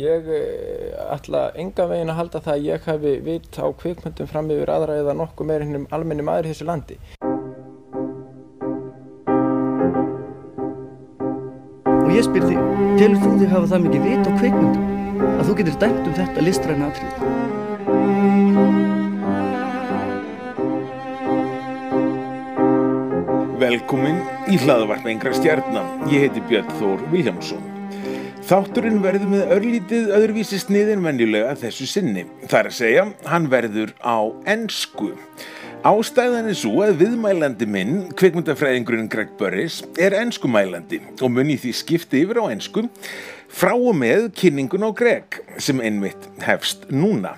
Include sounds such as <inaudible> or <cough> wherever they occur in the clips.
Ég eh, ætla enga veginn að halda það að ég hafi vit á kvikmyndum fram yfir aðra eða nokkuð meir hennum almenni maður í þessu landi. Og ég spyr þig, telur þú þig hafa það mikið vit á kvikmyndum að þú getur dæmt um þetta listræna atrið? Velkomin í hlaðvarp engra stjarnan. Ég heiti Björn Þór Viljámsson. Þátturinn verður með örlítið öðruvísi sniðin venjulega þessu sinni. Það er að segja, hann verður á ennsku. Ástæðan er svo að viðmælandi minn, kveikmyndafræðingurinn Greg Burris, er ennskumælandi og mun í því skipti yfir á ennsku frá og með kynningun á Greg sem einmitt hefst núna.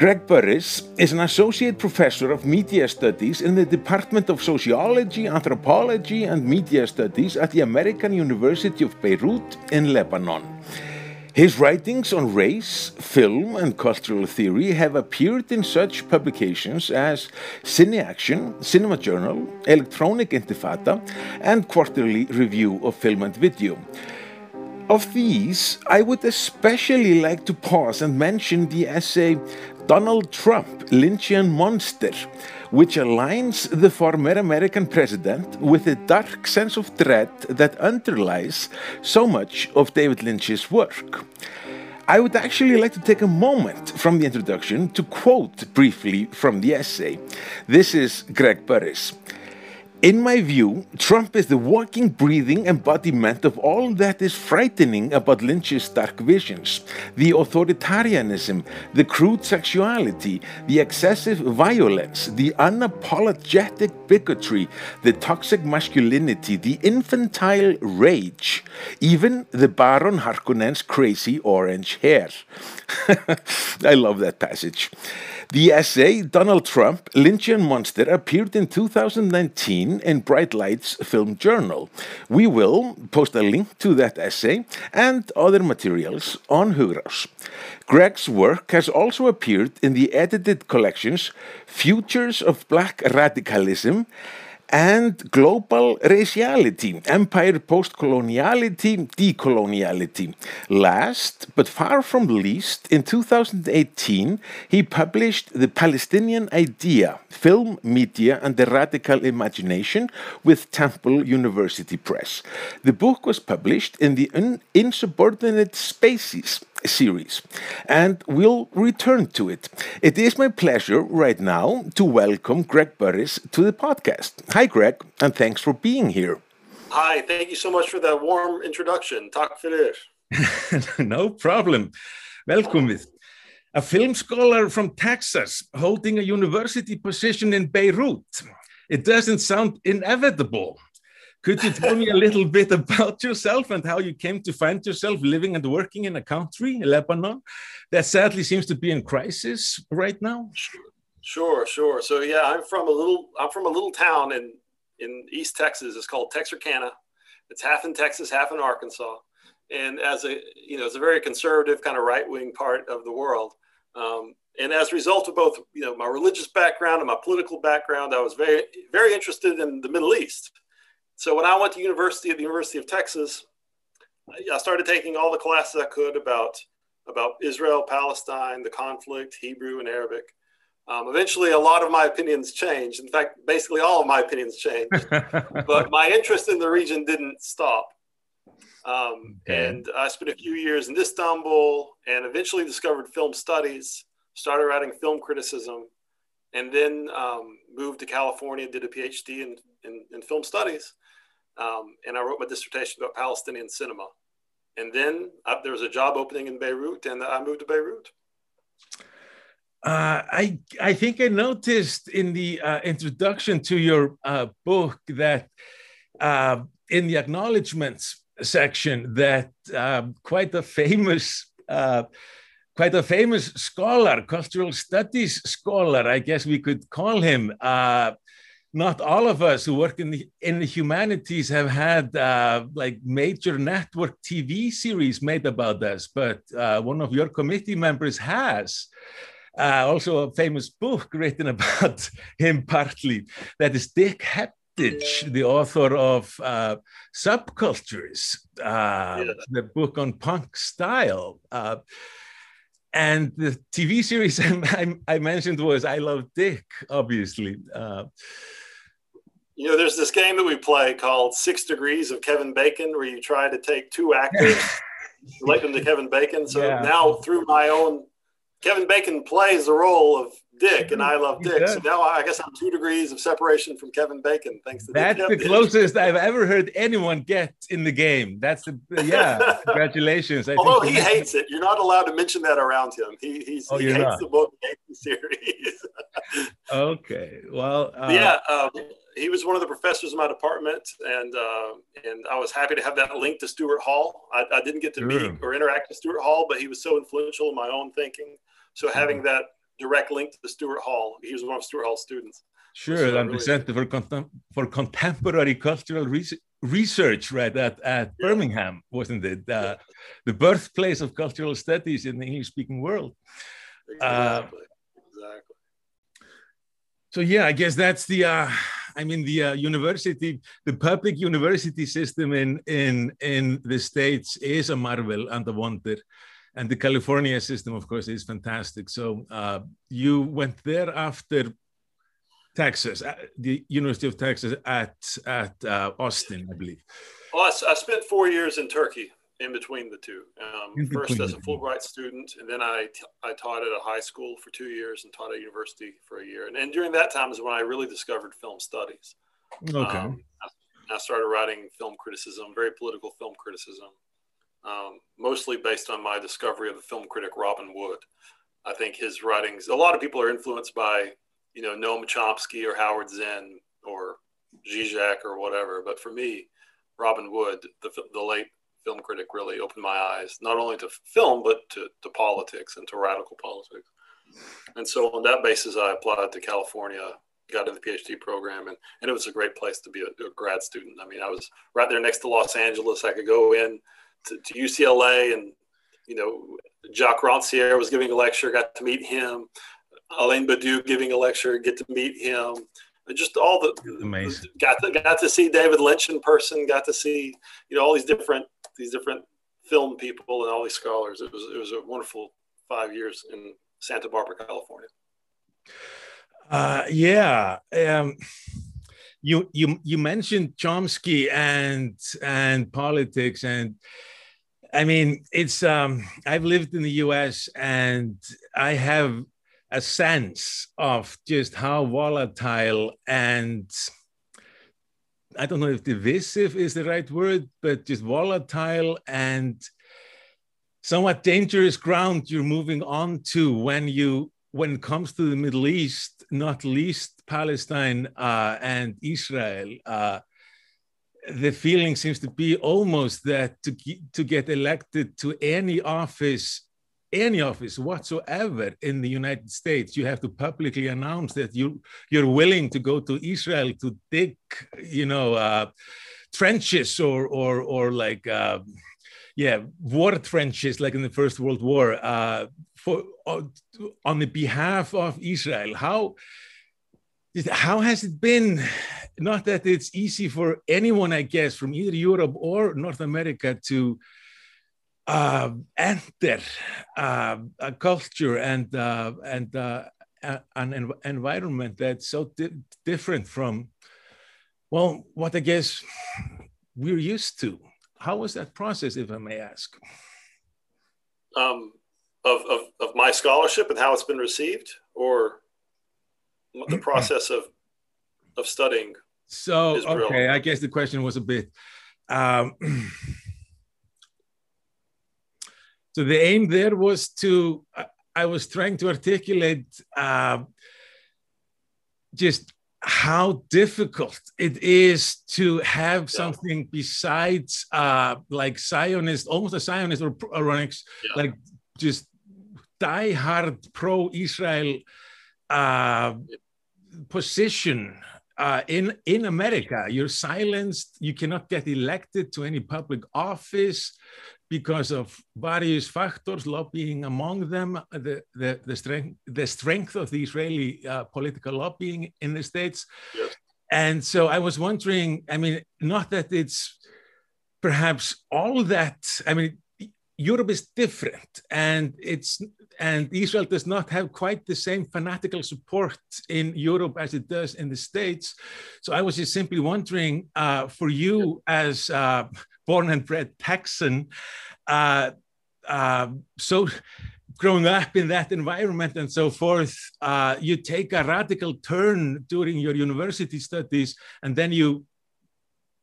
Greg Burris is an associate professor of media studies in the Department of Sociology, Anthropology and Media Studies at the American University of Beirut in Lebanon. His writings on race, film, and cultural theory have appeared in such publications as Cine Action, Cinema Journal, Electronic Intifada, and Quarterly Review of Film and Video. Of these, I would especially like to pause and mention the essay Donald Trump, Lynchian Monster, which aligns the former American president with a dark sense of dread that underlies so much of David Lynch's work. I would actually like to take a moment from the introduction to quote briefly from the essay. This is Greg Burris. In my view, Trump is the walking, breathing embodiment of all that is frightening about Lynch's dark visions the authoritarianism, the crude sexuality, the excessive violence, the unapologetic bigotry, the toxic masculinity, the infantile rage, even the Baron Harkonnen's crazy orange hair. <laughs> I love that passage. The essay, Donald Trump, Lynchian Monster, appeared in 2019 in Bright Lights Film Journal. We will post a link to that essay and other materials on Hugrás. Greg's work has also appeared in the edited collections Futures of Black Radicalism and global raciality, empire post-coloniality, decoloniality. Last, but far from least, in 2018, he published The Palestinian Idea, Film, Media and the Radical Imagination with Temple University Press. The book was published in the Insubordinate Spaces series, and we'll return to it. It is my pleasure right now to welcome Greg Burris to the podcast. Hi, Greg, and thanks for being here. Hi, thank you so much for that warm introduction. Takk fyrir. <laughs> no problem. Welcome. With a film scholar from Texas holding a university position in Beirut. It doesn't sound inevitable. Could you tell me a little bit about yourself and how you came to find yourself living and working in a country, Lebanon, that sadly seems to be in crisis right now? Sure, sure. Sure. So yeah, I'm from a little I'm from a little town in in East Texas. It's called Texarkana. It's half in Texas, half in Arkansas. And as a you know, it's a very conservative kind of right wing part of the world. Um, and as a result of both you know my religious background and my political background, I was very very interested in the Middle East. So when I went to university at the University of Texas, I started taking all the classes I could about about Israel, Palestine, the conflict, Hebrew and Arabic. Um, eventually, a lot of my opinions changed. In fact, basically all of my opinions changed. <laughs> but my interest in the region didn't stop. Um, okay. And I spent a few years in Istanbul and eventually discovered film studies, started writing film criticism, and then um, moved to California, did a PhD in, in, in film studies. Um, and I wrote my dissertation about Palestinian cinema. And then uh, there was a job opening in Beirut, and I moved to Beirut. Uh, I I think I noticed in the uh, introduction to your uh, book that uh, in the acknowledgments section that um, quite a famous uh, quite a famous scholar, cultural studies scholar, I guess we could call him, not all of us who work in the in the humanities have had like major network TV series made about us, but one of your committee members has. Uh, also, a famous book <laughs> written about him, partly that is Dick Hep- Bastich, the author of uh, Subcultures, uh, Yeah. the book on punk style. Uh, and the TV series <laughs> I, I mentioned was I Love Dick, obviously. Uh, You know, there's this game that we play called Six Degrees of Kevin Bacon, where you try to take two actors, <laughs> relate them to Kevin Bacon. So Yeah. now, through my own, Kevin Bacon plays the role of Dick, and I love Dick. So now I guess I'm two degrees of separation from Kevin Bacon, thanks to that's Dick. the closest I've ever heard anyone get in the game. That's the, yeah, <laughs> congratulations. I Although he hates it, you're not allowed to mention that around him. He he's, Oh, he hates not? the book, hates the series. <laughs> Okay, well, uh, yeah, um, he was one of the professors in my department, and uh, and I was happy to have that link to Stuart Hall. I, I didn't get to Sure. meet or interact with Stuart Hall, but he was so influential in my own thinking. So having that direct link to Stuart Hall, he was one of Stuart Hall's students. Sure, So and the Center for, Contem- for Contemporary Cultural Res- Research, right at, at Yeah. Birmingham, wasn't it? Uh, the birthplace of cultural studies in the English-speaking world. Uh, Exactly. exactly. So yeah, I guess that's the. Uh, I mean, the uh, university, the public university system in in in the states is a marvel and a wonder, and the California system, of course, is fantastic. So uh, you went there after Texas, uh, the University of Texas at at uh, Austin, I believe. Well, I spent four years in Turkey in between the two. Um, In first as a. Fulbright student, and then I, t- I taught at a high school for two years and taught at a university for a year. And, and during that time is when I really discovered film studies. Okay. Um, I, I started writing film criticism, very political film criticism, um, mostly based on my discovery of the film critic Robin Wood. I think his writings, a lot of people are influenced by, you know, Noam Chomsky or Howard Zinn or Zizek or whatever. But for me, Robin Wood, the, the late film critic, really opened my eyes, not only to film, but to, to politics and to radical politics. And so on that basis, I applied to California, got into the PhD program, and, and it was a great place to be a, a grad student. I mean, I was right there next to Los Angeles. I could go in to, to UCLA and, you know, Jacques Rancière was giving a lecture, got to meet him. Alain Badiou giving a lecture, get to meet him. Just all the Amazing. got to got to see David Lynch in person. Got to see you know all these different these different film people and all these scholars. It was it was a wonderful five years in Santa Barbara, California. Uh, yeah. Um, you you you mentioned Chomsky and and politics and I mean it's um I've lived in the US and I have a sense of just how volatile and I don't know if divisive is the right word, but just volatile and somewhat dangerous ground you're moving on to when you when it comes to the Middle East, not least Palestine uh, and Israel, uh, the feeling seems to be almost that to, to get elected to any office, any office whatsoever in the United States, you have to publicly announce that you you're willing to go to Israel to dig, you know, uh, trenches or or or like. Uh, yeah, war trenches like in the First World War uh, for uh, on the behalf of Israel. How how has it been? Not that it's easy for anyone, I guess, from either Europe or North America to uh, enter uh, a culture and uh, and uh, an env- environment that's so di- different from well, what I guess we're used to. How was that process, if I may ask? Um, of, of of my scholarship and how it's been received, or the process of of studying. So, okay, I guess the question was a bit. Um, <clears throat> so the aim there was to, I- I was trying to articulate uh, just how difficult it is to have something besides uh, like Zionist, almost a Zionist or Aaronics, Yeah. like just die-hard pro-Israel uh, position uh, in in America. You're silenced. You cannot get elected to any public office because of various factors, lobbying among them, the the, the strength the strength of the Israeli uh, political lobbying in the states. Yes. and so I was wondering, I mean, not that it's perhaps all that, I mean, Europe is different and it's and Israel does not have quite the same fanatical support in Europe as it does in the States. So I was just simply wondering uh, for you as uh, born and bred Texan, uh, uh so growing up in that environment and so forth, uh, you take a radical turn during your university studies, and then you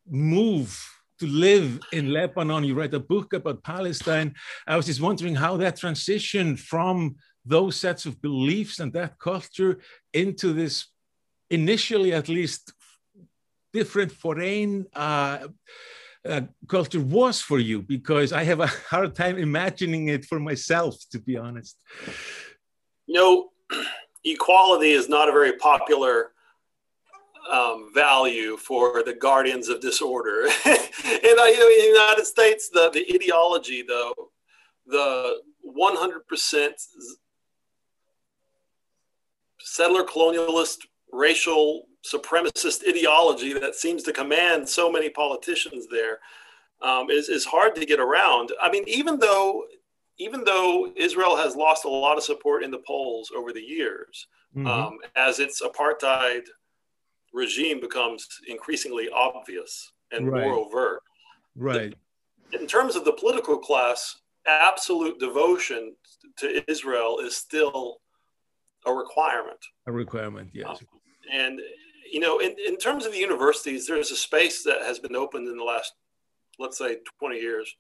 move to live in Lebanon. You write a book about Palestine. I was just wondering how that transition from those sets of beliefs and that culture into this, initially at least, different foreign. Uh, uh, culture was for you because I have a <laughs> hard time imagining it for myself, to be honest. You know, <clears throat> equality is not a very popular um, value for the guardians of disorder. <laughs> and uh, you know, in the United States, the, the ideology, though, the 100% settler colonialist racial supremacist ideology that seems to command so many politicians there um, is is hard to get around. I mean, even though even though Israel has lost a lot of support in the polls over the years, mm-hmm. um, as its apartheid regime becomes increasingly obvious and right. more overt. Right. The, in terms of the political class, absolute devotion to Israel is still a requirement. A requirement, yes. Um, and you know, in, in terms of the universities, there's a space that has been opened in the last, let's say, 20 years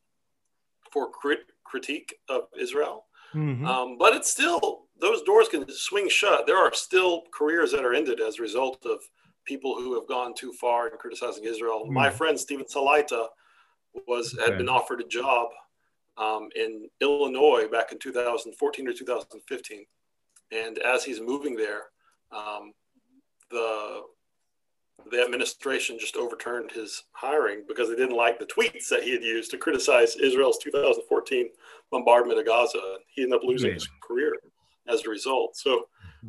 for crit- critique of Israel. Mm-hmm. Um, but it's still, those doors can swing shut. There are still careers that are ended as a result of people who have gone too far in criticizing Israel. Mm-hmm. My friend Steven Salaita was okay. had been offered a job um, in Illinois back in 2014 or 2015, and as he's moving there, um, the the administration just overturned his hiring because they didn't like the tweets that he had used to criticize Israel's 2014 bombardment of Gaza. He ended up losing his career as a result. So.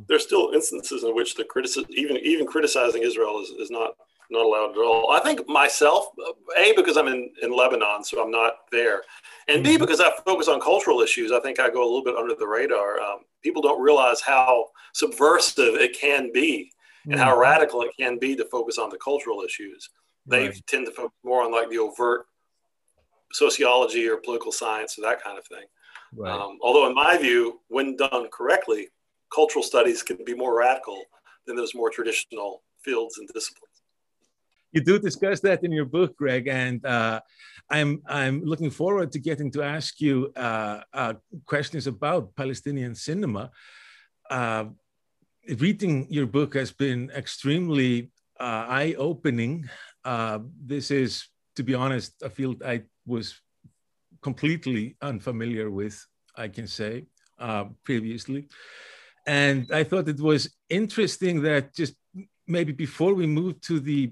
There's still instances in which the criticism, even even criticizing Israel, is, is not not allowed at all. I think myself, a because I'm in, in Lebanon, so I'm not there, and b mm-hmm. because I focus on cultural issues. I think I go a little bit under the radar. Um, people don't realize how subversive it can be and how mm-hmm. radical it can be to focus on the cultural issues. They right. tend to focus more on like the overt sociology or political science or that kind of thing. Right. Um, although, in my view, when done correctly, cultural studies can be more radical than those more traditional fields and disciplines. You do discuss that in your book, Greg, and uh, I'm I'm looking forward to getting to ask you uh, uh, questions about Palestinian cinema. Uh, reading your book has been extremely uh, eye-opening. Uh, this is, to be honest, a field I was completely unfamiliar with, I can say, previously. And I thought it was interesting that just maybe before we move to the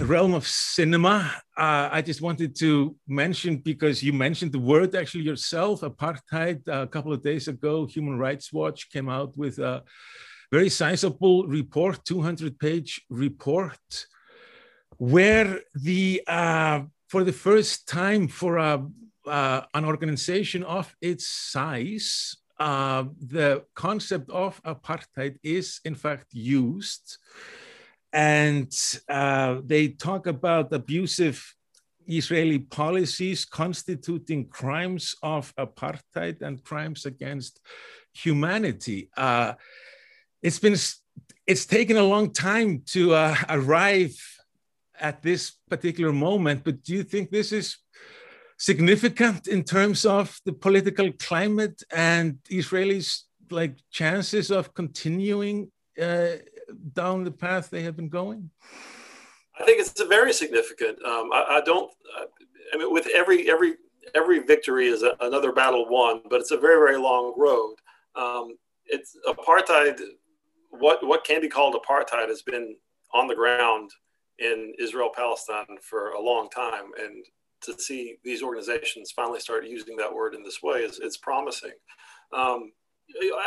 realm of cinema, uh, I just wanted to mention because you mentioned the word actually yourself, apartheid. Uh, a couple of days ago, Human Rights Watch came out with a very sizable report, 200 page report, where the uh, for the first time for a, uh, an organization of its size, uh, the concept of apartheid is in fact used and uh, they talk about abusive Israeli policies constituting crimes of apartheid and crimes against humanity. Uh, it's been it's taken a long time to uh, arrive at this particular moment, but do you think this is significant in terms of the political climate and Israelis' like chances of continuing uh, down the path they have been going? I think it's very significant. Um, I, I, don't. I mean, with every every every victory is a, another battle won, but it's a very very long road. Um, it's apartheid. What what can be called apartheid has been on the ground in Israel Palestine for a long time, and to see these organizations finally start using that word in this way is it's promising. Um,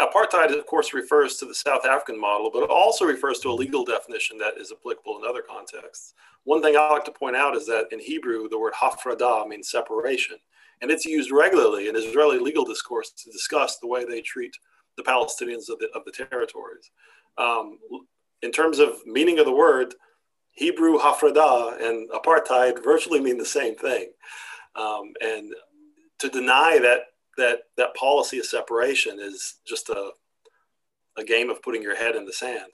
apartheid, of course, refers to the South African model, but it also refers to a legal definition that is applicable in other contexts. One thing I like to point out is that in Hebrew, the word hafradah means separation, and it's used regularly in Israeli legal discourse to discuss the way they treat the Palestinians of the, of the territories. Um, in terms of meaning of the word, Hebrew hafradah and apartheid virtually mean the same thing. Um, and to deny that that that policy of separation is just a a game of putting your head in the sand.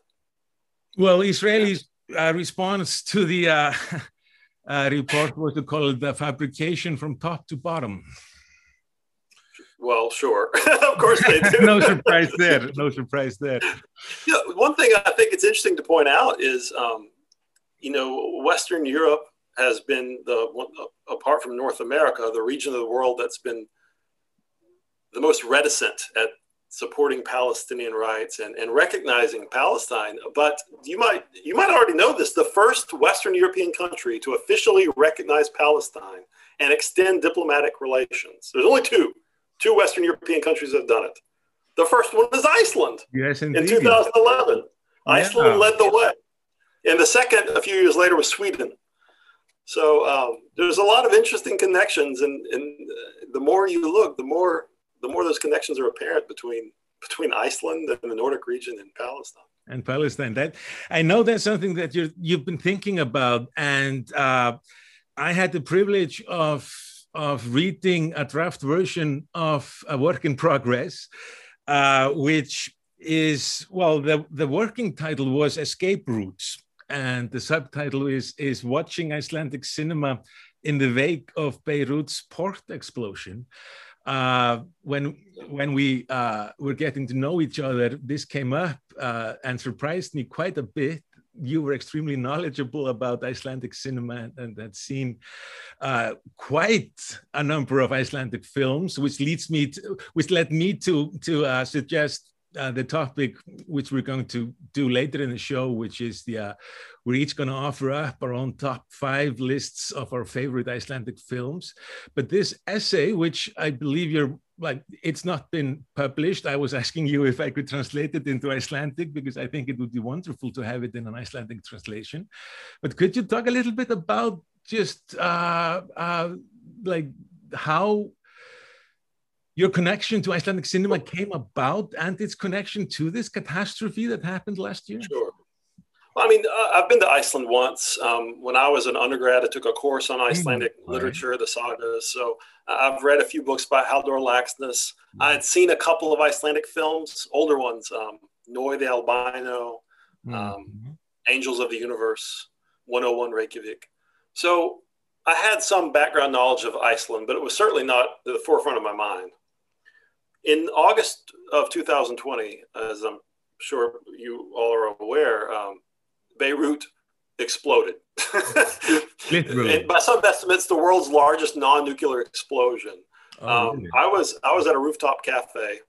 Well, Israelis' uh, response to the uh, <laughs> uh, report was to call it the fabrication from top to bottom. Well, sure. <laughs> of course they <laughs> do. no surprise there. No surprise there. Yeah, one thing I think it's interesting to point out is, um, you know, Western Europe has been the apart from North America, the region of the world that's been the most reticent at supporting Palestinian rights and, and recognizing Palestine. But you might you might already know this: the first Western European country to officially recognize Palestine and extend diplomatic relations. There's only two. Two Western European countries have done it. The first one was Iceland. Yes, indeed. In 2011, yeah. Iceland led the way, and the second, a few years later, was Sweden. So um, there's a lot of interesting connections, and, and the more you look, the more the more those connections are apparent between between Iceland and the Nordic region and Palestine. And Palestine. That I know that's something that you you've been thinking about, and uh, I had the privilege of of reading a draft version of a work in progress, uh, which is well, the the working title was Escape Routes, and the subtitle is is Watching Icelandic Cinema in the Wake of Beirut's Port Explosion uh, when when we uh, were getting to know each other, this came up uh, and surprised me quite a bit. You were extremely knowledgeable about Icelandic cinema and had seen uh, quite a number of Icelandic films, which leads me to, which led me to to uh, suggest uh, the topic which we're going to do later in the show, which is the uh, we're each going to offer up our own top five lists of our favorite Icelandic films. But this essay, which I believe you're like, it's not been published. I was asking you if I could translate it into Icelandic because I think it would be wonderful to have it in an Icelandic translation. But could you talk a little bit about just uh, uh, like how your connection to Icelandic cinema came about and its connection to this catastrophe that happened last year? Sure. Well, I mean, uh, I've been to Iceland once. Um, when I was an undergrad, I took a course on hmm, Icelandic mm, literature, right. the sagas. So I've read a few books by Halldór Laxness. Mm. I had seen a couple of Icelandic films, older ones, um, Nói the Albino, mm. um, mm-hmm. Angels of the Universe, 101 Reykjavik. So I had some background knowledge of Iceland, but it was certainly not the forefront of my mind. In August of 2020, as I'm sure you all are aware, um, Beirut exploded. <laughs> by some estimates, the world's largest non-nuclear explosion. Oh, um, I was I was at a rooftop cafe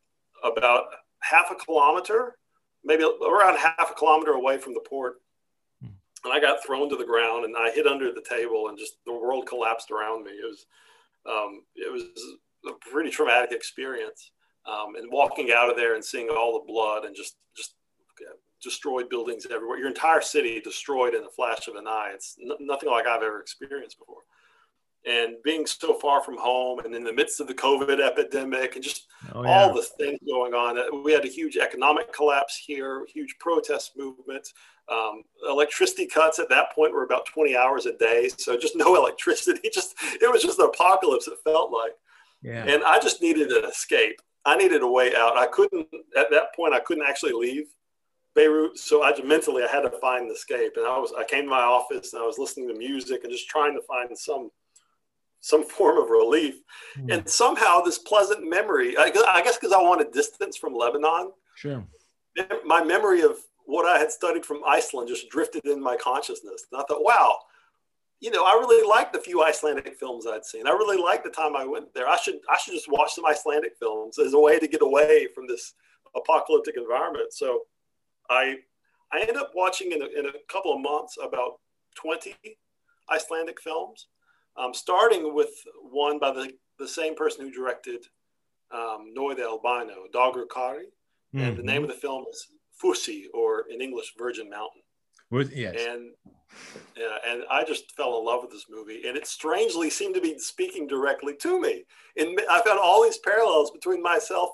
about half a kilometer, maybe around half a kilometer away from the port, hmm. and I got thrown to the ground and I hid under the table and just the world collapsed around me. It was um, it was a pretty traumatic experience. Um, and walking out of there and seeing all the blood and just just destroyed buildings everywhere. Your entire city destroyed in a flash of an eye. It's n- nothing like I've ever experienced before. And being so far from home and in the midst of the COVID epidemic and just oh, yeah. all the things going on, uh, we had a huge economic collapse here, huge protest movement. Um, electricity cuts at that point were about 20 hours a day. So just no <laughs> electricity. Just it was just an apocalypse, it felt like. Yeah. And I just needed an escape. I needed a way out. I couldn't, at that point, I couldn't actually leave Beirut. So I just mentally I had to find the escape, and I was I came to my office and I was listening to music and just trying to find some some <laughs> form of relief. Mm. And somehow this pleasant memory, I, I guess because I wanted distance from Lebanon. Sure. My memory of what I had studied from Iceland just drifted in my consciousness. And I thought, wow, you know, I really liked the few Icelandic films I'd seen. I really liked the time I went there. I should I should just watch some Icelandic films as a way to get away from this apocalyptic environment. So I I ended up watching in a, in a couple of months about 20 Icelandic films, um, starting with one by the, the same person who directed um, Noi the Albino, Dagur Kári. Mm-hmm. And the name of the film is Fusi, or in English, Virgin Mountain. Yes. And yeah, and I just fell in love with this movie, and it strangely seemed to be speaking directly to me. And I found all these parallels between myself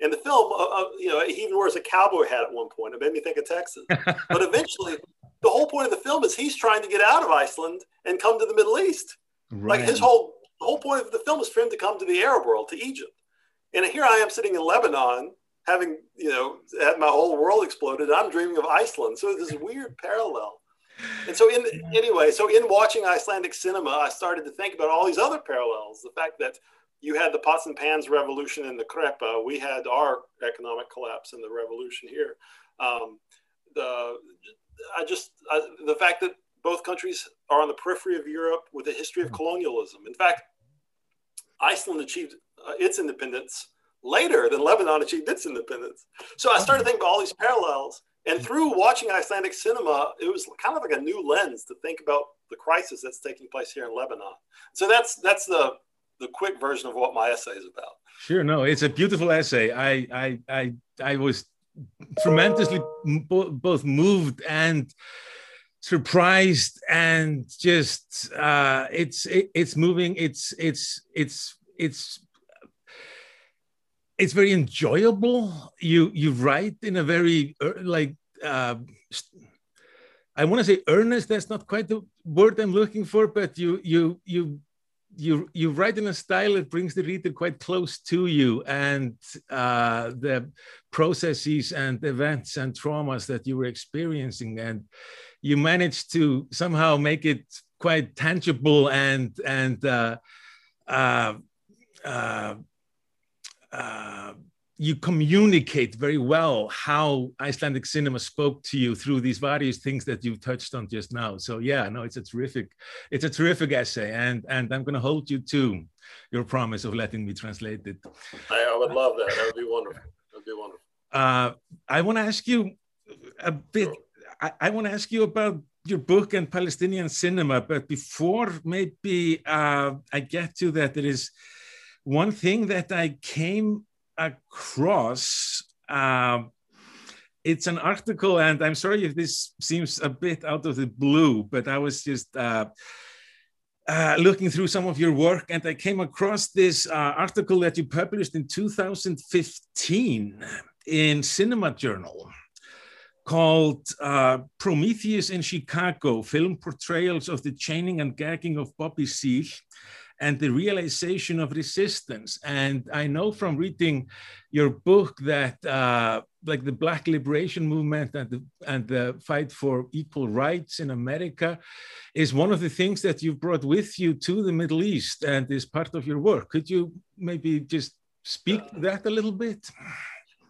and the film. Uh, uh, you know, he even wears a cowboy hat at one point. It made me think of Texas. <laughs> but eventually, the whole point of the film is he's trying to get out of Iceland and come to the Middle East. Right. Like his whole the whole point of the film is for him to come to the Arab world, to Egypt. And here I am sitting in Lebanon, having you know had my whole world exploded. I'm dreaming of Iceland. So this weird parallel. And so, in anyway, so in watching Icelandic cinema, I started to think about all these other parallels. The fact that you had the pots and pans revolution in the Kreppa, we had our economic collapse in the revolution here. Um, the I just I, the fact that both countries are on the periphery of Europe with a history of colonialism. In fact, Iceland achieved uh, its independence later than Lebanon achieved its independence. So I started thinking about all these parallels. And through watching Icelandic cinema, it was kind of like a new lens to think about the crisis that's taking place here in Lebanon. So that's that's the the quick version of what my essay is about. Sure, no, it's a beautiful essay. I I I I was tremendously both moved and surprised and just uh, it's it, it's moving. It's it's it's it's it's very enjoyable. You you write in a very like uh, I want to say earnest. That's not quite the word I'm looking for, but you you you you you write in a style that brings the reader quite close to you and uh, the processes and events and traumas that you were experiencing and you manage to somehow make it quite tangible and and uh, uh, uh, you communicate very well how Icelandic cinema spoke to you through these various things that you touched on just now. So yeah, no, it's a terrific, it's a terrific essay, and and I'm going to hold you to your promise of letting me translate it. I, I would love that. That would be wonderful. That would be wonderful. Uh, I want to ask you a bit. Sure. I, I want to ask you about your book and Palestinian cinema, but before maybe uh, I get to that, there is one thing that I came across. Uh, it's an article, and I'm sorry if this seems a bit out of the blue, but I was just uh, uh, looking through some of your work, and I came across this uh, article that you published in 2015 in Cinema Journal called uh, Prometheus in Chicago Film Portrayals of the Chaining and Gagging of Bobby Seale and the realization of resistance. And I know from reading your book that uh, like the Black liberation movement and the, and the fight for equal rights in America is one of the things that you've brought with you to the Middle East and is part of your work. Could you maybe just speak that a little bit?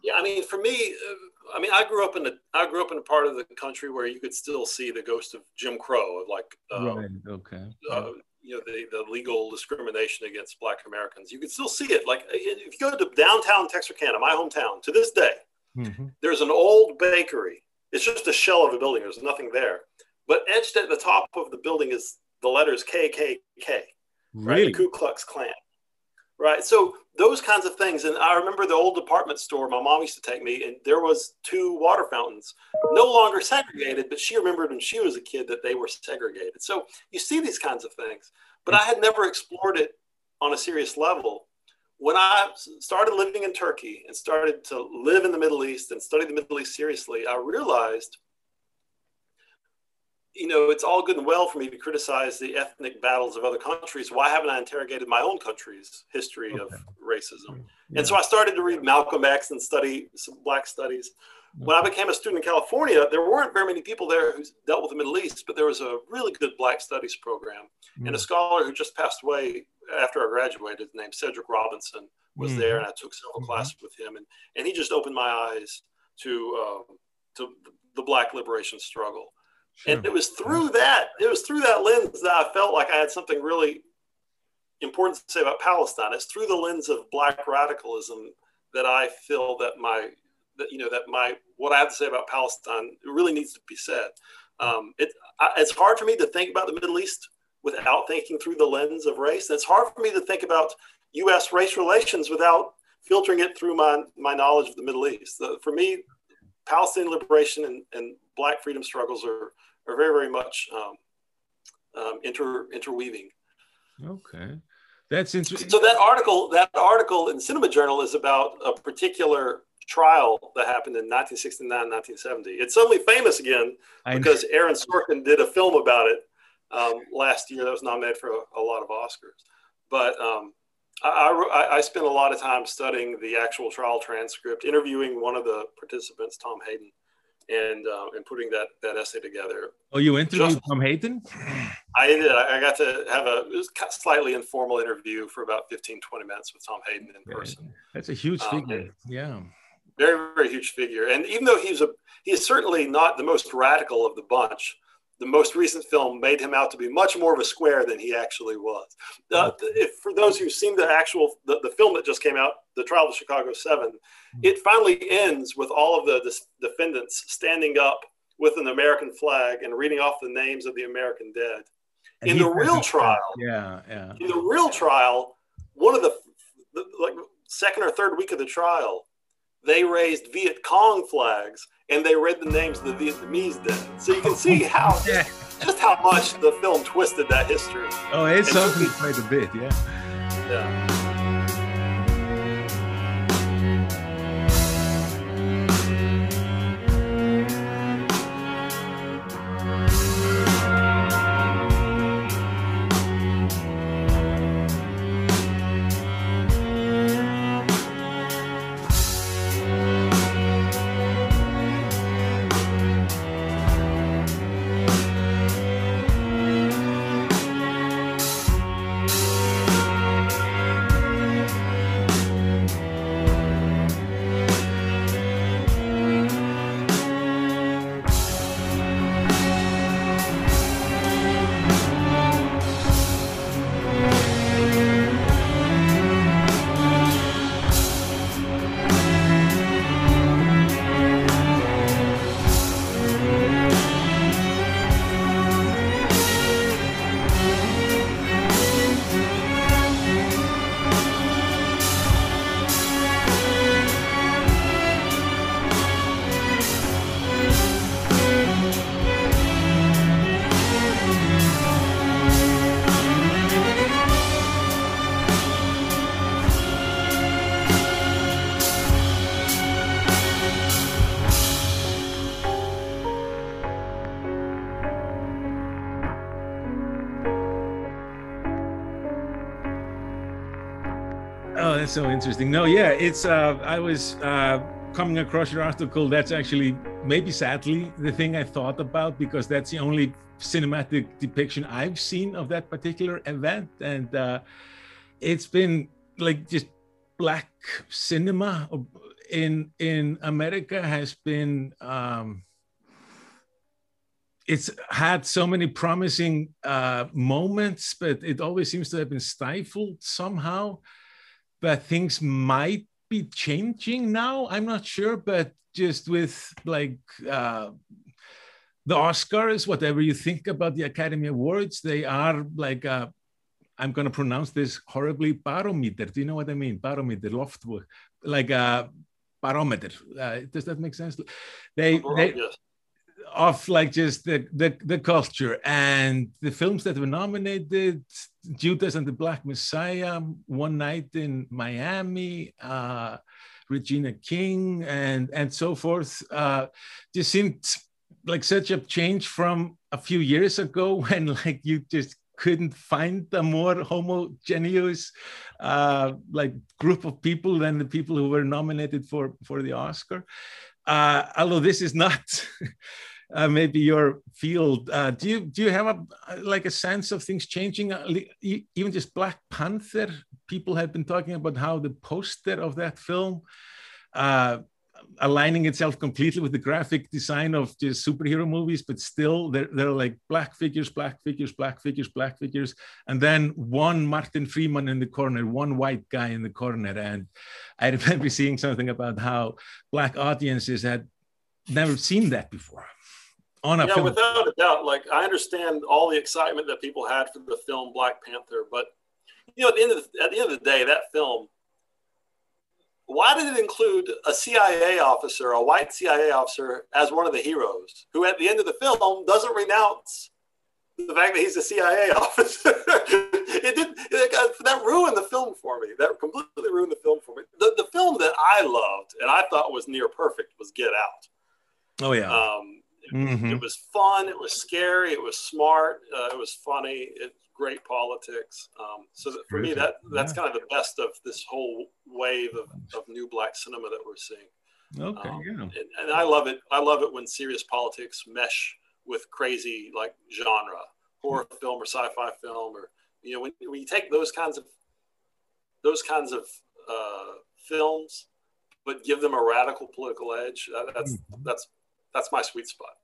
Yeah, I mean, for me, uh, I mean, I grew up in a I grew up in a part of the country where you could still see the ghost of Jim Crow, like uh, right, okay, uh, you know the, the legal discrimination against black americans. You can still see it. Like if you go to downtown texarkana my hometown to this day mm-hmm. there's an old bakery. It's just a shell of a building. There's nothing there. But etched at the top of the building is the letters kkk right? Really? the ku klux klan right? So those kinds of things. And i remember the old department store my mom used to take me and there was two water fountains no longer segregated but she remembered when she was a kid that they were segregated. So you see these kinds of things but i had never explored it on a serious level. When i started living in turkey and started to live in the middle east and study the middle east seriously i realized you know, it's all good and well for me to criticize the ethnic battles of other countries. Why haven't I interrogated my own country's history okay. of racism? Yeah. And so I started to read Malcolm X and study some Black studies. When I became a student in California, there weren't very many people there who dealt with the Middle East, but there was a really good Black studies program. Mm. And a scholar who just passed away after I graduated, named Cedric Robinson, was mm. there, and I took several mm-hmm. classes with him, and, and he just opened my eyes to uh, to the Black liberation struggle. Sure. And it was through that, it was through that lens that I felt like I had something really important to say about Palestine. It's through the lens of black radicalism that I feel that my that you know that my what I have to say about Palestine really needs to be said. Um, it, I, it's hard for me to think about the Middle East without thinking through the lens of race. And it's hard for me to think about U.S. race relations without filtering it through my my knowledge of the Middle East. The, for me, Palestinian liberation and, and Black freedom struggles are are very very much um, um, inter interweaving. Okay, that's interesting. So that article that article in Cinema Journal is about a particular trial that happened in 1969 1970. It's suddenly famous again because Aaron Sorkin did a film about it um, last year that was nominated for a, a lot of Oscars. But um, I, I, I, spent a lot of time studying the actual trial transcript, interviewing one of the participants, Tom Hayden, and uh, and putting that that essay together. Oh, you interviewed Just, Tom Hayden? I did. I got to have a it was slightly informal interview for about 15, 20 minutes with Tom Hayden in person. That's a huge um, figure. yeah. Very, very huge figure. And even though he's a he is certainly not the most radical of the bunch, the most recent film made him out to be much more of a square than he actually was. Uh, if, for those who've seen the actual the, the film that just came out, The Trial of Chicago Seven, hmm. it finally ends with all of the, the defendants standing up with an American flag and reading off the names of the American dead. And in the real trial, yeah, yeah. In the real trial, one of the, the like second or third week of the trial, they raised Viet Cong flags and they read the names of the Vietnamese dead. So you can see how <laughs> yeah. just how much the film twisted that history. Oh, it's something quite a bit, yeah. Yeah. So interesting. No, yeah, it's. Uh, I was uh, coming across your article. That's actually maybe sadly the thing I thought about because that's the only cinematic depiction I've seen of that particular event, and uh, it's been like just black cinema in in America has been. Um, it's had so many promising uh, moments, but it always seems to have been stifled somehow but things might be changing now. I'm not sure, but just with like uh, the Oscars, whatever you think about the Academy Awards, they are like uh, I'm going to pronounce this horribly barometer. Do you know what I mean? Barometer, Loftvog, like a barometer. Uh, does that make sense? They, they yes of like just the, the, the culture and the films that were nominated judas and the black messiah one night in miami uh, regina king and and so forth. Uh, just seemed like such a change from a few years ago <laughs> when like you just couldn't find a more homogeneous uh, like group of people than the people who were nominated for for the oscar. Uh, although this is not <laughs> uh, maybe your field. Uh, do you do you have a like a sense of things changing? Uh, even just Black Panther, people have been talking about how the poster of that film. Uh, aligning itself completely with the graphic design of just superhero movies, but still they're, they're like black figures, black figures, black figures, black figures, and then one Martin Freeman in the corner, one white guy in the corner. And I <laughs> remember seeing something about how black audiences had never seen that before on a yeah, film. without a doubt. Like I understand all the excitement that people had for the film Black Panther, but you know, at the end of the, at the end of the day, that film, why did it include a CIA officer, a white CIA officer, as one of the heroes, who at the end of the film doesn't renounce the fact that he's a CIA <laughs> officer? it did it, that ruined the film for me. That completely ruined the film for me. The, the film that I loved and I thought was near perfect was Get Out. Oh yeah. Um, mm-hmm. it, was fun. It was scary. It was smart. Uh, it was funny. It great politics. Um, so that for me, that that's yeah. kind of the best of this whole wave of, of new black cinema that we're seeing. Okay, um, yeah. And, and, I love it. I love it when serious politics mesh with crazy like genre, horror film or sci-fi film, or you know, when, when you take those kinds of those kinds of uh, films, but give them a radical political edge. that's mm-hmm. that's that's my sweet spot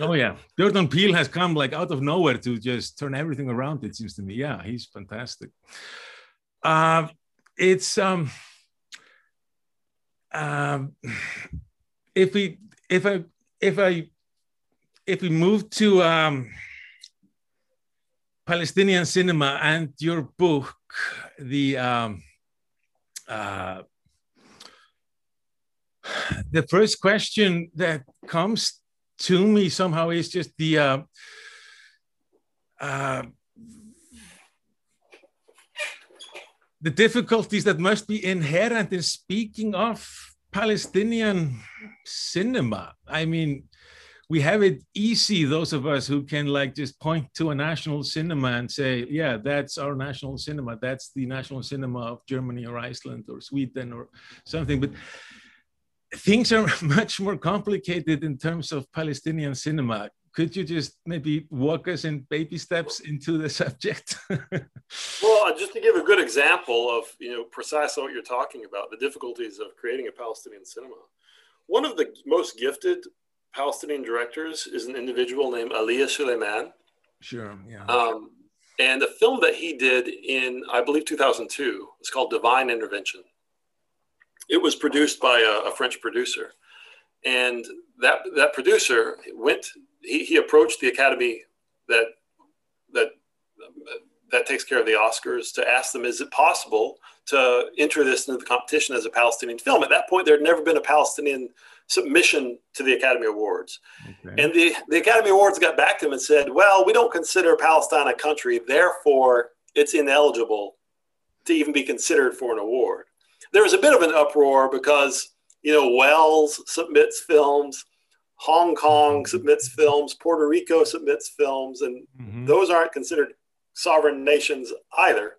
oh yeah, Jordan Peele has come like out of nowhere to just turn everything around. It seems to me. Yeah, he's fantastic. Uh, it's um, um, if we if I if I if we move to um, Palestinian cinema and your book, the um, uh, the first question that comes to me somehow is just the uh, uh, the difficulties that must be inherent in speaking of Palestinian cinema. I mean, we have it easy, those of us who can like just point to a national cinema and say, yeah, that's our national cinema. That's the national cinema of Germany or Iceland or Sweden or something. But things are <laughs> much more complicated in terms of Palestinian cinema. Could you just maybe walk us in baby steps into the subject? <laughs> well, uh, just to give a good example of you know precisely what you're talking about, the difficulties of creating a Palestinian cinema. One of the most gifted Palestinian directors is an individual named Elia Suleiman. Sure, yeah. Um, and the film that he did in, I believe, 2002 is called Divine Intervention it was produced by a, a, French producer, and that that producer went. He, he approached the Academy that that that takes care of the Oscars to ask them, is it possible to enter this into the competition as a Palestinian film? At that point, there had never been a Palestinian submission to the Academy Awards. Okay. And the, the Academy Awards got back to him and said, well, we don't consider Palestine a country, therefore it's ineligible to even be considered for an award there was a bit of an uproar because you know Wales submits films, Hong Kong submits films, Puerto Rico submits films, and mm-hmm. those aren't considered sovereign nations either.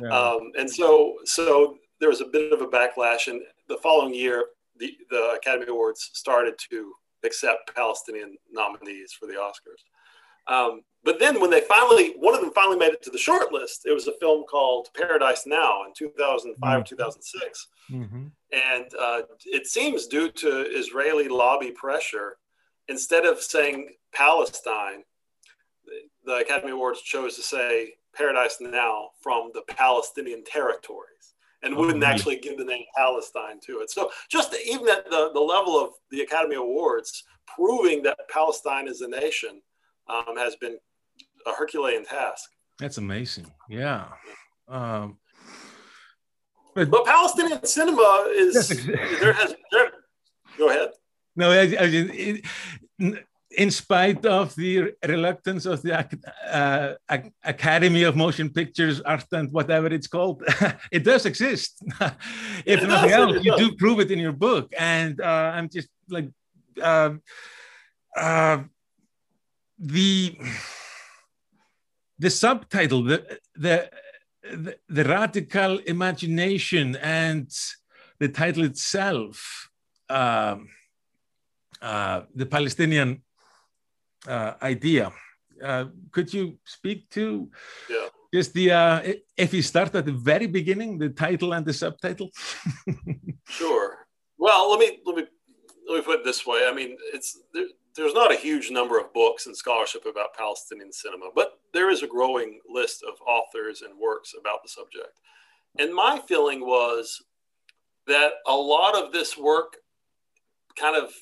Yeah. Um, and so, so there was a bit of a backlash, and the following year, the, the Academy Awards started to accept Palestinian nominees for the Oscars. Um, but then when they finally, one of them finally made it to the short list, it was a film called Paradise Now in 2005 mm-hmm. 2006. Mm-hmm. And uh, it seems due to Israeli lobby pressure, instead of saying Palestine, the Academy Awards chose to say Paradise Now from the Palestinian territories and wouldn't mm-hmm. actually give the name Palestine to it. So just even at the, the level of the Academy Awards, proving that Palestine is a nation um, has been a Herculean task. That's amazing. Yeah. Um, but, but, Palestinian cinema is <laughs> there has there, go ahead. No, I, I, it, in spite of the reluctance of the uh, Academy of Motion Pictures, Art and whatever it's called, <laughs> it does exist. <laughs> if it nothing does, else, you do prove it in your book. And uh, I'm just like, uh, uh the the subtitle, the, the, the, the, radical imagination and the title itself, uh, uh, the Palestinian uh, idea. Uh, could you speak to yeah. just the, uh, if you start at the very beginning, the title and the subtitle? <laughs> sure. Well, let me, let me, let me put it this way. I mean, it's, there, there's not a huge number of books and scholarship about Palestinian cinema, but there is a growing list of authors and works about the subject. And my feeling was that a lot of this work kind of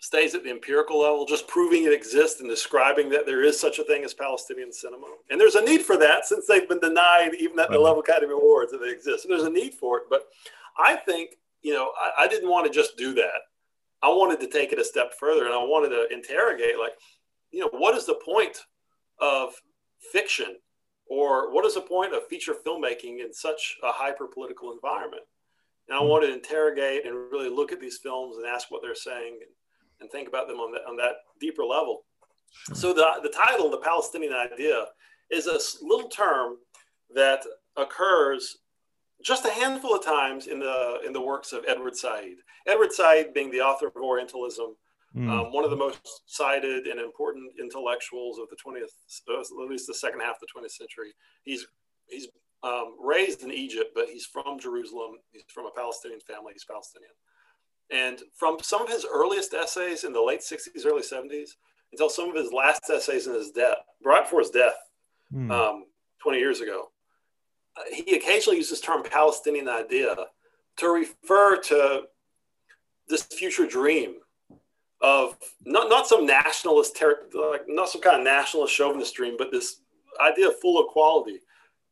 stays at the empirical level, just proving it exists and describing that there is such a thing as Palestinian cinema. And there's a need for that since they've been denied, even at the level Academy Awards, that they exist. So there's a need for it. But I think you know, I, I didn't want to just do that. I wanted to take it a step further and I wanted to interrogate, like, you know, what is the point of fiction or what is the point of feature filmmaking in such a hyper political environment? And I hmm. wanted to interrogate and really look at these films and ask what they're saying and, and think about them on, the, on that deeper level. So the, the title, The Palestinian Idea, is a little term that occurs just a handful of times in the in the works of Edward Said. Edward Said being the author of Orientalism, mm. um, one of the most cited and important intellectuals of the 20th, uh, at least the second half of the 20th century. He's he's um, raised in Egypt, but he's from Jerusalem. He's from a Palestinian family. He's Palestinian. And from some of his earliest essays in the late 60s, early 70s, until some of his last essays in his death, right before his death, mm. um, 20 years ago, he occasionally uses the term Palestinian idea to refer to this future dream of not, not some nationalist, ter- like not some kind of nationalist chauvinist dream, but this idea of full equality.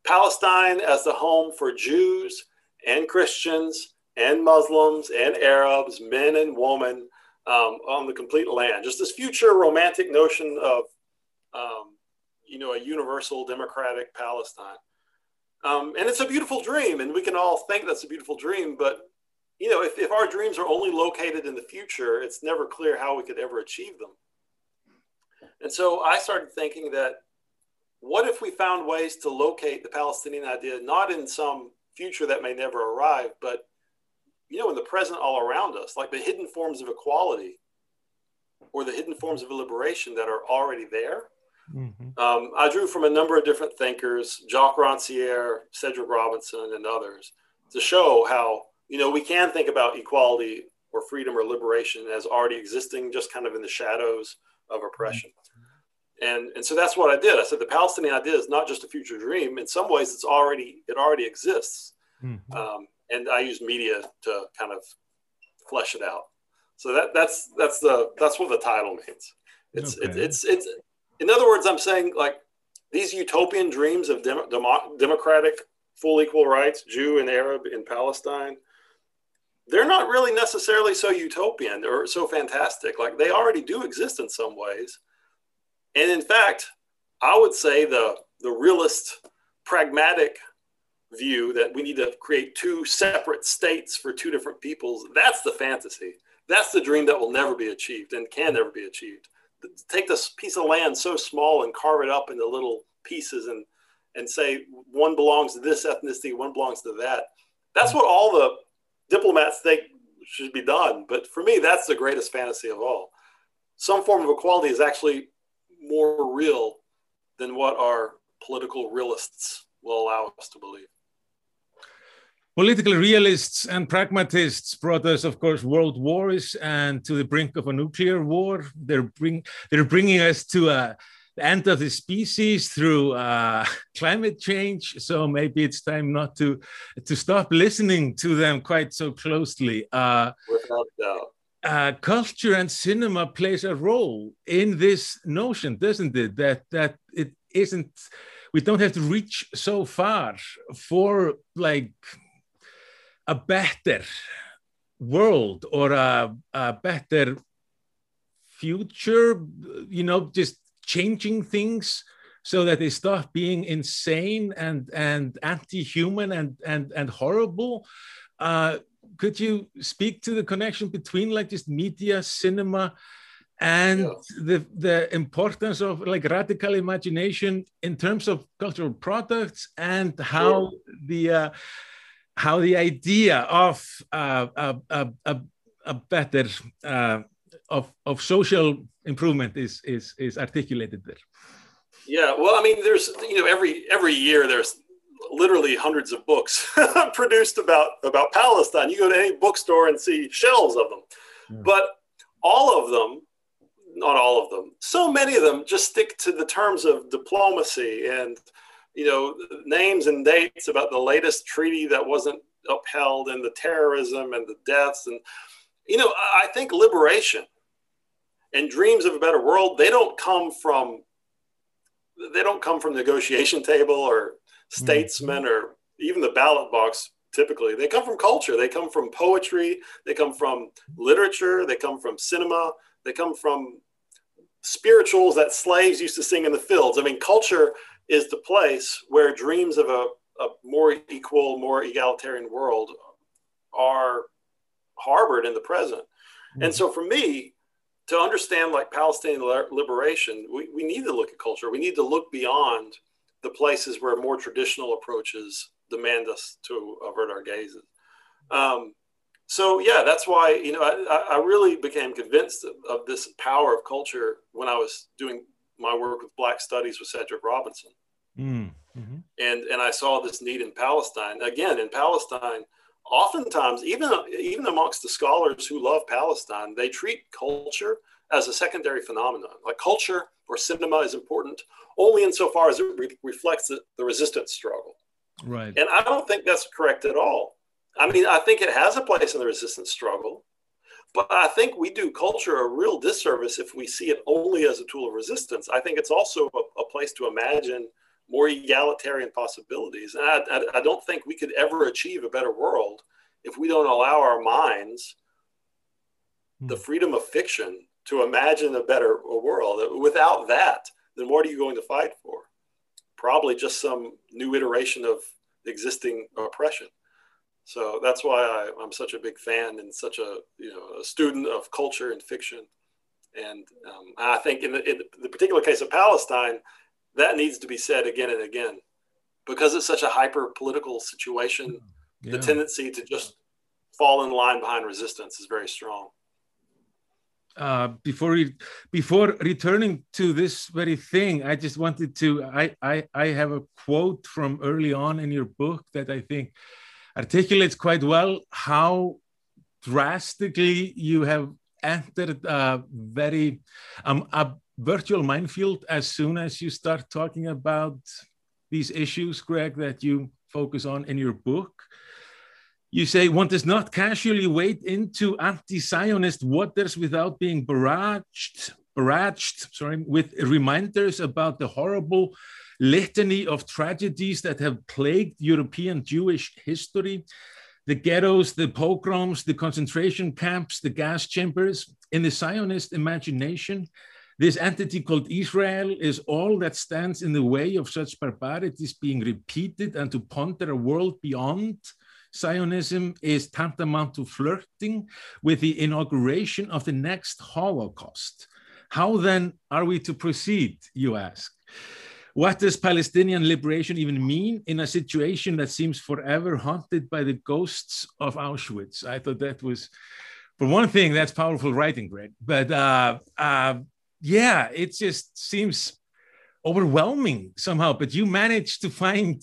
Palestine as the home for Jews and Christians and Muslims and Arabs, men and women um, on the complete land. Just this future romantic notion of, um, you know, a universal democratic Palestine. Um, and it's a beautiful dream, and we can all think that's a beautiful dream, but you know, if, if our dreams are only located in the future, it's never clear how we could ever achieve them. And so I started thinking that what if we found ways to locate the Palestinian idea not in some future that may never arrive, but you know, in the present all around us, like the hidden forms of equality or the hidden forms of liberation that are already there. Mm-hmm. Um, I drew from a number of different thinkers, Jacques Rancière, Cedric Robinson, and others, to show how you know, we can think about equality or freedom or liberation as already existing just kind of in the shadows of oppression. And, and so that's what I did. I said the Palestinian idea is not just a future dream. In some ways, it's already it already exists. Mm-hmm. Um, and I use media to kind of flesh it out. So that that's that's the that's what the title means. It's okay. it, it's it's in other words, I'm saying like these utopian dreams of dem- dem- democratic full equal rights, Jew and Arab in Palestine, they're not really necessarily so utopian or so fantastic. Like they already do exist in some ways. And in fact, I would say the, the realist, pragmatic view that we need to create two separate states for two different peoples, that's the fantasy. That's the dream that will never be achieved and can never be achieved. Take this piece of land so small and carve it up into little pieces and, and say one belongs to this ethnicity, one belongs to that. That's what all the diplomats think should be done. But for me, that's the greatest fantasy of all. Some form of equality is actually more real than what our political realists will allow us to believe. Political realists and pragmatists brought us, of course, world wars and to the brink of a nuclear war. They're, bring, they're bringing us to a the end of the species through uh, <laughs> climate change. So maybe it's time not to to stop listening to them quite so closely. Uh, Without doubt. Uh, culture and cinema plays a role in this notion, doesn't it? That that it isn't. We don't have to reach so far for like a better world or a, a better future. You know, just changing things so that they stop being insane and and anti-human and and and horrible uh, could you speak to the connection between like just media cinema and yeah. the the importance of like radical imagination in terms of cultural products and how sure. the uh, how the idea of uh, a, a, a, better uh, of, of social improvement is, is, is articulated there. Yeah, well, I mean, there's, you know, every, every year there's literally hundreds of books <laughs> produced about, about Palestine. You go to any bookstore and see shelves of them. Yeah. But all of them, not all of them, so many of them just stick to the terms of diplomacy and, you know, names and dates about the latest treaty that wasn't upheld and the terrorism and the deaths. And, you know, I think liberation and dreams of a better world they don't come from they don't come from negotiation table or statesmen mm-hmm. or even the ballot box typically. They come from culture, they come from poetry, they come from literature, they come from cinema, they come from spirituals that slaves used to sing in the fields. I mean, culture is the place where dreams of a, a more equal, more egalitarian world are harbored in the present. Mm-hmm. And so for me, to understand like Palestinian liberation, we, we need to look at culture. We need to look beyond the places where more traditional approaches demand us to avert our gazes. Um, so yeah, that's why you know I, I really became convinced of, of, this power of culture when I was doing my work with Black Studies with Cedric Robinson, mm, mm-hmm. and and I saw this need in Palestine again in Palestine. Oftentimes, even even amongst the scholars who love Palestine, they treat culture as a secondary phenomenon. Like culture or cinema is important only insofar as it re- reflects the, the resistance struggle. Right. And I don't think that's correct at all. I mean, I think it has a place in the resistance struggle, but I think we do culture a real disservice if we see it only as a tool of resistance. I think it's also a, a place to imagine more egalitarian possibilities. And I, I, I, don't think we could ever achieve a better world if we don't allow our minds the hmm. freedom of fiction to imagine a better world. Without that, then what are you going to fight for? Probably just some new iteration of existing oppression. So that's why I, am such a big fan and such a you know a student of culture and fiction. And um, I think in the, in the particular case of Palestine, that needs to be said again and again, because it's such a hyper political situation. Yeah. The tendency to just fall in line behind resistance is very strong. Uh, before re before returning to this very thing, I just wanted to. I, I I have a quote from early on in your book that I think articulates quite well how drastically you have entered a very um, a virtual minefield as soon as you start talking about these issues, Greg, that you focus on in your book. You say one does not casually wade into anti-Zionist waters without being barraged, barraged, sorry, with reminders about the horrible litany of tragedies that have plagued European Jewish history the ghettos, the pogroms, the concentration camps, the gas chambers. In the Zionist imagination, this entity called Israel is all that stands in the way of such barbarities being repeated, and to ponder a world beyond Zionism is tantamount to flirting with the inauguration of the next Holocaust. How then are we to proceed, you ask? What does Palestinian liberation even mean in a situation that seems forever haunted by the ghosts of Auschwitz? I thought that was, for one thing, that's powerful writing, Greg. But uh, uh, yeah, it just seems overwhelming somehow. But you managed to find,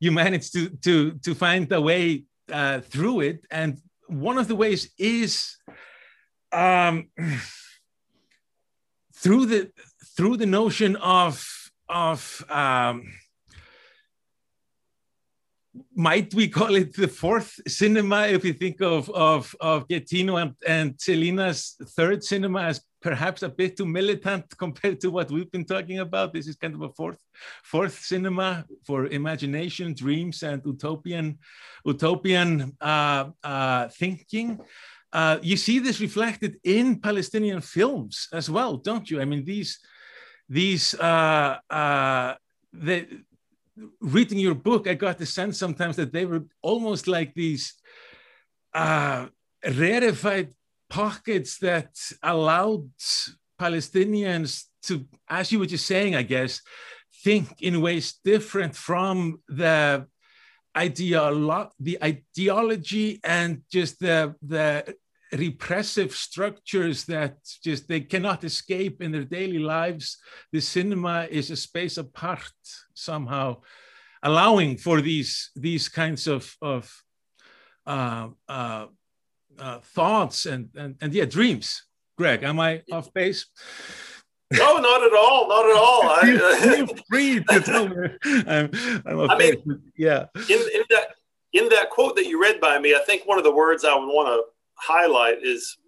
you managed to to to find a way uh, through it, and one of the ways is. Um, <clears throat> through the through the notion of of um, might we call it the fourth cinema if you think of of of Getino and, and Solanas' third cinema as perhaps a bit too militant <laughs> compared to what we've been talking about. This is kind of a fourth fourth cinema for imagination, dreams, and utopian utopian uh, uh, thinking. Uh, you see this reflected in Palestinian films as well, don't you? I mean, these these uh, uh, the reading your book, I got the sense sometimes that they were almost like these uh, rarefied pockets that allowed Palestinians to, as you were just saying, I guess, think in ways different from the ideolo- the ideology and just the the repressive structures that just they cannot escape in their daily lives the cinema is a space apart somehow allowing for these these kinds of of uh, uh, uh, thoughts and, and and yeah dreams greg am i off base no, not at all. Not at all. <laughs> I, <laughs> feel free to tell me. I'm, I'm I mean, yeah. In, in that in that quote that you read by me, I think one of the words I would want to highlight is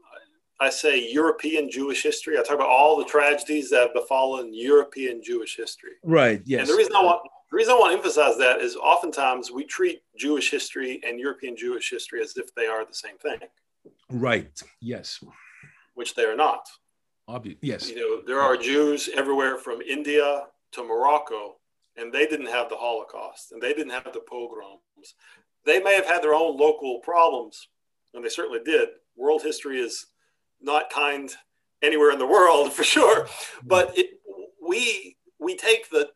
I say European Jewish history. I talk about all the tragedies that have befallen European Jewish history. Right. Yes. And the reason I want The reason I want to emphasize that is oftentimes we treat Jewish history and European Jewish history as if they are the same thing. Right. Yes. Which they are not. Obvious. Yes. You know, there are Jews everywhere from India to Morocco, and they didn't have the Holocaust and they didn't have the pogroms. They may have had their own local problems, and they certainly did. World history is not kind anywhere in the world <laughs> for sure, but it, we we take the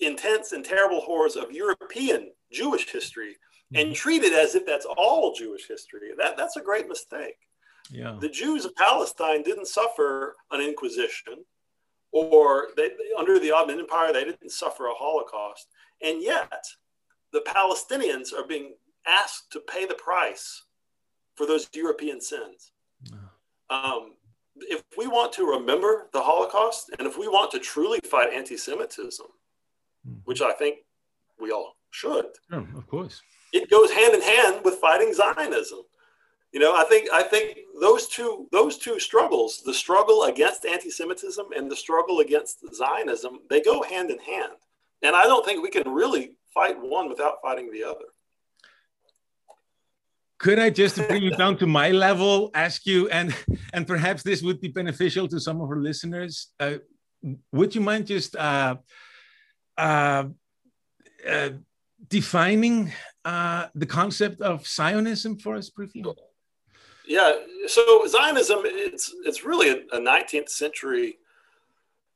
intense and terrible horrors of European Jewish history and mm-hmm. treat it as if that's all Jewish history. That, that's a great mistake. Yeah. The Jews of Palestine didn't suffer an inquisition or they, under the Ottoman Empire, they didn't suffer a Holocaust. And yet, the Palestinians are being asked to pay the price for those European sins. Um, if we want to remember the Holocaust and if we want to truly fight anti Semitism, Hmm. which I think we all should. Yeah, of course. It goes hand in hand with fighting Zionism. You know, I think I think those two those two struggles, the struggle against anti-Semitism and the struggle against Zionism, they go hand in hand. And I don't think we can really fight one without fighting the other. Could I just bring you down to my level, ask you, and and perhaps this would be beneficial to some of our listeners. Uh, would you mind just uh, uh, uh, defining uh, the concept of Zionism for us briefly? Yeah, so Zionism it's it's really a, 19th century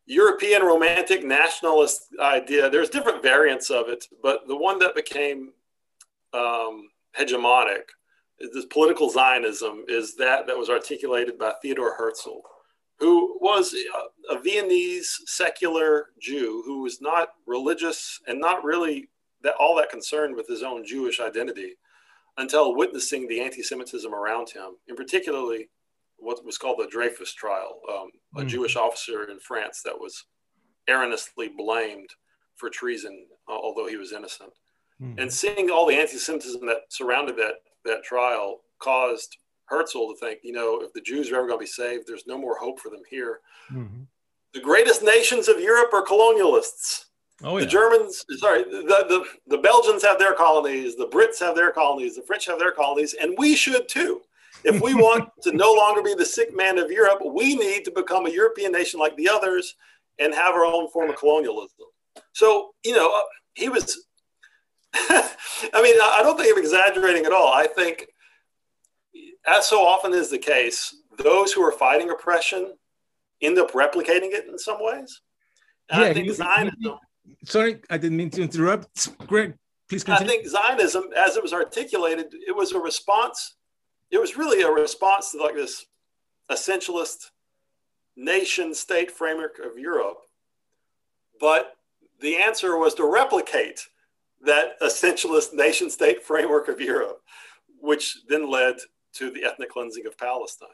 European romantic nationalist idea. There's different variants of it, but the one that became um, hegemonic, this political Zionism, is that that was articulated by Theodore Herzl who was a, Viennese secular Jew who was not religious and not really that all that concerned with his own Jewish identity until witnessing the anti-Semitism around him, in particularly what was called the Dreyfus trial, um, a mm. Jewish officer in France that was erroneously blamed for treason, although he was innocent. Mm. And seeing all the anti-Semitism that surrounded that that trial caused Herzl to think, you know, if the Jews are ever going to be saved, there's no more hope for them here. Mm-hmm. The greatest nations of Europe are colonialists. Oh, yeah. The Germans, sorry, the, the, the Belgians have their colonies, the Brits have their colonies, the French have their colonies, and we should too. If we <laughs> want to no longer be the sick man of Europe, we need to become a European nation like the others and have our own form of colonialism. So, you know, uh, he was, <laughs> I mean, I don't think I'm exaggerating at all. I think as so often is the case, those who are fighting oppression end up replicating it in some ways. And yeah, I think you, Zionism. You, sorry, I didn't mean to interrupt. Greg, please continue. I think Zionism, as it was articulated, it was a response. It was really a response to like this essentialist nation state framework of Europe. But the answer was to replicate that essentialist nation state framework of Europe, which then led to the ethnic cleansing of Palestine.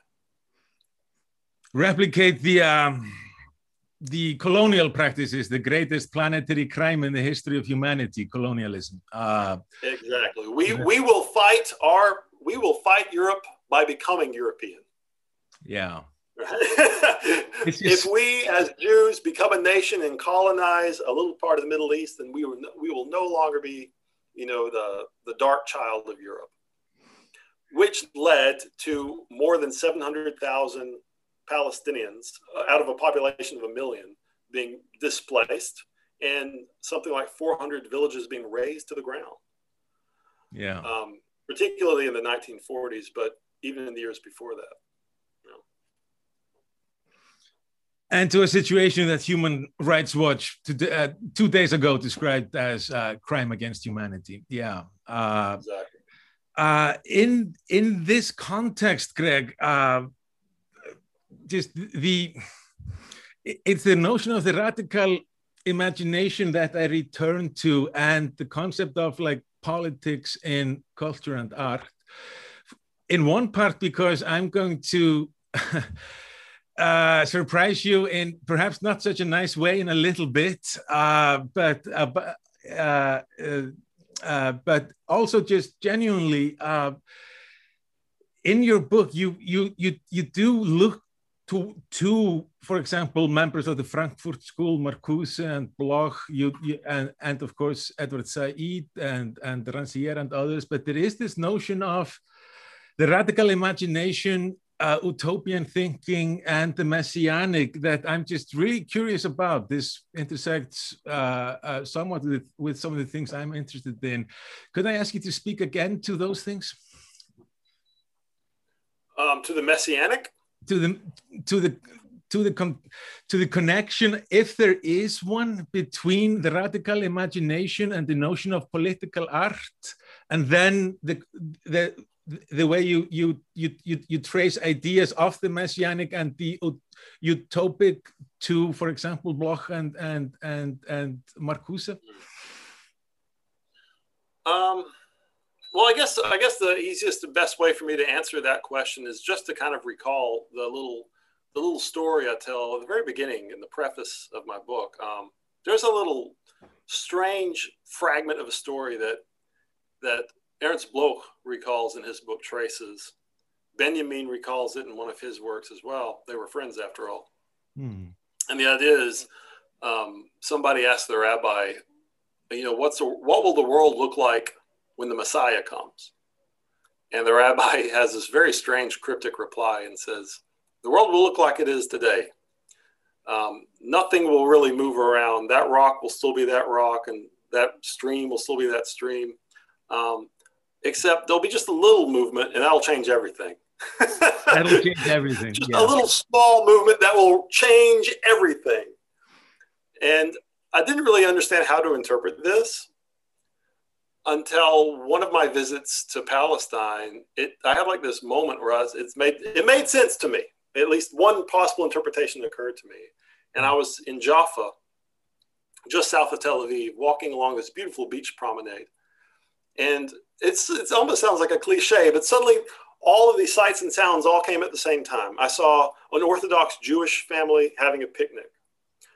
Replicate the um, the colonial practices, the greatest planetary crime in the history of humanity, colonialism. Uh, exactly. We we will fight our we will fight Europe by becoming European. Yeah. <laughs> if we as Jews become a nation and colonize a little part of the Middle East, then we will we will no longer be, you know, the the dark child of Europe which led to more than 700,000 Palestinians uh, out of a population of a million being displaced and something like 400 villages being razed to the ground. Yeah. Um, particularly in the 1940s, but even in the years before that. And to a situation that Human Rights Watch today, uh, two days ago described as uh, crime against humanity. Yeah. Uh, exactly. Uh, in in this context, Greg, uh, just the it's the notion of the radical imagination that I return to, and the concept of like politics in culture and art. In one part, because I'm going to. <laughs> Uh, surprise you in perhaps not such a nice way in a little bit, uh, but uh, uh, uh uh, but also just genuinely uh, in your book you you you you do look to two, for example, members of the Frankfurt School, Marcuse and Bloch, you, you, and, and of course Edward Said and, and Rancière and others, but there is this notion of the radical imagination, uh, utopian thinking, and the messianic that I'm just really curious about. This intersects uh, uh, somewhat with, with some of the things I'm interested in. Could I ask you to speak again to those things? Um, to the messianic? to the to the to the con- to the connection if there is one between the radical imagination and the notion of political art and then the the the way you you you you, you trace ideas of the messianic and the utopic to for example bloch and and and and marcuse um well, I guess I guess the easiest, the best way for me to answer that question is just to kind of recall the little the little story I tell at the very beginning in the preface of my book. Um, there's a little strange fragment of a story that that Ernst Bloch recalls in his book Traces. Benjamin recalls it in one of his works as well. They were friends after all. Hmm. And the idea is um, somebody asked the rabbi, you know, what's the, what will the world look like when the Messiah comes. And the rabbi <laughs> has this very strange cryptic reply and says, The world will look like it is today. Um, nothing will really move around. That rock will still be that rock, and that stream will still be that stream. Um, except there'll be just a little movement, and that'll change everything. <laughs> that'll change <laughs> everything. Just yeah. a little small movement that will change everything. And I didn't really understand how to interpret this until one of my visits to Palestine, it I had like this moment where I was, it's made it made sense to me. At least one possible interpretation occurred to me. And I was in Jaffa, just south of Tel Aviv, walking along this beautiful beach promenade. And it's it almost sounds like a cliche, but suddenly all of these sights and sounds all came at the same time. I saw an Orthodox Jewish family having a picnic.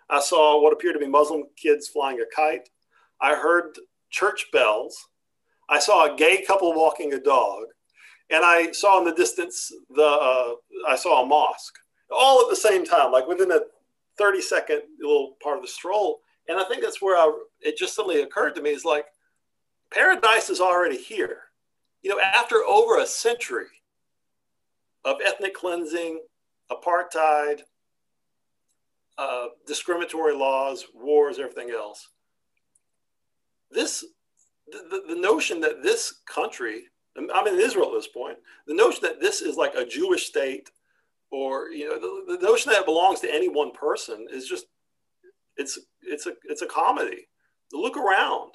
I saw what appeared to be Muslim kids flying a kite. I heard church bells. I saw a gay couple walking a dog, and I saw in the distance the uh, I saw a mosque, all at the same time, like within a 30 second little part of the stroll. And I think that's where I, it just suddenly occurred to me is like paradise is already here. You know, after over a century of ethnic cleansing, apartheid, uh, discriminatory laws, wars, everything else, this the, the notion that this country i'm in israel at this point the notion that this is like a jewish state or you know the, the notion that it belongs to any one person is just it's it's a it's a comedy look around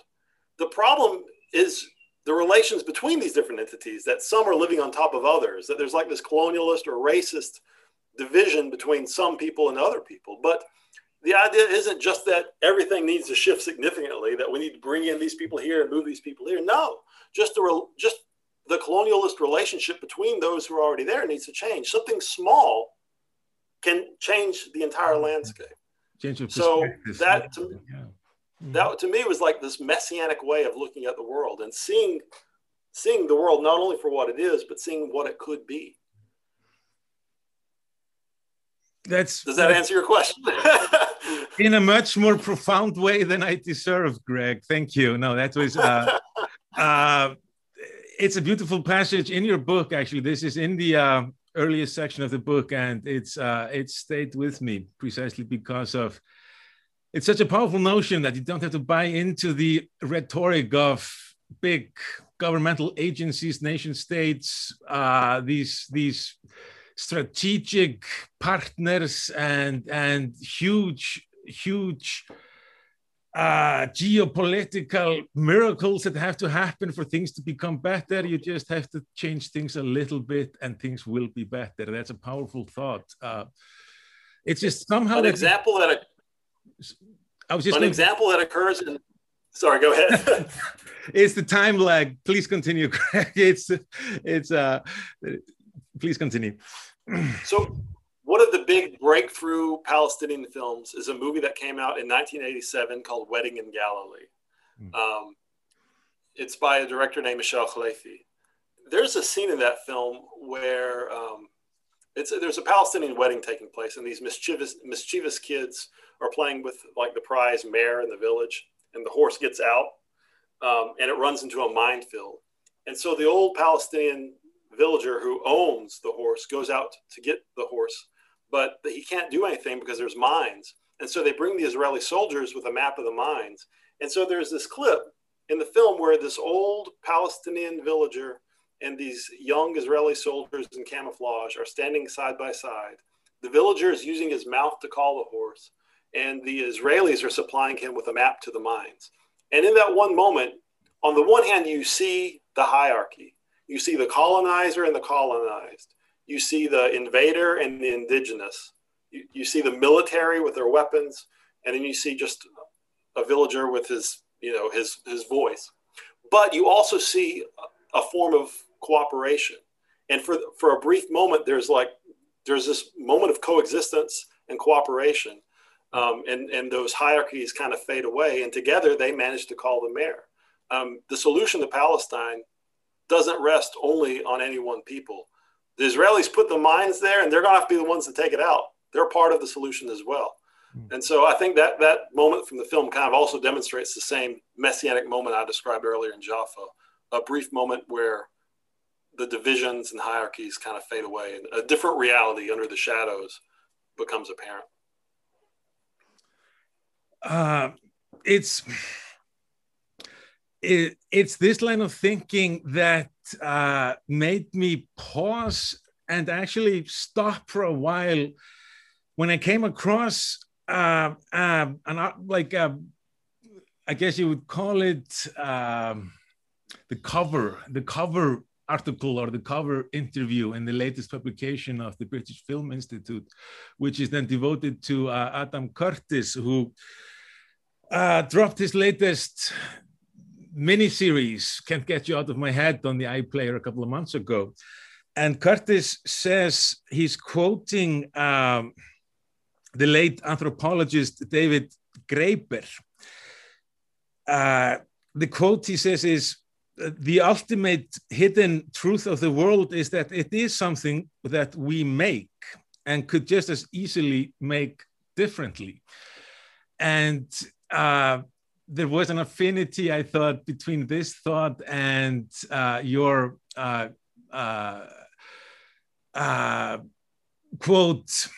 the problem is the relations between these different entities that some are living on top of others that there's like this colonialist or racist division between some people and other people but the idea isn't just that everything needs to shift significantly, that we need to bring in these people here and move these people here. No, just the, just the colonialist relationship between those who are already there needs to change. Something small can change the entire mm-hmm. landscape. Change so that to, yeah. That to me was like this messianic way of looking at the world and seeing seeing the world not only for what it is, but seeing what it could be. That's does that answer your question? <laughs> In a much more profound way than i deserve greg. Thank you. No that was uh, <laughs> uh, it's a beautiful passage in your book actually. This is in the uh, earliest section of the book and it's uh, it stayed with me precisely because of it's such a powerful notion that you don't have to buy into the rhetoric of big governmental agencies nation states uh, these these strategic partners and and huge huge uh, geopolitical miracles that have to happen for things to become better. You just have to change things a little bit, and things will be better. That's a powerful thought. Uh, it's just somehow an example that I was just an example that occurs in. Sorry, go ahead. <laughs> it's the time lag. Please continue. <laughs> It's it's uh, please continue <clears throat> so one of the big breakthrough Palestinian films is a movie that came out in 1987 called Wedding in Galilee. Mm. Um, it's by a director named Michel Khleifi. There's a scene in that film where um, it's a, there's a Palestinian wedding taking place, and these mischievous mischievous kids are playing with like the prize mare in the village, and the horse gets out, um, and it runs into a minefield, and so the old Palestinian villager who owns the horse goes out to get the horse, but he can't do anything because there's mines, and so they bring the Israeli soldiers with a map of the mines, and so there's this clip in the film where this old Palestinian villager and these young Israeli soldiers in camouflage are standing side by side. The villager is using his mouth to call the horse, and the Israelis are supplying him with a map to the mines. And in that one moment, on the one hand, you see the hierarchy. You see the colonizer and the colonized. You see the invader and the indigenous. You, you see the military with their weapons, and then you see just a villager with his, you know, his his voice. But you also see a form of cooperation. And for, for a brief moment, there's like, there's this moment of coexistence and cooperation. Um, and, and those hierarchies kind of fade away. And together they manage to call the mare. Um, the solution to Palestine doesn't rest only on any one people. The Israelis put the mines there, and they're going to have to be the ones to take it out. They're part of the solution as well. Hmm. And so I think that that moment from the film kind of also demonstrates the same messianic moment I described earlier in Jaffa, a brief moment where the divisions and hierarchies kind of fade away and a different reality under the shadows becomes apparent uh, it's it, it's this line of thinking that uh, made me pause and actually stop for a while. When I came across uh, uh, an like uh, I guess you would call it um, the cover, the cover article or the cover interview in the latest publication of the British Film Institute, which is then devoted to uh, Adam Curtis, who uh, dropped his latest miniseries, Can't Get You Out of My Head, on the iPlayer a couple of months ago. And Curtis says he's quoting um, the late anthropologist David Graeber. Uh, the quote he says is the ultimate hidden truth of the world is that it is something that we make and could just as easily make differently. And uh, there was an affinity, I thought, between this thought and uh, your uh, uh, uh quote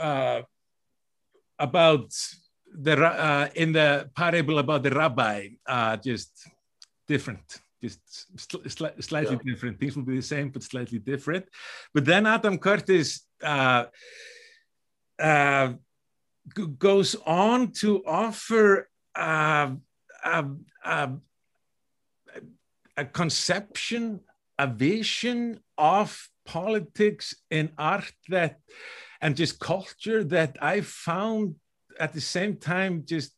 uh, about the uh, in the parable about the rabbi, uh, just different, just sl slightly yeah. different. Things will be the same, but slightly different. But then Adam Curtis uh, uh, goes on to offer uh, a, a, a conception, a vision of politics in art that and just culture that I found at the same time just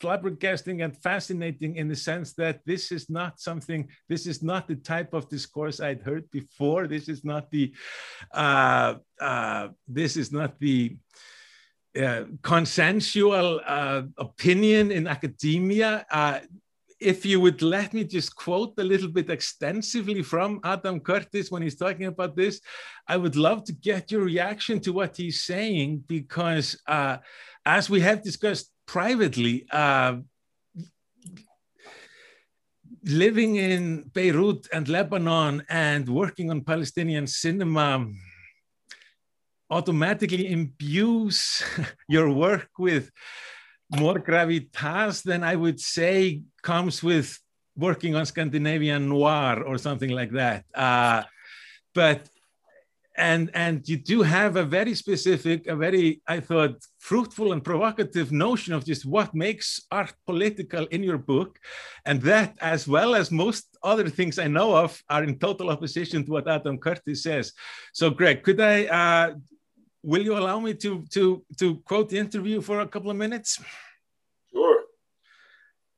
flabbergasting and fascinating in the sense that this is not something this is not the type of discourse i'd heard before. This is not the uh, uh, this is not the uh, consensual uh, opinion in academia. Uh, if you would let me just quote a little bit extensively from Adam Curtis when he's talking about this, I would love to get your reaction to what he's saying because, uh, as we have discussed privately, uh, living in Beirut and Lebanon and working on Palestinian cinema automatically imbues <laughs> your work with more gravitas than I would say comes with working on Scandinavian noir or something like that. Uh, but and and you do have a very specific, a very I thought fruitful and provocative notion of just what makes art political in your book, and that as well as most other things I know of are in total opposition to what Adam Curtis says. So, Greg, could I? Uh, will you allow me to to to quote the interview for a couple of minutes?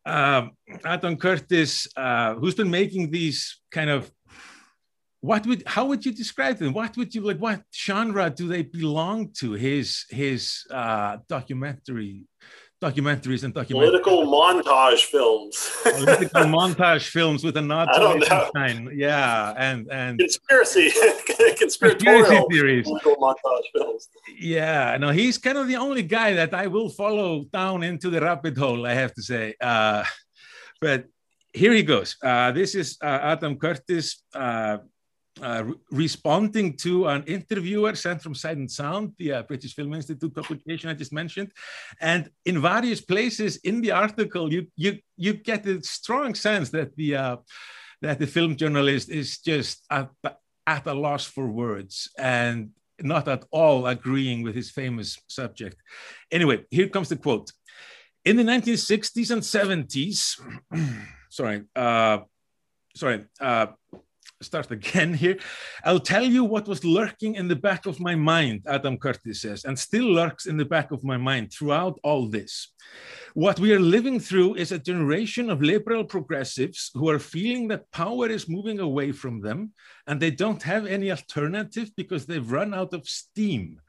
uh, Adam Curtis, uh, who's been making these kind of what would how would you describe them? What would you like? What genre do they belong to? His his uh, documentary documentaries and documentaries. Political montage films. Political <laughs> montage films with a nod to. Yeah, and and Conspiracy, <laughs> Conspiracy theories. political montage films. Yeah, no, he's kind of the only guy that I will follow down into the rabbit hole, I have to say. Uh, but here he goes. Uh, this is uh, Adam Curtis uh, uh, re- responding to an interviewer sent from Sight and Sound, the uh, British Film Institute publication I just mentioned. And in various places in the article, you you you get a strong sense that the uh, that the film journalist is just at, at a loss for words and not at all agreeing with his famous subject. Anyway, here comes the quote. In the 1960s and 70s, <clears throat> sorry, uh, sorry, uh, start again <laughs> here. I'll tell you what was lurking in the back of my mind, Adam Curtis says, and still lurks in the back of my mind throughout all this. What we are living through is a generation of liberal progressives who are feeling that power is moving away from them and they don't have any alternative because they've run out of steam.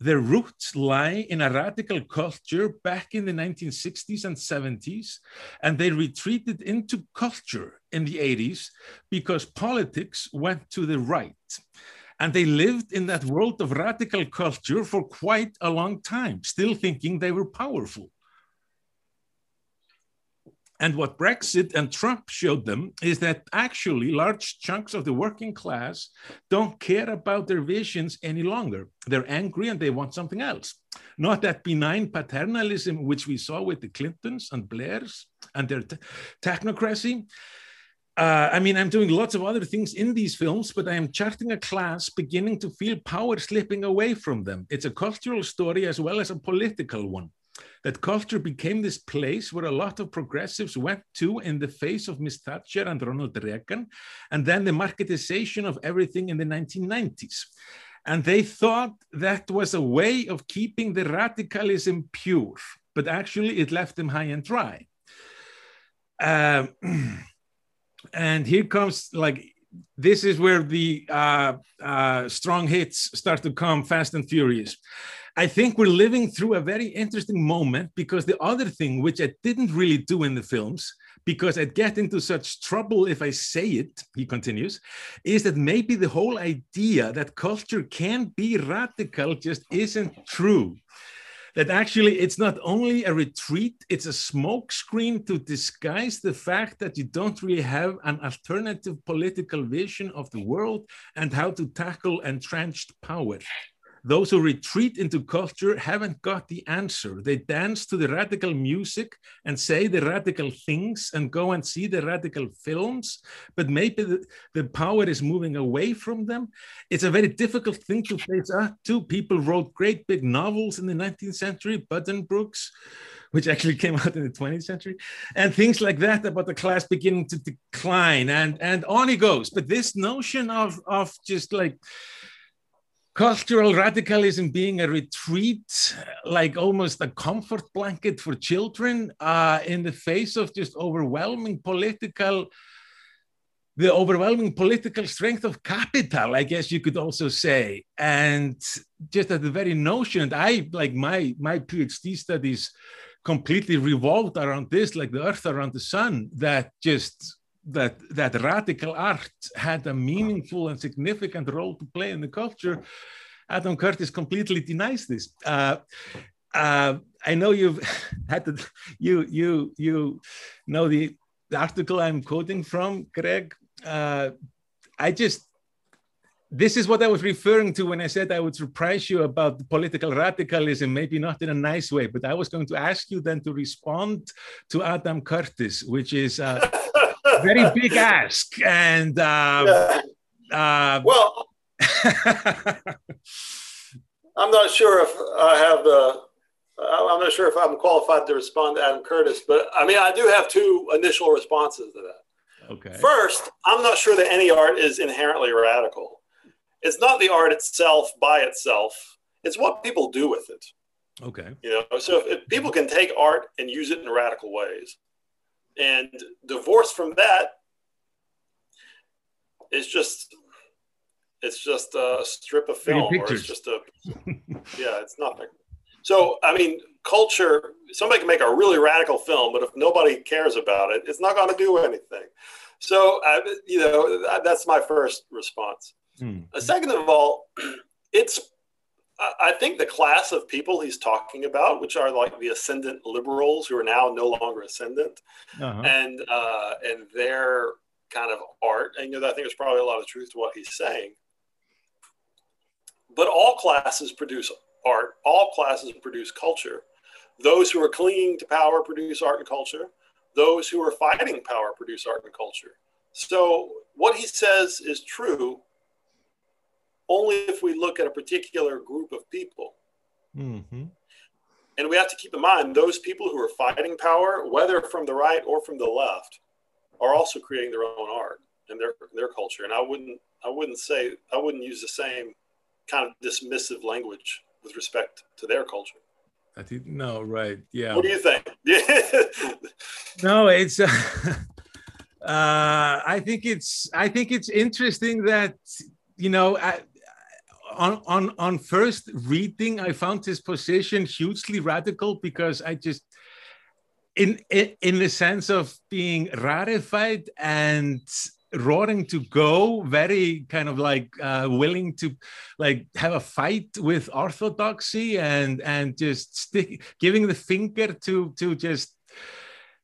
Their roots lie in a radical culture back in the 1960s and 70s, and they retreated into culture in the 80s because politics went to the right. And they lived in that world of radical culture for quite a long time, still thinking they were powerful. And what Brexit and Trump showed them is that actually large chunks of the working class don't care about their visions any longer. They're angry and they want something else. Not that benign paternalism which we saw with the Clintons and Blairs and their te- technocracy. Uh, I mean, I'm doing lots of other things in these films, but I am charting a class beginning to feel power slipping away from them. It's a cultural story as well as a political one that culture became this place where a lot of progressives went to in the face of Miss Thatcher and Ronald Reagan, and then the marketization of everything in the 1990s. And they thought that was a way of keeping the radicalism pure, but actually it left them high and dry. Um, <clears throat> and here comes like this is where the uh, uh, strong hits start to come fast and furious. I think we're living through a very interesting moment because the other thing, which I didn't really do in the films, because I'd get into such trouble if I say it, he continues, is that maybe the whole idea that culture can be radical just isn't true. That actually it's not only a retreat, it's a smokescreen to disguise the fact that you don't really have an alternative political vision of the world and how to tackle entrenched power those who retreat into culture haven't got the answer. They dance to the radical music and say the radical things and go and see the radical films, but maybe the, the power is moving away from them. It's a very difficult thing to face ah, up to. People wrote great big novels in the 19th century, Button Buddenbrooks which actually came <laughs> out in the 20th century, and things like that about the class beginning to decline, and and on it goes. But this notion of of just like cultural radicalism being a retreat, like almost a comfort blanket for children uh, in the face of just overwhelming political, the overwhelming political strength of capital, I guess you could also say. And just at the very notion, I like my, my PhD studies completely revolved around this, like the earth around the sun, that just that that radical art had a meaningful and significant role to play in the culture. Adam Curtis completely denies this. Uh, uh, I know you've <laughs> had to, you you you know the, the article I'm quoting from, Greg. Uh, I just this is what I was referring to when I said I would surprise you about political radicalism, maybe not in a nice way, but I was going to ask you then to respond to Adam Curtis, which is a <laughs> <laughs> very big ask. And uh, uh, well, <laughs> I'm not sure if I have the. I'm not sure if I'm qualified to respond to Adam Curtis, but I mean, I do have two initial responses to that. Okay. First, I'm not sure that any art is inherently radical. It's not the art itself by itself. It's what people do with it. Okay. You know, so if, if people can take art and use it in radical ways, and divorce from that is just it's just a strip of film or it's just a yeah it's nothing So, I mean, culture, somebody can make a really radical film, but if nobody cares about it, it's not going to do anything. So, I, you know, that's my first response. Mm. Second of all, <clears throat> it's, I think the class of people he's talking about, which are like the ascendant liberals who are now no longer ascendant, uh-huh. and uh, and their kind of art, and you know, I think there's probably a lot of truth to what he's saying. But all classes produce art. All classes produce culture. Those who are clinging to power produce art and culture. Those who are fighting power produce art and culture. So what he says is true only if we look at a particular group of people. Mm-hmm. And we have to keep in mind those people who are fighting power, whether from the right or from the left, are also creating their own art and their their culture. And I wouldn't I wouldn't say I wouldn't use the same kind of dismissive language with respect to their culture. I think no, right? Yeah. What do you think? <laughs> no, it's. Uh, <laughs> uh, I think it's. I think it's interesting that you know. I, on on on first reading, I found his position hugely radical because I just. In, in in the sense of being ratified and roaring to go very kind of like uh, willing to like have a fight with orthodoxy and and just stick giving the finger to to just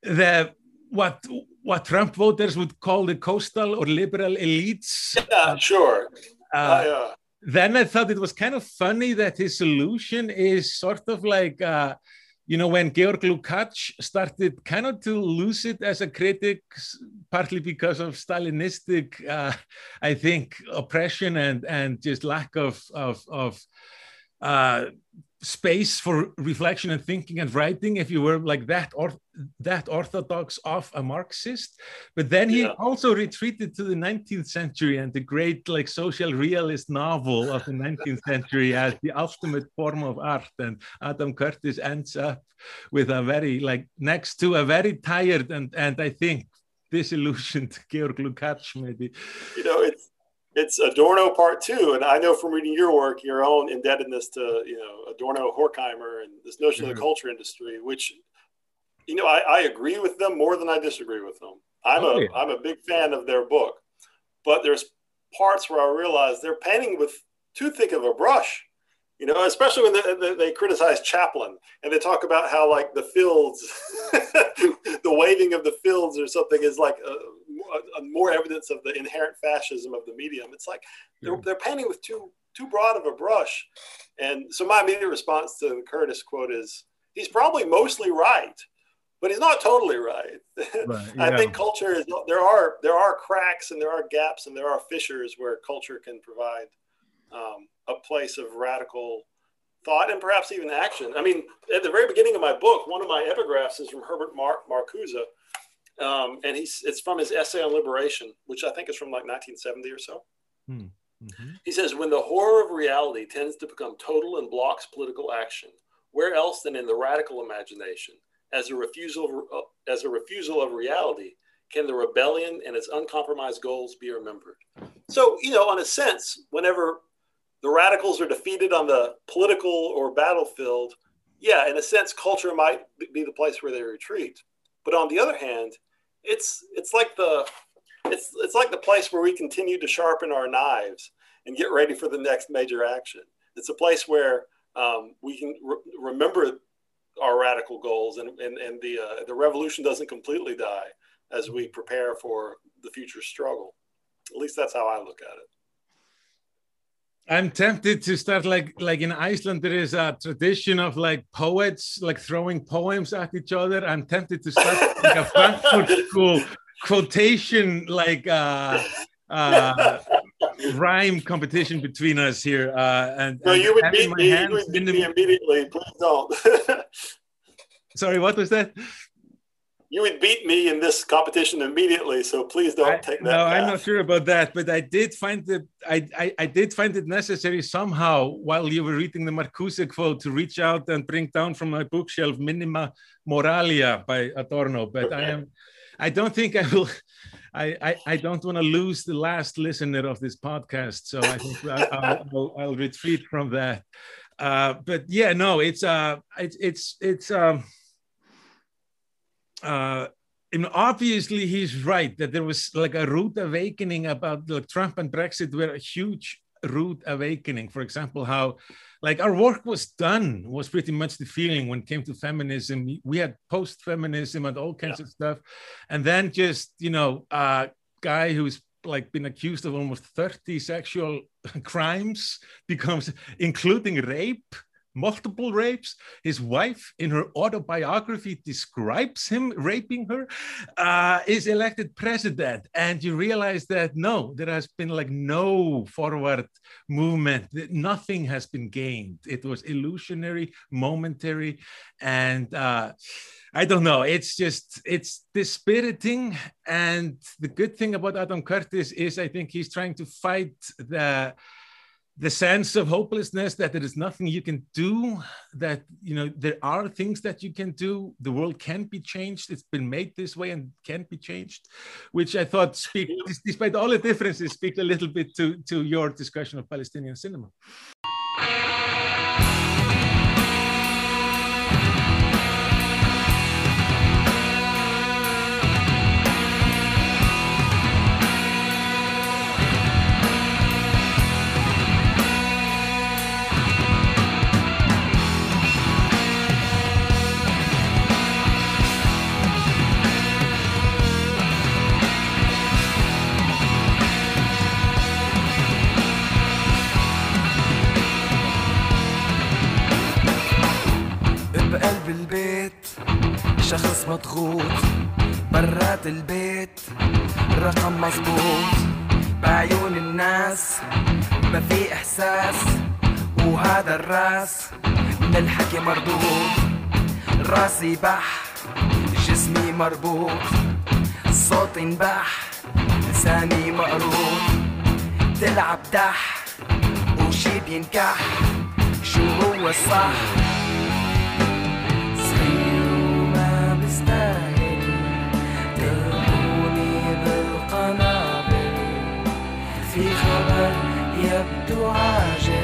the what what Trump voters would call the coastal or liberal elites. Yeah, sure. Uh, uh, yeah. Then I thought it was kind of funny that his solution is sort of like uh, you know, when Georg Lukács started kind of to lose it as a critic, partly because of Stalinistic, uh, I think, oppression and and just lack of of, of uh, space for reflection and thinking and writing if you were like that or that orthodox of a marxist. But then he yeah. also retreated to the 19th century and the great like social realist novel of the 19th century as the ultimate form of art. And adam curtis ends up with a very like next to a very tired and and i think disillusioned <laughs> georg lukács maybe. You know it's it's Adorno part two, and I know from reading your work, your own indebtedness to you know Adorno, Horkheimer, and this notion mm-hmm. of the mm-hmm. culture industry, which you know I, I, agree with them more than I disagree with them. I'm oh, a am a big fan of their book, but there's parts where I realize they're painting with too thick of a brush. You know, especially when they, they, they criticize Chaplin and they talk about how like the fields, <laughs> the waving of the fields or something is like a, a more evidence of the inherent fascism of the medium. It's like they're, they're painting with too too broad of a brush. And so my immediate response to the Curtis quote is he's probably mostly right, but he's not totally right. <laughs> right yeah. I think culture is there are there are cracks and there are gaps and there are fissures where culture can provide um, a place of radical thought and perhaps even action. I mean, at the very beginning of my book, one of my epigraphs is from Herbert Mar- Marcuse, um, and he's it's from his essay on liberation, which I think is from like 1970 or so. Hmm. Mm-hmm. He says, when the horror of reality tends to become total and blocks political action, where else than in the radical imagination, as a refusal of, uh, as a refusal of reality, can the rebellion and its uncompromised goals be remembered? So, you know, in a sense, whenever the radicals are defeated on the political or battlefield, yeah, in a sense, culture might be the place where they retreat. But on the other hand, it's it's like the it's it's like the place where we continue to sharpen our knives and get ready for the next major action. It's a place where um, we can re- remember our radical goals and and, and the uh, the revolution doesn't completely die as we prepare for the future struggle. At least that's how I look at it. I'm tempted to start like like in Iceland there is a tradition of like poets like throwing poems at each other. I'm tempted to start like a Frankfurt <laughs> School quotation like uh, uh, rhyme competition between us here. Uh, and, no, you would beat me. You would beat me immediately. Please don't. <laughs> Sorry, what was that? You would beat me in this competition immediately. So please don't I, take that. No, path. I'm not sure about that, but I did find it. I, I, I did find it necessary somehow while you were reading the Marcuse quote to reach out and bring down from my bookshelf Minima Moralia by Adorno. But okay. I am. I don't think I will. I, I, I, don't want to lose the last listener of this podcast, so I think I'll, <laughs> I'll, I'll, retreat from that. Uh, but yeah, no, it's uh, it's it's it's um, uh, and obviously he's right that there was like a root awakening about like Trump and Brexit were a huge root awakening. For example, how like our work was done was pretty much the feeling when it came to feminism. We had post-feminism and all kinds yeah. of stuff, and then just you know a guy who's like been accused of almost 30 sexual <laughs> crimes becomes including rape multiple rapes. His wife, in her autobiography, describes him raping her, uh, is elected president. And you realize that no, there has been like no forward movement, nothing has been gained. It was illusionary, momentary. And uh, I don't know, it's just, it's dispiriting. And the good thing about Adam Curtis is I think he's trying to fight the the sense of hopelessness that there is nothing you can do that you know there are things that you can do. The world can be changed. It's been made this way and can be changed which i thought speak despite all the differences speak a little bit to to your discussion of palestinian cinema وهذا الراس من الحكي مردود راسي بح جسمي مربوط. صوتي انبح لساني مقروض تلعب دح وشي بينكح. شو هو الصح؟ يبدو عاجل.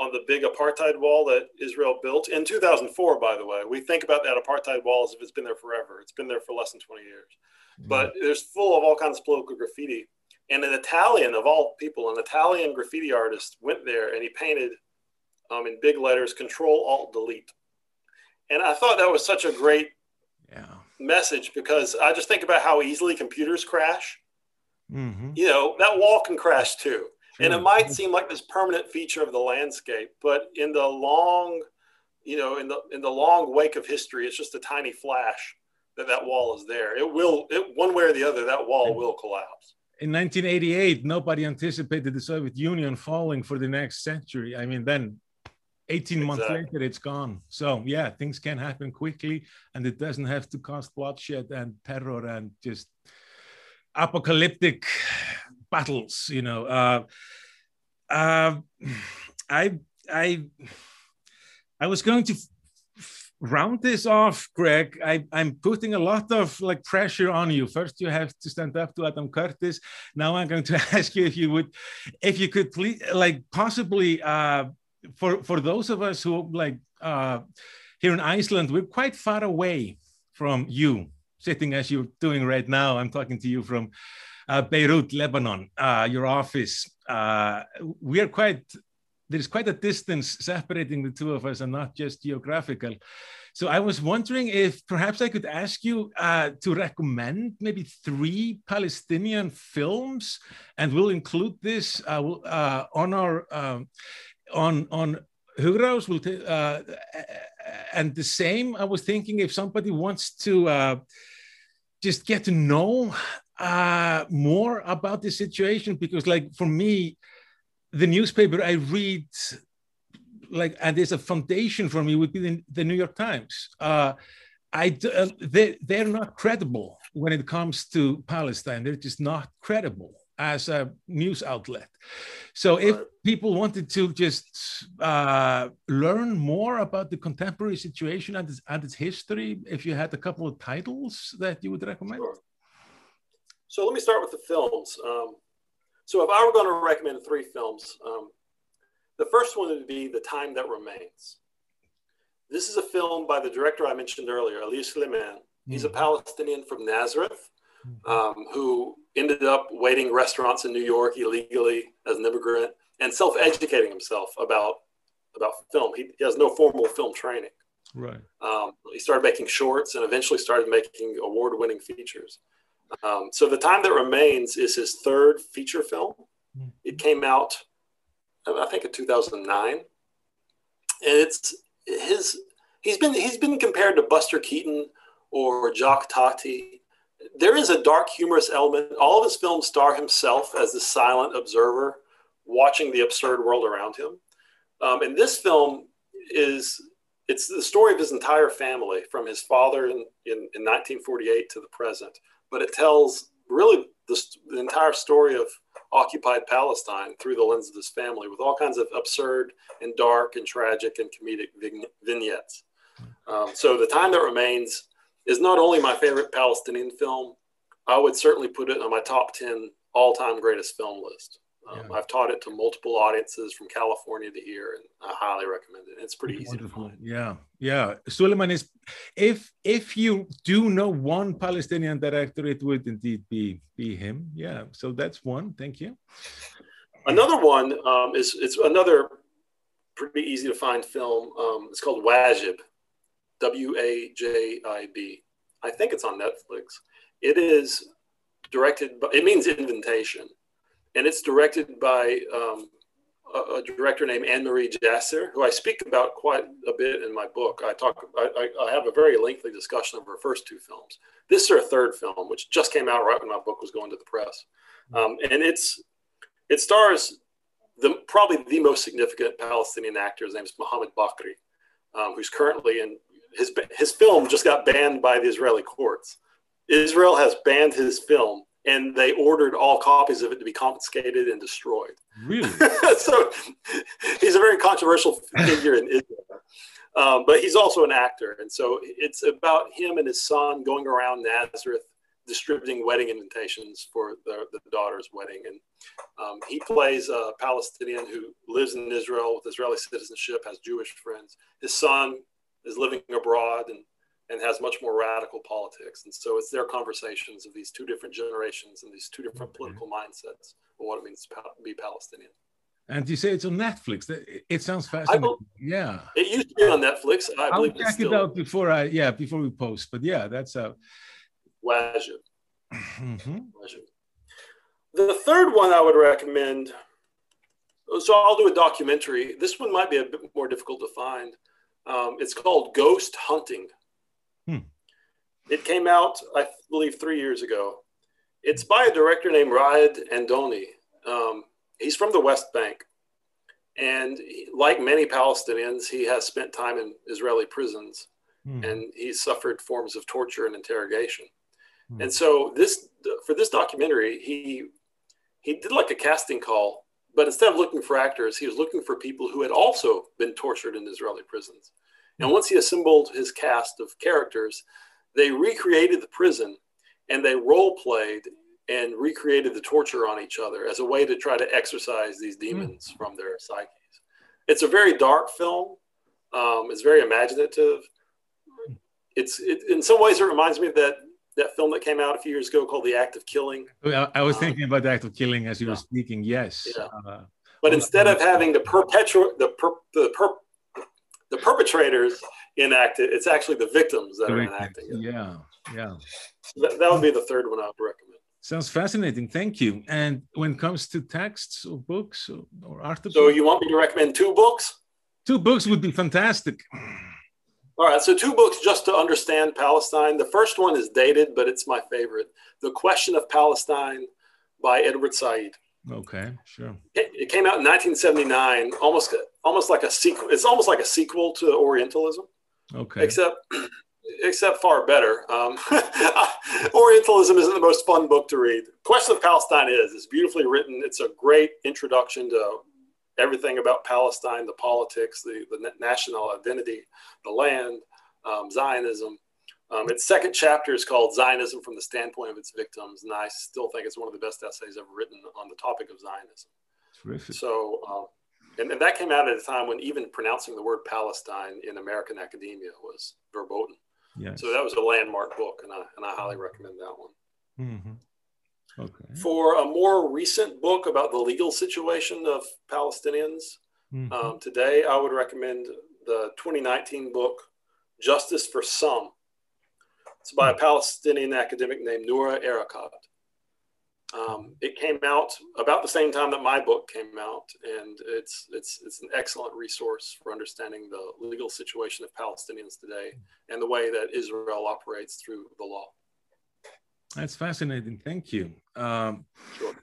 on the big apartheid wall that Israel built in 2004, by the way. We think about that apartheid wall as if it's been there forever. It's been there for less than 20 years. Mm-hmm. But there's full of all kinds of political graffiti. And an Italian, of all people, an Italian graffiti artist went there and he painted um, in big letters Control Alt Delete. And I thought that was such a great yeah. message because I just think about how easily computers crash. Mm-hmm. You know, that wall can crash too. And it might seem like this permanent feature of the landscape, but in the long, you know, in the in the long wake of history, it's just a tiny flash that that wall is there. It will, it, one way or the other, that wall will collapse. In 1988, nobody anticipated the Soviet Union falling for the next century. I mean, then 18 months later, it's gone. So yeah, things can happen quickly, and it doesn't have to cost bloodshed and terror and just apocalyptic battles. You know, uh, uh, I I I was going to round this off, Greg. I, I'm putting a lot of like pressure on you. First, you have to stand up to Adam Curtis. Now, I'm going to <laughs> ask you if you would, if you could please, like possibly, uh, for for those of us who like uh, here in Iceland, we're quite far away from you, sitting as you're doing right now. I'm talking to you from uh, Beirut, Lebanon, uh, your office. Uh, we are quite, there's quite a distance separating the two of us and not just geographical. So I was wondering if perhaps I could ask you uh, to recommend maybe three Palestinian films, and we'll include this uh, uh, on our um, on on Hugrás. Will and the same. I was thinking if somebody wants to just get to know uh, more about the situation because, like, for me, the newspaper I read like, and there's a foundation for me would be the, the New York Times. Uh, I uh, they they're not credible when it comes to Palestine. They're just not credible as a news outlet. So if people wanted to just uh, learn more about the contemporary situation and its, and its history, if you had a couple of titles that you would recommend. Sure. So let me start with the films. Um, so if I were going to recommend three films, um, the first one would be The Time That Remains. This is a film by the director I mentioned earlier, Elia Suleiman. He's a Palestinian from Nazareth um, who ended up waiting restaurants in New York illegally as an immigrant and self-educating himself about about film. He, he has no formal film training. Right. Um, he started making shorts and eventually started making award-winning features. Um, so the time that remains is his third feature film. It came out, I think, in 2009, and it's his. He's been he's been compared to Buster Keaton or Jacques Tati. There is a dark, humorous element. All of his films star himself as the silent observer, watching the absurd world around him. Um, and this film is it's the story of his entire family from his father in, in, in 1948 to the present but it tells really the, the, entire story of occupied palestine through the lens of this family with all kinds of absurd and dark and tragic and comedic vignettes. Um, so the time that remains is not only my favorite palestinian film i would certainly put it on my top 10 all-time greatest film list um, yeah. I've taught it to multiple audiences from California to here, and I highly recommend it. It's pretty easy Wonderful. to find. Yeah, yeah. Suleiman is, if if you do know one Palestinian director, it would indeed be be him. Yeah. So that's one. Thank you. Another one um, is it's another pretty easy to find film. Um, it's called Wajib, W A J I B. I think it's on Netflix. It is directed. By, it means invitation and it's directed by um, a, a, director named Annemarie Jacir, who I speak about quite a bit in my book. I talk, I, I, have a very lengthy discussion of her first two films. This is her third film, which just came out right when my book was going to the press, um, and it's it stars the probably the most significant Palestinian actor. His name is Mohammed Bakri, um, who's currently in his his film just got banned by the Israeli courts. Israel has banned his film and they ordered all copies of it to be confiscated and destroyed. Really? <laughs> so he's a very controversial figure in Israel. Um, but he's also an actor. And so it's about him and his son going around Nazareth distributing wedding invitations for the, the daughter's wedding. And um, he plays a Palestinian who lives in Israel with Israeli citizenship, has Jewish friends. His son is living abroad and and has much more radical politics. And so it's their conversations of these two different generations and these two different political mindsets of what it means to be Palestinian. And you say it's on Netflix. It sounds fascinating. yeah. It used to be on Netflix. I I'll believe check it out before I yeah before we post. But yeah, that's a Wajib. Mm-hmm. The third one I would recommend. So I'll do a documentary. This one might be a bit more difficult to find. Um, it's called Ghost Hunting. Hmm. It came out, I believe, three years ago. It's by a director named Raed Andoni. Um, he's from the West Bank. And he, like many Palestinians, he has spent time in Israeli prisons hmm. and he suffered forms of torture and interrogation. Hmm. And so this for this documentary, he he did like a casting call, but instead of looking for actors, he was looking for people who had also been tortured in Israeli prisons. And once he assembled his cast of characters, they recreated the prison and they role played and recreated the torture on each other as a way to try to exorcise these hmm. demons mm. from their psyches. It's a very dark film. Um, it's very imaginative. It's it, in some ways it reminds me of that that film that came out a few years ago called The Act of Killing. I, I was um, thinking about the Act of Killing as you yeah. were speaking. Yes. Yeah. Uh, but instead of having the perpetual the per, the per, the perpetrators enact it. It's actually the victims that are enacting it. Yeah, yeah. That, that, would be the third one I would recommend. Sounds fascinating. Thank you. And when it comes to texts or books or, or articles, so you want me to recommend two books? Two books would be fantastic. All right, so two books just to understand Palestine. The first one is dated, but it's my favorite. The Question of Palestine by Edward Said. Okay, sure. It came out in 1979, almost almost like a sequel. It's almost like a sequel to Orientalism, Okay. except <clears throat> except far better. Um, <laughs> Orientalism isn't the most fun book to read. Question of Palestine is. It's beautifully written. It's a great introduction to everything about Palestine, the politics, the, the national identity, the land, um, Zionism. Um, its second chapter is called Zionism from the Standpoint of Its Victims, and I still think it's one of the best essays ever written on the topic of Zionism. Terrific. So, um, and, and that came out at a time when even pronouncing the word Palestine in American academia was verboten. Yes. So that was a landmark book, and I, and I highly recommend that one. Mhm. Okay. For a more recent book about the legal situation of Palestinians, Mhm. um, today I would recommend the 2019 book, Justice for Some. It's by a Palestinian academic named Noura Erakat. Um, it came out about the same time that my book came out, and it's, it's, it's an excellent resource for understanding the legal situation of Palestinians today and the way that Israel operates through the law. That's fascinating. Thank you. Um, Sure.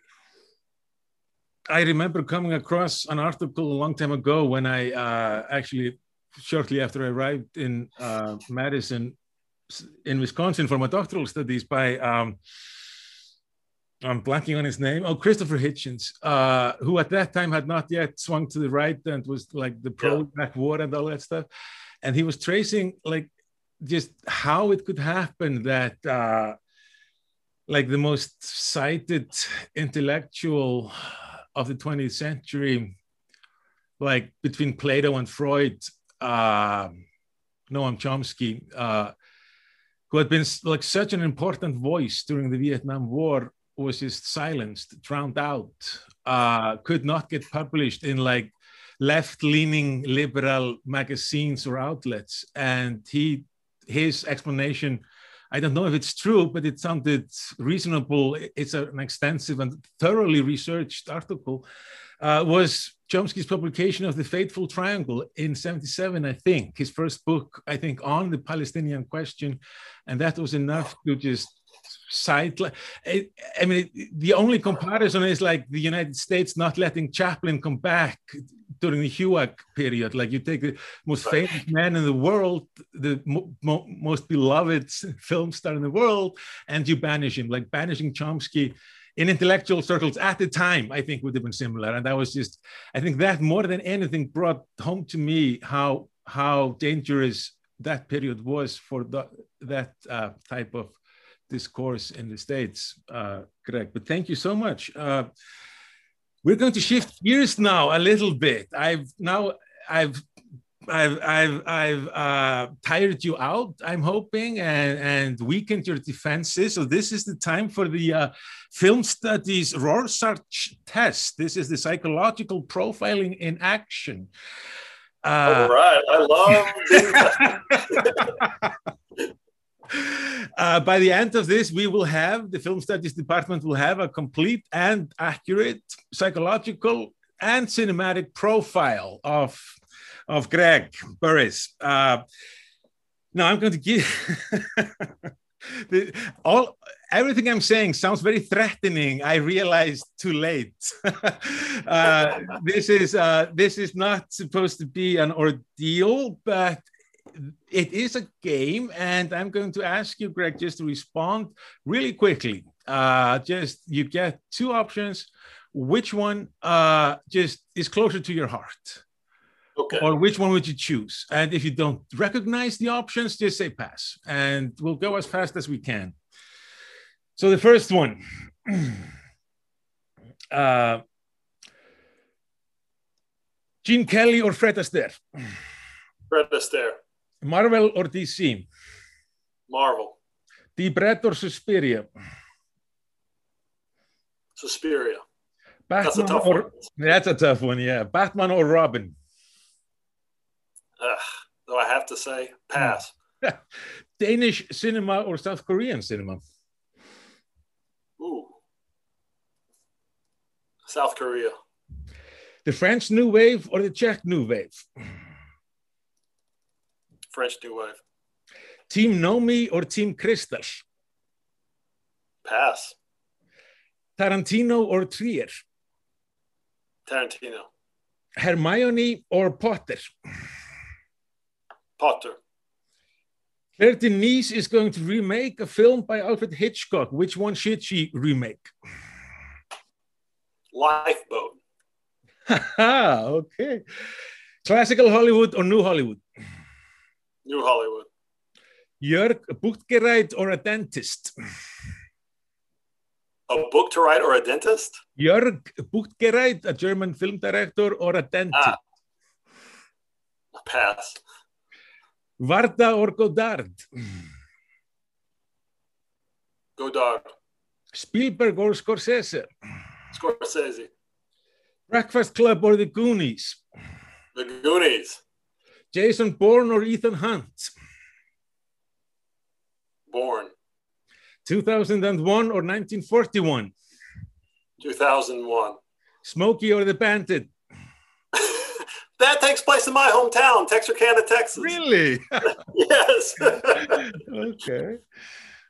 I remember coming across an article a long time ago when I uh, actually, shortly after I arrived in uh, Madison, in Wisconsin for my doctoral studies by, um, I'm blanking on his name, oh, Christopher Hitchens, uh, who at that time had not yet swung to the right and was like the pro Iraq war and all that stuff. And he was tracing like just how it could happen that uh, like the most cited intellectual of the 20th century, like between Plato and Freud, uh, Noam Chomsky, uh, who had been like such an important voice during the Vietnam War, was just silenced, drowned out, uh, could not get published in like left-leaning liberal magazines or outlets, and he his explanation I don't know if it's true, but it sounded reasonable. It's an extensive and thoroughly researched article. Uh, was Chomsky's publication of The Fateful Triangle in 77, I think, his first book, I think, on the Palestinian question. And that was enough to just cite. I, mean, the only comparison is like the United States not letting Chaplin come back during the HUAC period. Like you take the most famous man in the world, the mo- mo- most beloved film star in the world, and you banish him. Like banishing Chomsky in intellectual circles at the time, I think would have been similar. And that was just, I think that more than anything brought home to me how how dangerous that period was for the, that uh, type of discourse in the states. Uh, correct. But thank you so much. Uh, we're going to shift gears now a little bit. I've now I've I've I've I've uh, tired you out. I'm hoping and and weakened your defenses. So this is the time for the uh, film studies Rorschach test. This is the psychological profiling in action. Uh, All right. I love <laughs> uh, by the end of this, we will have the film studies department will have a complete and accurate psychological and cinematic profile of of Greg Burris. Uh, now I'm going to give the, all everything I'm saying sounds very threatening. I realized too late. <laughs> uh, this is uh, this is not supposed to be an ordeal, but it is a game, and I'm going to ask you, Greg, just to respond really quickly. Uh, just you get two options. Which one uh, just is closer to your heart? Okay. or which one would you choose? And if you don't recognize the options, just say pass, and we'll go as fast as we can. So the first one, <clears throat> uh, Gene Kelly or Fred Astaire, Fred Astaire, Marvel or DC, Marvel, Deep Red or Suspiria, Suspiria. Batman That's a tough or one. <laughs> that's a tough one, yeah. Batman or Robin, Ugh, though I have to say, pass. <laughs> Danish cinema or South Korean cinema, Ooh. South Korea, the French New Wave or the Czech New Wave, French New Wave, Team Nomi or Team Crystal, pass. Tarantino or Trier. Tarantino. Hermione or Potter? Potter. Claire Denis is going to remake a film by Alfred Hitchcock. Which one should she remake? Lifeboat. <laughs> Okay. Classical Hollywood or New Hollywood? New Hollywood. Jörg Buttgereit or a dentist? A book to write or a dentist? Jörg Buttgereit, a German film director, or a dentist? Ah. Pass. Varda or Godard? Godard. Spielberg or Scorsese? Scorsese. Breakfast Club or The Goonies? The Goonies. Jason Bourne or Ethan Hunt? Bourne. 2001 or 1941? 2001. Smokey or The Bandit? That takes place in my hometown, Texarkana, Texas. Really? <laughs> Yes. okay.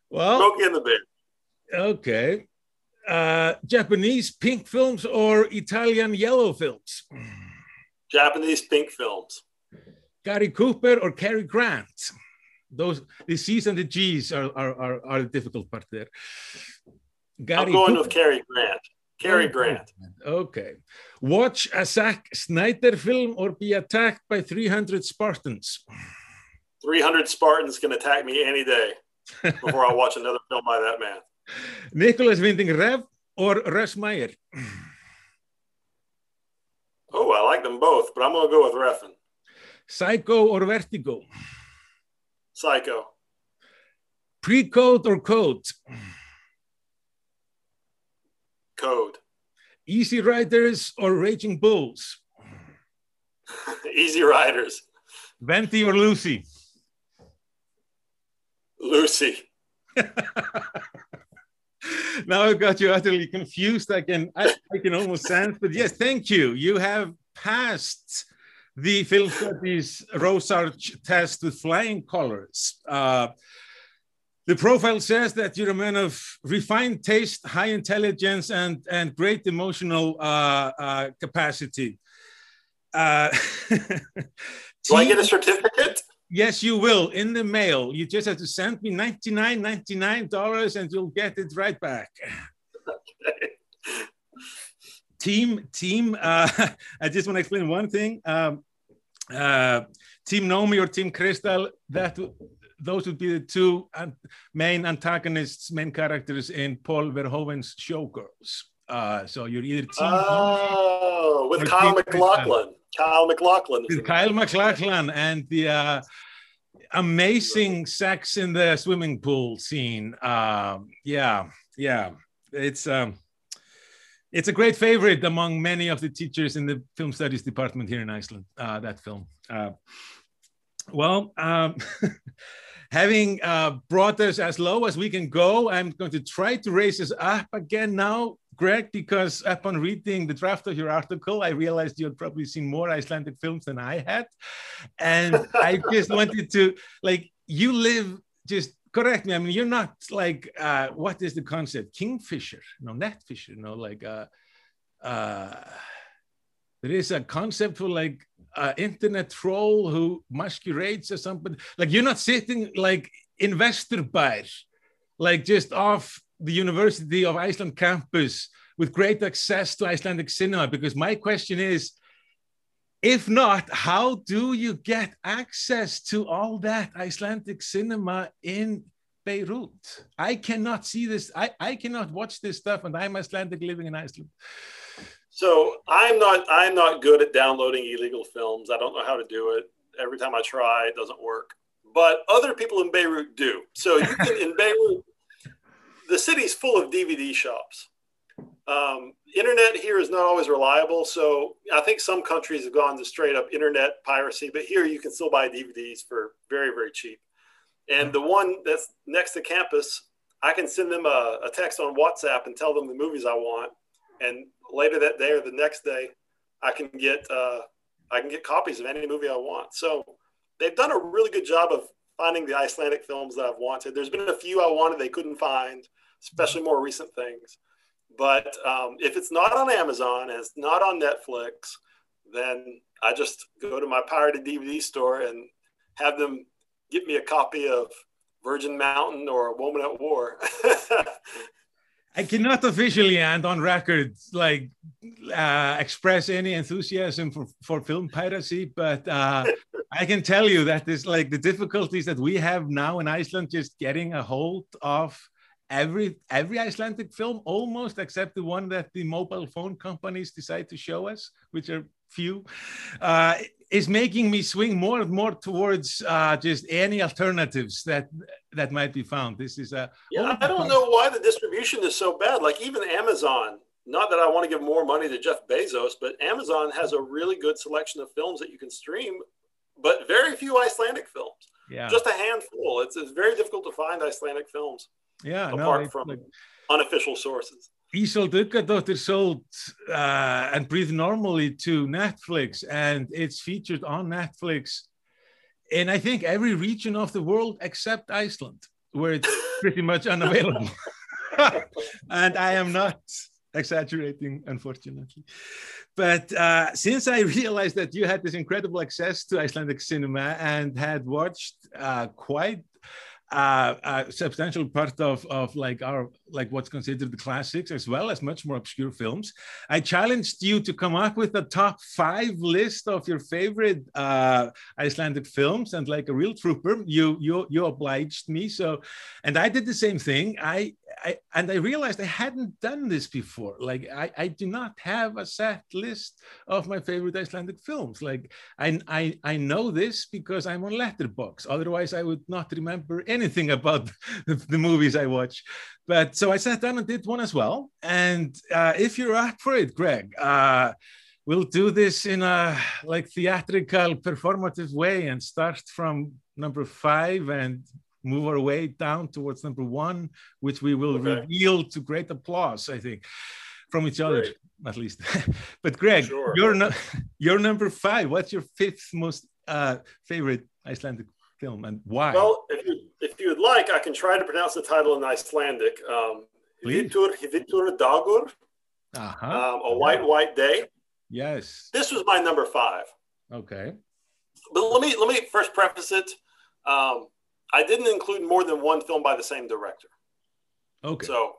Well, Smokey and the Bear. okay. Uh, Japanese pink films or Italian yellow films? Japanese pink films. Gary Cooper or Cary Grant? Those the C's and the G's are are, are, are the difficult part there. Gary I'm going Cooper- with Cary Grant. Cary Oh, Grant. Okay. Watch a Zack Snyder film or be attacked by 300 Spartans. 300 Spartans can attack me any day before I watch another film by that man. Nicolas Winding Refn or Russ Meyer? Oh, I like them both, but I'm going to go with Refn. Psycho or Vertigo? Psycho. Pre-code or code? Code. Easy Riders or Raging Bulls? <laughs> Easy Riders. Venti or Lucy? Lucy. <laughs> now I've got you utterly confused. I can I, I can almost sense, but yes, thank you. You have passed the film studies Rorschach test with flying colors. Uh, the profile says that you're a man of refined taste, high intelligence, and and great emotional uh, uh, capacity. Uh, <laughs> Do I get a certificate? Yes, you will in the mail. You just have to send me $99, $99 and you'll get it right back. <laughs> team, team, uh, <laughs> I just want to explain one thing. Um, uh, team Nomi or Team Crystal, that those would be the two main antagonists, main characters in Paul Verhoeven's Showgirls. Uh, so you're either Team Oh, with Kyle MacLachlan. Kyle MacLachlan. with Kyle MacLachlan and the uh, amazing sex in the swimming pool scene. Um, yeah, yeah, it's um, it's a great favorite among many of the teachers in the film studies department here in Iceland. Uh, that film. Uh, well, um, <laughs> having uh, brought us as low as we can go, I'm going to try to raise us up again now, Greg, because upon reading the draft of your article, I realized you had probably seen more Icelandic films than I had. And <laughs> I just wanted to, like, you live just correct me. I mean, you're not like, uh, what is the concept? Kingfisher, no, netfisher, no, like, uh, uh, there is a concept for like uh, internet troll who masquerades as somebody. Like you're not sitting like in Vesturbær, like just off the University of Iceland campus with great access to Icelandic cinema. Because my question is, if not, how do you get access to all that Icelandic cinema in Beirut? I cannot see this. I, I cannot watch this stuff, and I'm Icelandic living in Iceland. So I'm not I'm not good at downloading illegal films. I don't know how to do it. Every time I try, it doesn't work. But other people in Beirut do. So you can in <laughs> Beirut, the city's full of DVD shops. Um, internet here is not always reliable. So I think some countries have gone to straight up internet piracy, but here you can still buy DVDs for very, very cheap. And the one that's next to campus, I can send them a, a text on WhatsApp and tell them the movies I want. And later that day or the next day, I can get uh, I can get copies of any movie I want. So they've done a really good job of finding the Icelandic films that I've wanted. There's been a few I wanted they couldn't find, especially more recent things. But um, if it's not on Amazon and it's not on Netflix, then I just go to my pirated DVD store and have them get me a copy of Virgin Mountain or A Woman at War. <laughs> I cannot officially and on record like uh, express any enthusiasm for, for film piracy, but uh, I can tell you that this like the difficulties that we have now in Iceland just getting a hold of every every Icelandic film almost except the one that the mobile phone companies decide to show us, which are few, uh, is making me swing more and more towards uh, just any alternatives that that might be found. This is a yeah. I don't know why the distribution is so bad. Like even Amazon. Not that I want to give more money to Jeff Bezos, but Amazon has a really good selection of films that you can stream, but very few Icelandic films. Yeah. Just a handful. It's, it's very difficult to find Icelandic films. Yeah. Apart no, from like, unofficial sources. Isold Uggadóttir sold uh, and breathed normally to Netflix, and it's featured on Netflix in I think every region of the world except Iceland, where it's <laughs> pretty much unavailable. <laughs> and I am not exaggerating, unfortunately. But uh, since I realized that you had this incredible access to Icelandic cinema and had watched uh, quite a substantial part of, of like our like what's considered the classics as well as much more obscure films. I challenged you to come up with a top five list of your favorite uh, Icelandic films, and like a real trooper, you you you obliged me. So, and I did the same thing. I, I and I realized I hadn't done this before. Like I, I do not have a set list of my favorite Icelandic films. Like I I, I know this because I'm on Letterboxd. Otherwise, I would not remember anything about <laughs> the, movies I watch. But so I sat down and did one as well. And uh, if you're up for it, Greg, uh, we'll do this in a like theatrical, performative way and start from number five and move our way down towards number one, which we will Okay. reveal to great applause, I think, from each other Great. at least. <laughs> but Greg, Sure. you're no, you're number five. What's your fifth most uh, favorite Icelandic film and why? Well, if you if you would like, I can try to pronounce the title in Icelandic. Um, Please. Vitur Vitur Dagur, uh-huh. um, a white white day. yes. This was my number five. Okay. But let me let me first preface it. Um, I didn't include more than one film by the same director. Okay. So,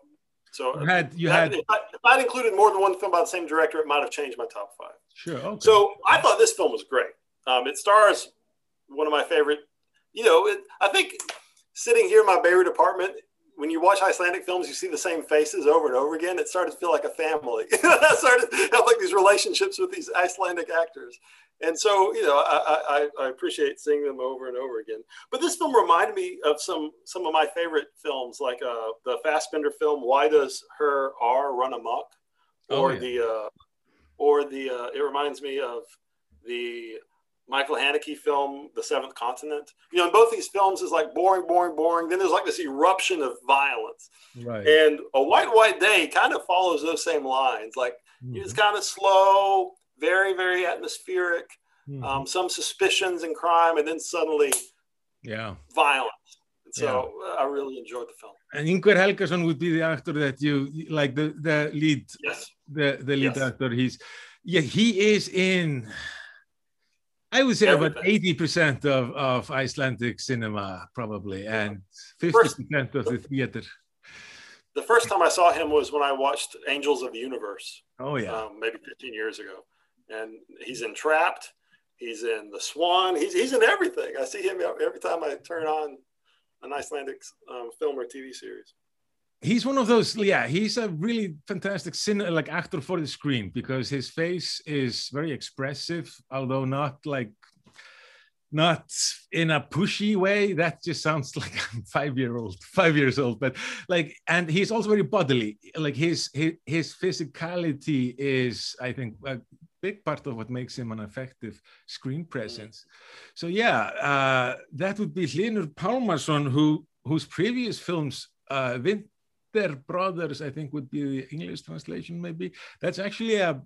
so you had you had if, I, if I'd included more than one film by the same director, it might have changed my top five. sure. Okay. So I thought this film was great. Um, it stars one of my favorite. You know, it, I think sitting here in my Beirut apartment, when you watch Icelandic films, you see the same faces over and over again. It started to feel like a family. <laughs> I started to have like these relationships with these Icelandic actors. And so, you know, I, I, I appreciate seeing them over and over again. But this film reminded me of some some of my favorite films, like uh, the Fassbinder film "Why Does Herr R Run Amok," Oh, or yeah. the uh, or the uh, it reminds me of the Michael Haneke film "The Seventh Continent." You know, in both these films is like boring, boring, boring. Then there's like this eruption of violence, right. and "A White White Day" kind of follows those same lines. Like Mhm. it's kind of slow, very, very atmospheric. Mhm. Um, some suspicions and crime, and then suddenly yeah. violence. So uh, I really enjoyed the film. And Ingvar Helgason would be the actor that you like the the lead Yes. the the lead Yes. actor. He's yeah he is in. I would say about eighty percent of of Icelandic cinema probably, and fifty percent of the theater. The first time I saw him was when I watched Angels of the Universe. Oh yeah. um, maybe 15 years ago. And he's in Trapped. He's in The Swan. He's, he's in everything. I see him every time I turn on an Icelandic um, film or TV series. He's one of those yeah he's a really fantastic cin- like actor for the screen because his face is very expressive although not like not in a pushy way. That just sounds <laughs> like i'm five year old five years old but like and he's also very bodily. Like his his, his physicality is i think a big part of what makes him an effective screen presence. So yeah uh that would be Hlynur Pálmason who whose previous films uh Winter Brothers, I think would be the English translation, maybe. That's actually a.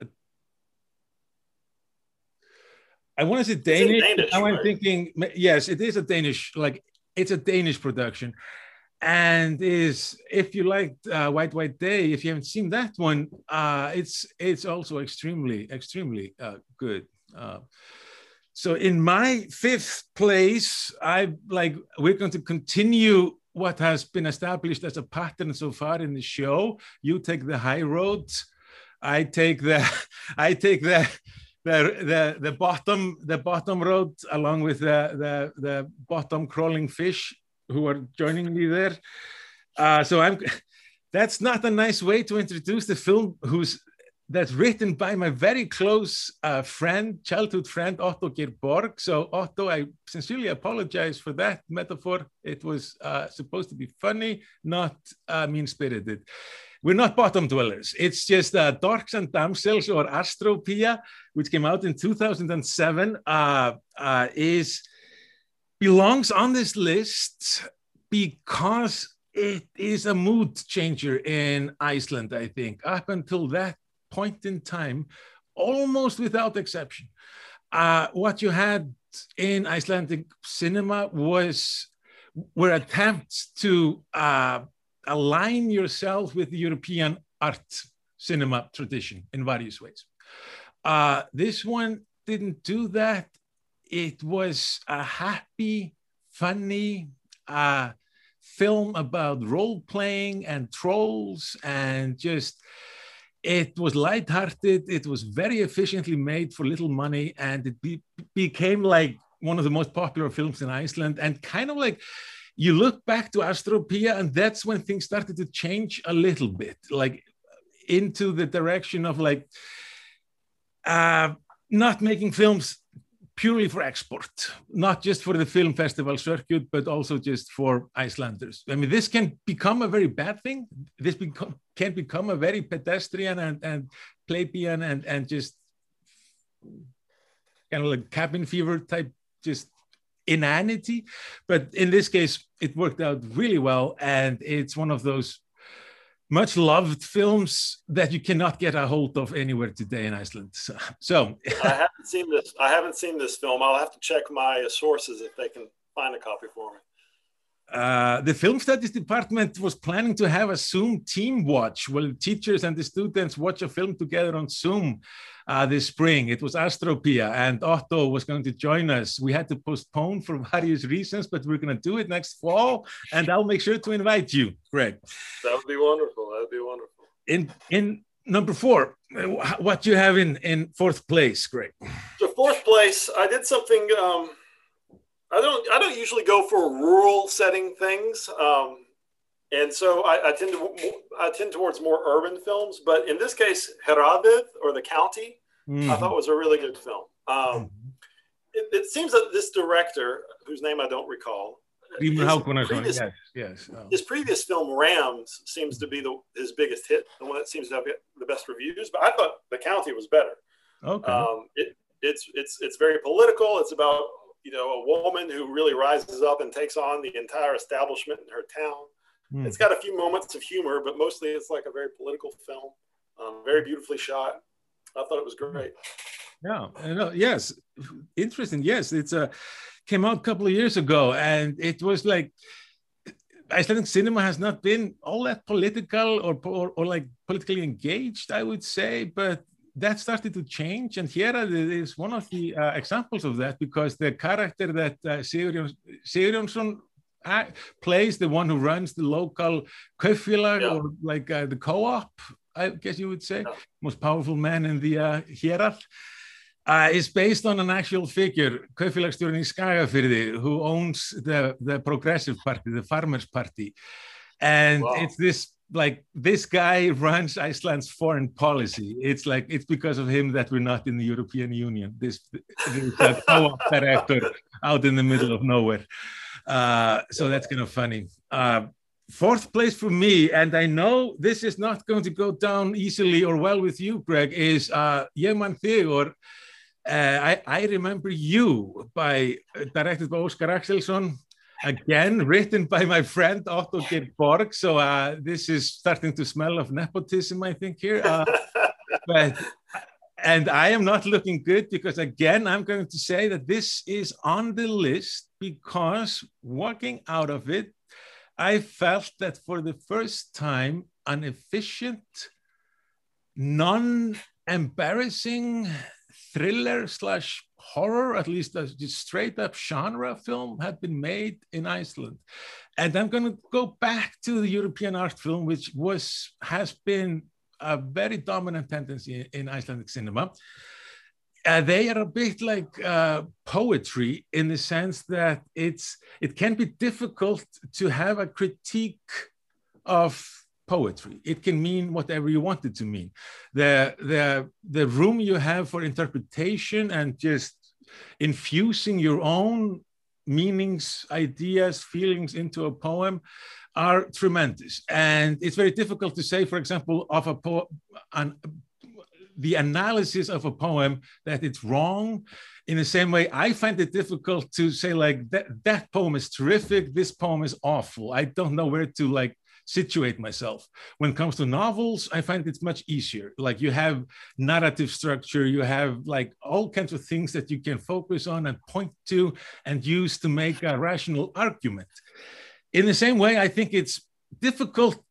a I want to say Danish. Danish, now I'm thinking, yes, it is a Danish, like it's a Danish production. and is if you liked uh, White White Day, if you haven't seen that one, uh, it's it's also extremely extremely uh, good. Uh, so in my fifth place, I like we're going to continue what has been established as a pattern so far in the show. You take the high road, I take the <laughs> I take the the the the bottom the bottom road along with the the the bottom crawling fish who are joining me there. Uh, so I'm. <laughs> That's not a nice way to introduce the film. Who's that's written by my very close uh, friend, childhood friend Otto Geir Borg. So Otto, I sincerely apologize for that metaphor. It was uh, supposed to be funny, not uh, mean-spirited. We're not bottom dwellers. It's just uh, Dorks and Damsels or Astropia, which came out in 2007, uh, uh, is belongs on this list because it is a mood changer in Iceland, I think. Up until that point in time, almost without exception, uh, what you had in Icelandic cinema was were attempts to uh, align yourself with the European art cinema tradition in various ways. Uh, this one didn't do that it was a happy, funny uh, film about role playing and trolls and just it was lighthearted. It was very efficiently made for little money, and it be, became like one of the most popular films in Iceland. And kind of like you look back to Astropia, and that's when things started to change a little bit, like into the direction of like uh, not making films purely for export, not just for the film festival circuit, but also just for Icelanders. I mean, this can become a very bad thing. This become, can become a very pedestrian and, and plebeian and, and just kind of like cabin fever type, just inanity. But in this case, it worked out really well. And it's one of those much loved films that you cannot get a hold of anywhere today in Iceland. So, so. I haven't seen this. I haven't seen this film. I'll have to check my sources if they can find a copy for me. Uh, the film studies department was planning to have a Zoom team watch where teachers and the students watch a film together on Zoom uh, this spring. It was Astropia, and Otto was going to join us. We had to postpone for <laughs> various reasons, but we're going to do it next fall, and I'll make sure to invite you, Greg. That would be wonderful. That would be wonderful. In in number four, what you have in in fourth place, Greg? So fourth place, I did something. Um, I don't I don't usually go for rural setting things. Um, and so I, I, tend to I tend towards more urban films, but in this case, Héraðið or the county, mm-hmm. I thought was a really good film. Um, mm-hmm. it, it, seems that this director, whose name I don't recall, his previous, yes, yes. Oh. his previous film Rams seems to be the, his biggest hit, the one that seems to have the best reviews. But I thought the county was better. Okay. Um, it, it's it's it's very political. It's about you know, a woman who really rises up and takes on the entire establishment in her town. Mm. It's got a few moments of humor, but mostly it's like a very political film, um, very beautifully shot. I thought it was great. Yeah, know, yes, interesting. Yes, it's a uh, came out a couple of years ago, and it was like Icelandic cinema has not been all that political or, or, or like politically engaged, I would say, but that started to change, and here is one of the uh, examples of that because the character that uh, Sigurjónsson uh, plays, the one who runs the local kaupfélag yeah. or like uh, the co-op, I guess you would say, yeah. most powerful man in the uh, Hérað, uh, is based on an actual figure, kaupfélagsstjórinn í Skagafirði, who owns the, the Progressive Party, the Farmers Party. And wow. it's this like this guy runs Iceland's foreign policy. It's like it's because of him that we're not in the European Union. This, this co-op director out in the middle of nowhere. Uh, so that's kind of funny. Uh, fourth place for me, and I know this is not going to go down easily or well with you, Greg, is uh, Ég man þig. Uh, I, I remember you by uh, directed by Oscar Axelsson again written by my friend Otto Borg. So uh, this is starting to smell of nepotism, I think here. Uh, <laughs> but and I am not looking good because again I'm going to say that this is on the list because walking out of it, I felt that for the first time, an efficient, non-embarrassing thriller slash horror, at least a straight up genre film, had been made in Iceland. And I'm going to go back to the European art film, which was has been a very dominant tendency in Icelandic cinema. Uh, they are a bit like uh, poetry in the sense that it's it can be difficult to have a critique of poetry. It can mean whatever you want it to mean. The the the room you have for interpretation and just infusing your own meanings, ideas, feelings into a poem are tremendous. And it's very difficult to say, for example, of a poem, an, the analysis of a poem that it's wrong. In the same way, I find it difficult to say like that, that poem is terrific, this poem is awful. I don't know where to like situate myself. When it comes to novels, I find it's much easier. Like you have narrative structure, you have like all kinds of things that you can focus on and point to and use to make a rational argument. In the same way, I think it's difficult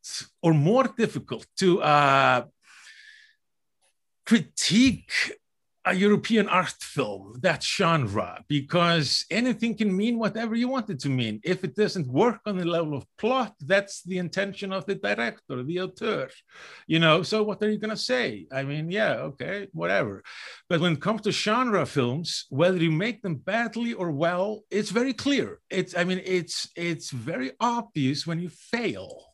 or more difficult to uh, critique a European art film, that genre, because anything can mean whatever you want it to mean. If it doesn't work on the level of plot, that's the intention of the director, the auteur, you know. So what are you gonna say? I mean, yeah, okay, whatever. But when it comes to genre films, whether you make them badly or well, it's very clear. It's, I mean, it's it's very obvious when you fail.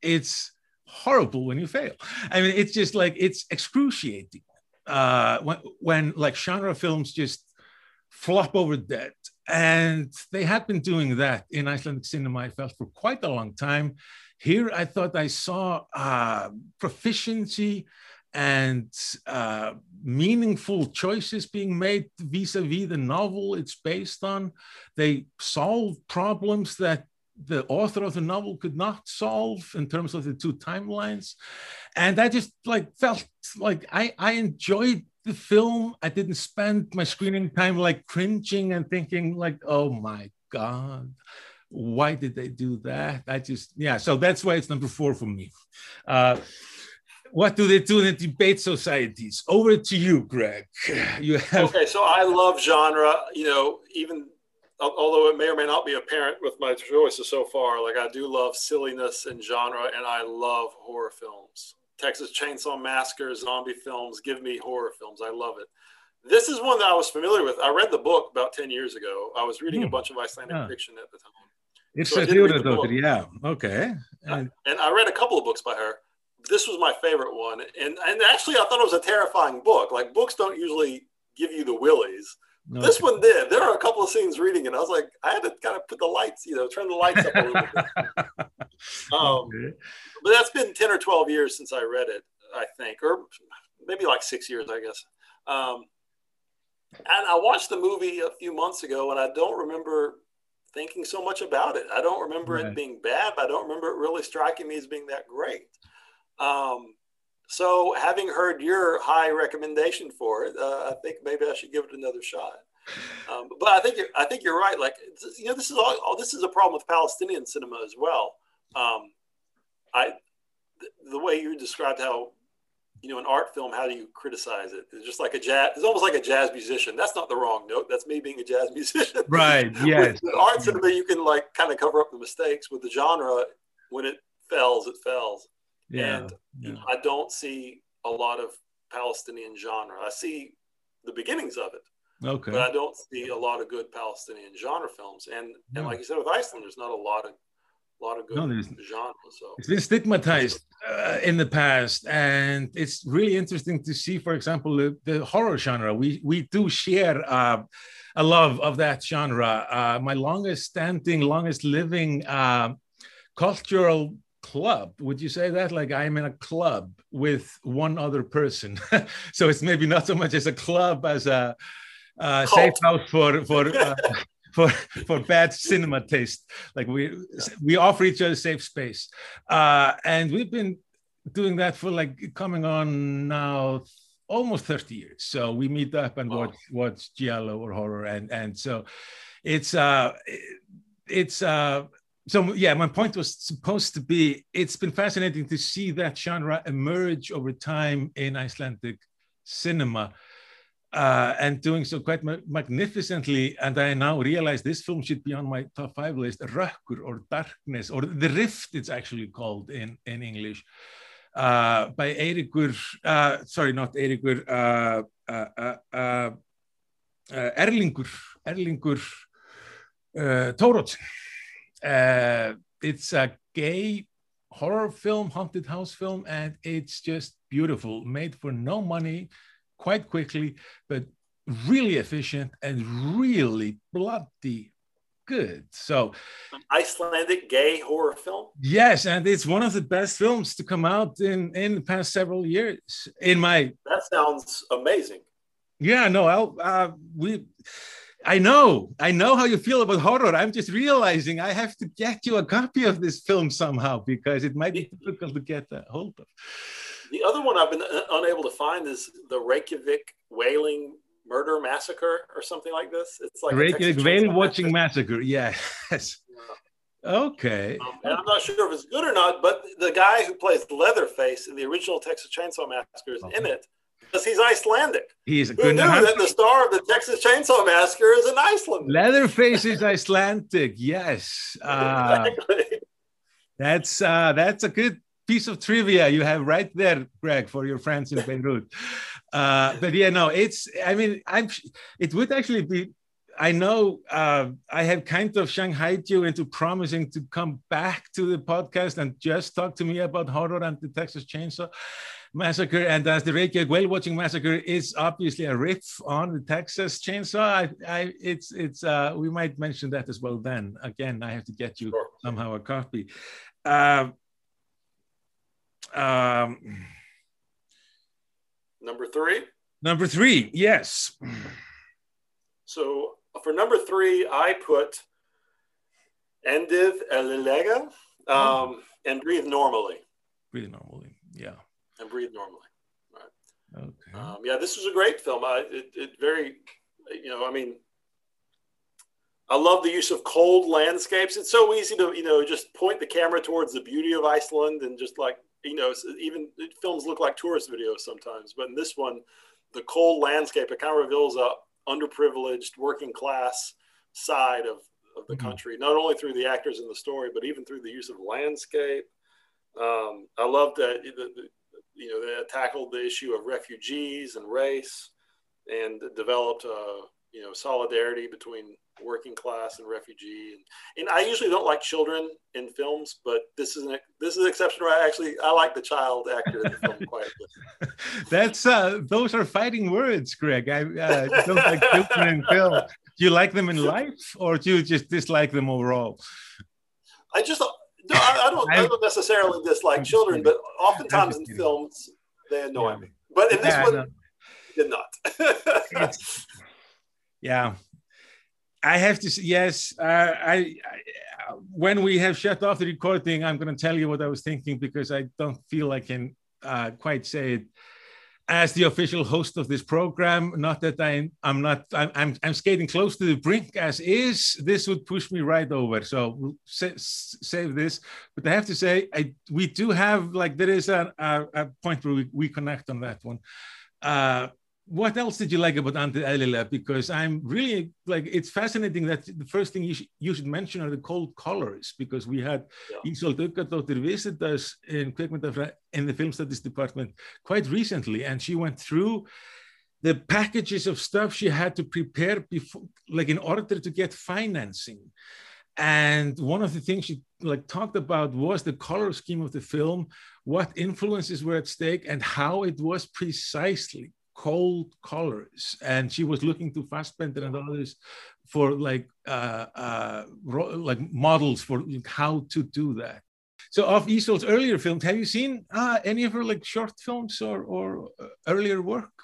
It's horrible when you fail. I mean, it's just like it's excruciating uh, when, when like genre films just flop over dead. And they had been doing that in Icelandic cinema, I felt, for quite a long time. Here, I thought I saw uh, proficiency and uh, meaningful choices being made vis-a-vis the novel it's based on. They solve problems that the author of the novel could not solve in terms of the two timelines. And i just like felt like i i enjoyed the film. I didn't spend my screening time like cringing and thinking like oh my god why did they do that? I just yeah so that's why it's number four for me. Uh, what do they do in the debate societies? Over to you greg. You have okay so i love genre you know even although it may or may not be apparent with my choices so far, like I do love silliness and genre, and I love horror films. Texas Chainsaw Massacre, zombie films, give me horror films. I love it. This is one that I was familiar with. I read the book about 10 years ago. I was reading a hmm. bunch of Icelandic yeah. fiction at the time. It's so a Theodore, yeah. Okay. And, and I read a couple of books by her. This was my favorite one. And, and actually, I thought it was a terrifying book. Like, books don't usually give you the willies no, this one did. There are a couple of scenes reading it. I was like, I had to kind of put the lights, you know, turn the lights up a little bit. <laughs> Um, okay. But that's been 10 or 12 years since I read it, I think, or maybe like six years, I guess. Um, and I watched the movie a few months ago, and I don't remember thinking so much about it. I don't remember right. it being bad. I don't remember it really striking me as being that great. Um, so, having heard your high recommendation for it, uh, I think maybe I should give it another shot. Um, but I think you're, I think you're right. Like you know, this is all, all this is a problem with Palestinian cinema as well. Um, I the way you described how you know an art film, how do you criticize it? It's just like a jazz. It's almost like a jazz musician. That's not the wrong note. That's me being a jazz <laughs> musician. Right. Yes. with art cinema, you can like kind of cover up the mistakes. With the genre, when it fails, it fails. Yeah, and yeah. I don't see a lot of Palestinian genre. I see the beginnings of it. Okay. But I don't see a lot of good Palestinian genre films. And and like you said with Iceland, there's not a lot of a lot of good no, genre. So it's been stigmatized uh, in the past, and it's really interesting to see, for example, the, the horror genre. We we do share uh, a love of that genre. Uh, my longest standing, longest living uh, cultural club. Would you say that? Like i'm in a club with one other person. <laughs> So it's maybe not so much as a club as a, safe house for for uh, <laughs> for for bad cinema taste. Like we we offer each other safe space. Uh, and we've been doing that for like coming on now almost 30 years. So we meet up and watch watch giallo or horror. And and so it's uh it's uh so yeah, my point was supposed to be it's been fascinating to see that genre emerge over time in Icelandic cinema. Uh, and doing so quite ma- magnificently. And I now realize this film should be on my top five list. Rökkur or Darkness or The Rift, it's actually called in, in English, uh, by Eiríkur, uh, sorry, not Eiríkur, uh, uh, uh, uh, Erlingur, Erlingur uh, Thoroddsen. Uh, it's a gay horror film, haunted house film, and it's just beautiful, made for no money, quite quickly, but really efficient and really bloody good. So, Icelandic gay horror film. yes, and it's one of the best films to come out in in the past several years. In my That sounds amazing. yeah, no, I'll uh, we. I know, I know how you feel about horror. I'm just realizing I have to get you a copy of this film somehow because it might be difficult to get a hold of. The other one I've been uh, unable to find is the Reykjavik whaling murder massacre or something like this. It's like Reykjavik Whale Watching Massacre. Yes. Okay. Um, and I'm not sure if it's good or not, but the guy who plays Leatherface in the original Texas Chainsaw Massacre is in it because he's Icelandic. He's a Who good knew that the star of the Texas Chainsaw Massacre is an Iceland. Leatherface is <laughs> Icelandic. Yes. Uh, exactly. that's uh, that's a good piece of trivia you have right there, Greg, for your friends in Beirut. Uh, but yeah, no, it's. I mean, I'm. It would actually be. I know uh, I have kind of shanghaied you into promising to come back to the podcast and just talk to me about horror and the Texas Chainsaw Massacre. And as the Reykjavik Whale Watching Massacre is obviously a riff on the Texas Chainsaw, I, I it's it's. Uh, we might mention that as well. Then again, I have to get you Sure. somehow a copy. Uh, um, Number three. number three, yes. So for number three, I put Andið Eðlilega um, and breathe normally. Pretty normally, yeah. And breathe normally. Okay. Um, yeah, this was a great film. I, it, it very, you know, I mean, I love the use of cold landscapes. It's so easy to, you know, just point the camera towards the beauty of Iceland and just like, you know, even films look like tourist videos sometimes. But in this one, the cold landscape, it kind of reveals a underprivileged working class side of, of the Mhm. country, not only through the actors in the story, but even through the use of landscape. Um, I love that the, the, you know they tackled the issue of refugees and race, and developed uh, you know solidarity between working class and refugee. And, and I usually don't like children in films, but this is an this is an exception where I actually I like the child actor in the film <laughs> quite a bit. That's uh, those are fighting words, Greg. I uh, don't like children in film. Do you like them in <laughs> life, or do you just dislike them overall? I just no, I, I don't I don't necessarily dislike children, but oftentimes in films they annoy Yeah. me. But in this Yeah, one, did not. <laughs> Yeah i have to say yes uh, I, I when we have shut off the recording i'm going to tell you what i was thinking because i don't feel i can uh, quite say it as the official host of this program not that I, i'm not I'm, I'm, skating close to the brink as is this would push me right over. So sa- save this. But i have to say I, we do have like there is a, a, a point where we, we connect on that one. Uh, what else did you like about Andið Eðlilega? Because I'm really like it's fascinating that the first thing you, sh- you should mention are the cold colors because we had Yeah. Uggadóttir visit us in in the film studies department quite recently, and she went through the packages of stuff she had to prepare before, like in order to get financing. And one of the things she like talked about was the color scheme of the film, what influences were at stake, and how it was precisely cold colors. And she was looking to Fassbinder and others for like uh, uh, like models for how to do that. So of Isold's earlier films, have you seen uh, any of her like short films or, or uh, earlier work?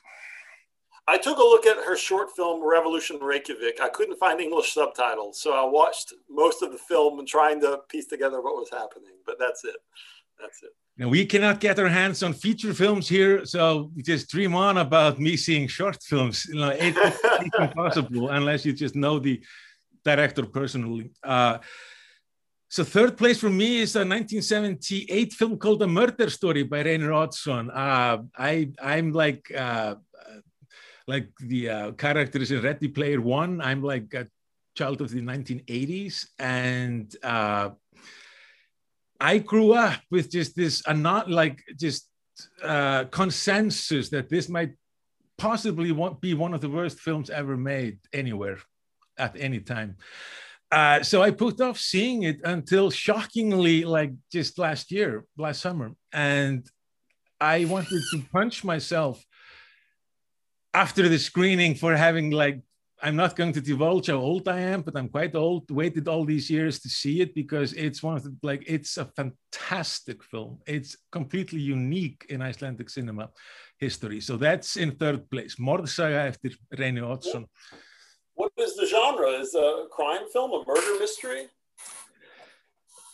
I took a look at her short film Revolution Reykjavik. I couldn't find English subtitles, so I watched most of the film and trying to piece together what was happening. But that's it. That's it. Now we cannot get our hands on feature films here, so just dream on about me seeing short films. You know, it- it's <laughs> impossible unless you just know the director personally. Uh, So third place for me is a 1978 film called A Murder Story by Reynir Oddsson. Uh, I I'm like uh, like the uh, characters in Ready Player One. I'm like a child of the 1980s, and uh, I grew up with just this, uh, not like just uh, consensus that this might possibly be one of the worst films ever made anywhere at any time. Uh, so I put off seeing it until shockingly, like just last year, last summer, and I wanted to punch myself after the screening for having like I'm not going to divulge how old I am, but I'm quite old. Waited all these years to see it because it's one of the like it's a fantastic film. It's completely unique in Icelandic cinema history. So that's in third place. Morðsaga eftir Reyni Oddsson. What is the genre? Is a crime film a murder mystery?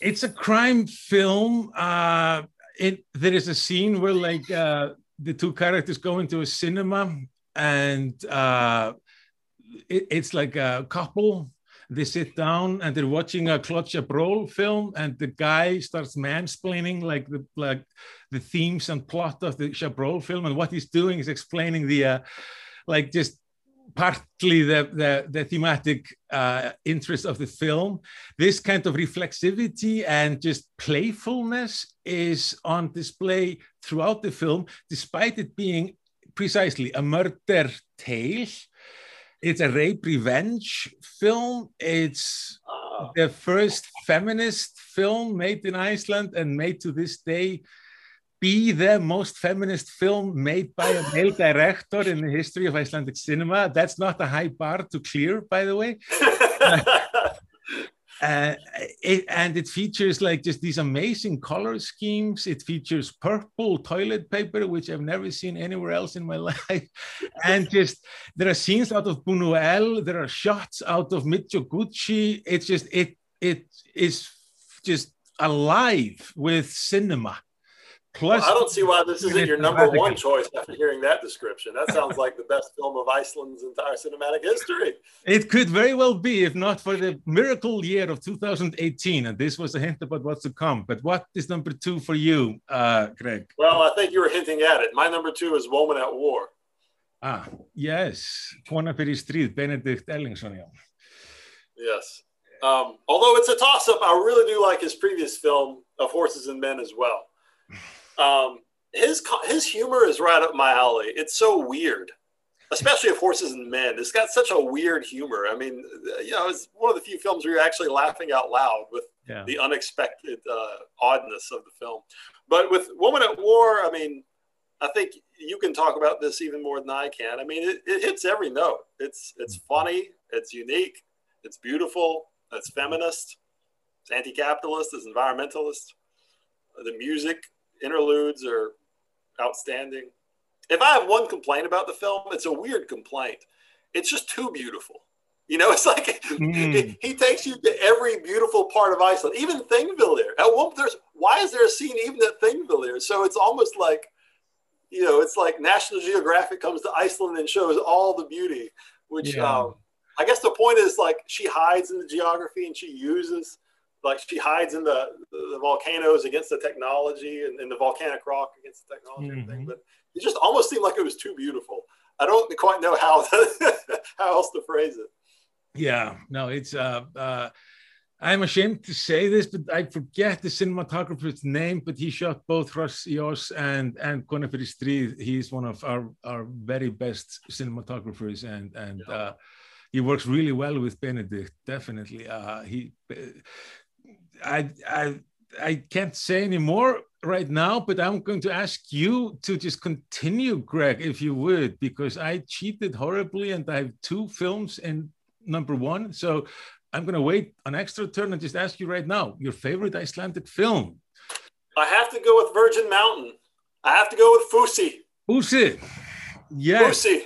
It's a crime film. Uh, it there is a scene where like uh, the two characters go into a cinema and. Uh, it, it's like a couple. They sit down and they're watching a Claude Chabrol film and the guy starts mansplaining like the like the themes and plot of the Chabrol film. And what he's doing is explaining the uh, like just partly the the, the thematic uh, interest of the film. This kind of reflexivity and just playfulness is on display throughout the film despite it being precisely a murder tale it's a rape revenge film. It's Ah, the first feminist film made in Iceland and made to this day be the most feminist film made by a male <laughs> director in the history of Icelandic cinema. That's not a high bar to clear, by the way. <laughs> Uh, it, and it features like just these amazing color schemes. It features purple toilet paper, which I've never seen anywhere else in my <laughs> life. and just there are scenes out of Buñuel. There are shots out of Mizoguchi. It's just it it is just alive with cinema. Plus, I don't see why this isn't your number one choice after hearing that description. That sounds like the best film of Iceland's entire cinematic history. It could very well be, if not for the miracle year of 2018. And this was a hint about what's to come. But what is number two for you, uh, Greg? Well, I think you were hinting at it. My number two is Woman at War. Ah, yes. Kona fyrir stríð, Benedikt Erlingsson, já. Yes. Um, although it's a toss up, I really do like his previous film of Horses and Men as well. Um, his his humor is right up my alley. It's so weird, especially of Horses and Men. It's got such a weird humor. I mean, you know, it's one of the few films where you're actually laughing out loud with Yeah. the unexpected uh, oddness of the film. But with Woman at War, I mean, I think you can talk about this even more than I can. I mean, it, it hits every note. It's it's funny. It's unique. It's beautiful. It's feminist. It's anti-capitalist. It's environmentalist. The music interludes are outstanding. If I have one complaint about the film, it's a weird complaint. It's just too beautiful. You know, <laughs> it's like Mm. he, he takes you to every beautiful part of Iceland, even Thingvellir. At one, there's why is there a scene even at Thingvellir? So it's almost like, you know, it's like National Geographic comes to Iceland and shows all the beauty. Which Yeah. um, I guess the point is like she hides in the geography and she uses, like she hides in the the volcanoes against the technology and, and the volcanic rock against the technology and everything. Mhm. But it just almost seemed like it was too beautiful. I don't quite know how <laughs> how else to phrase it. Yeah, no, it's uh, uh I'm ashamed to say this, but I forget the cinematographer's name, but he shot both Hross í oss and and fyrir stríð. He's one of our our very best cinematographers and and uh he works really well with Benedikt, definitely. Uh he I I I can't say any more right now, but I'm going to ask you to just continue, Greg, if you would, because I cheated horribly and I have two films in number one. So I'm going to wait an extra turn and just ask you right now your favorite Icelandic film. I have to go with Virgin Mountain. I have to go with Fusi. Usi. Yes. Fusi.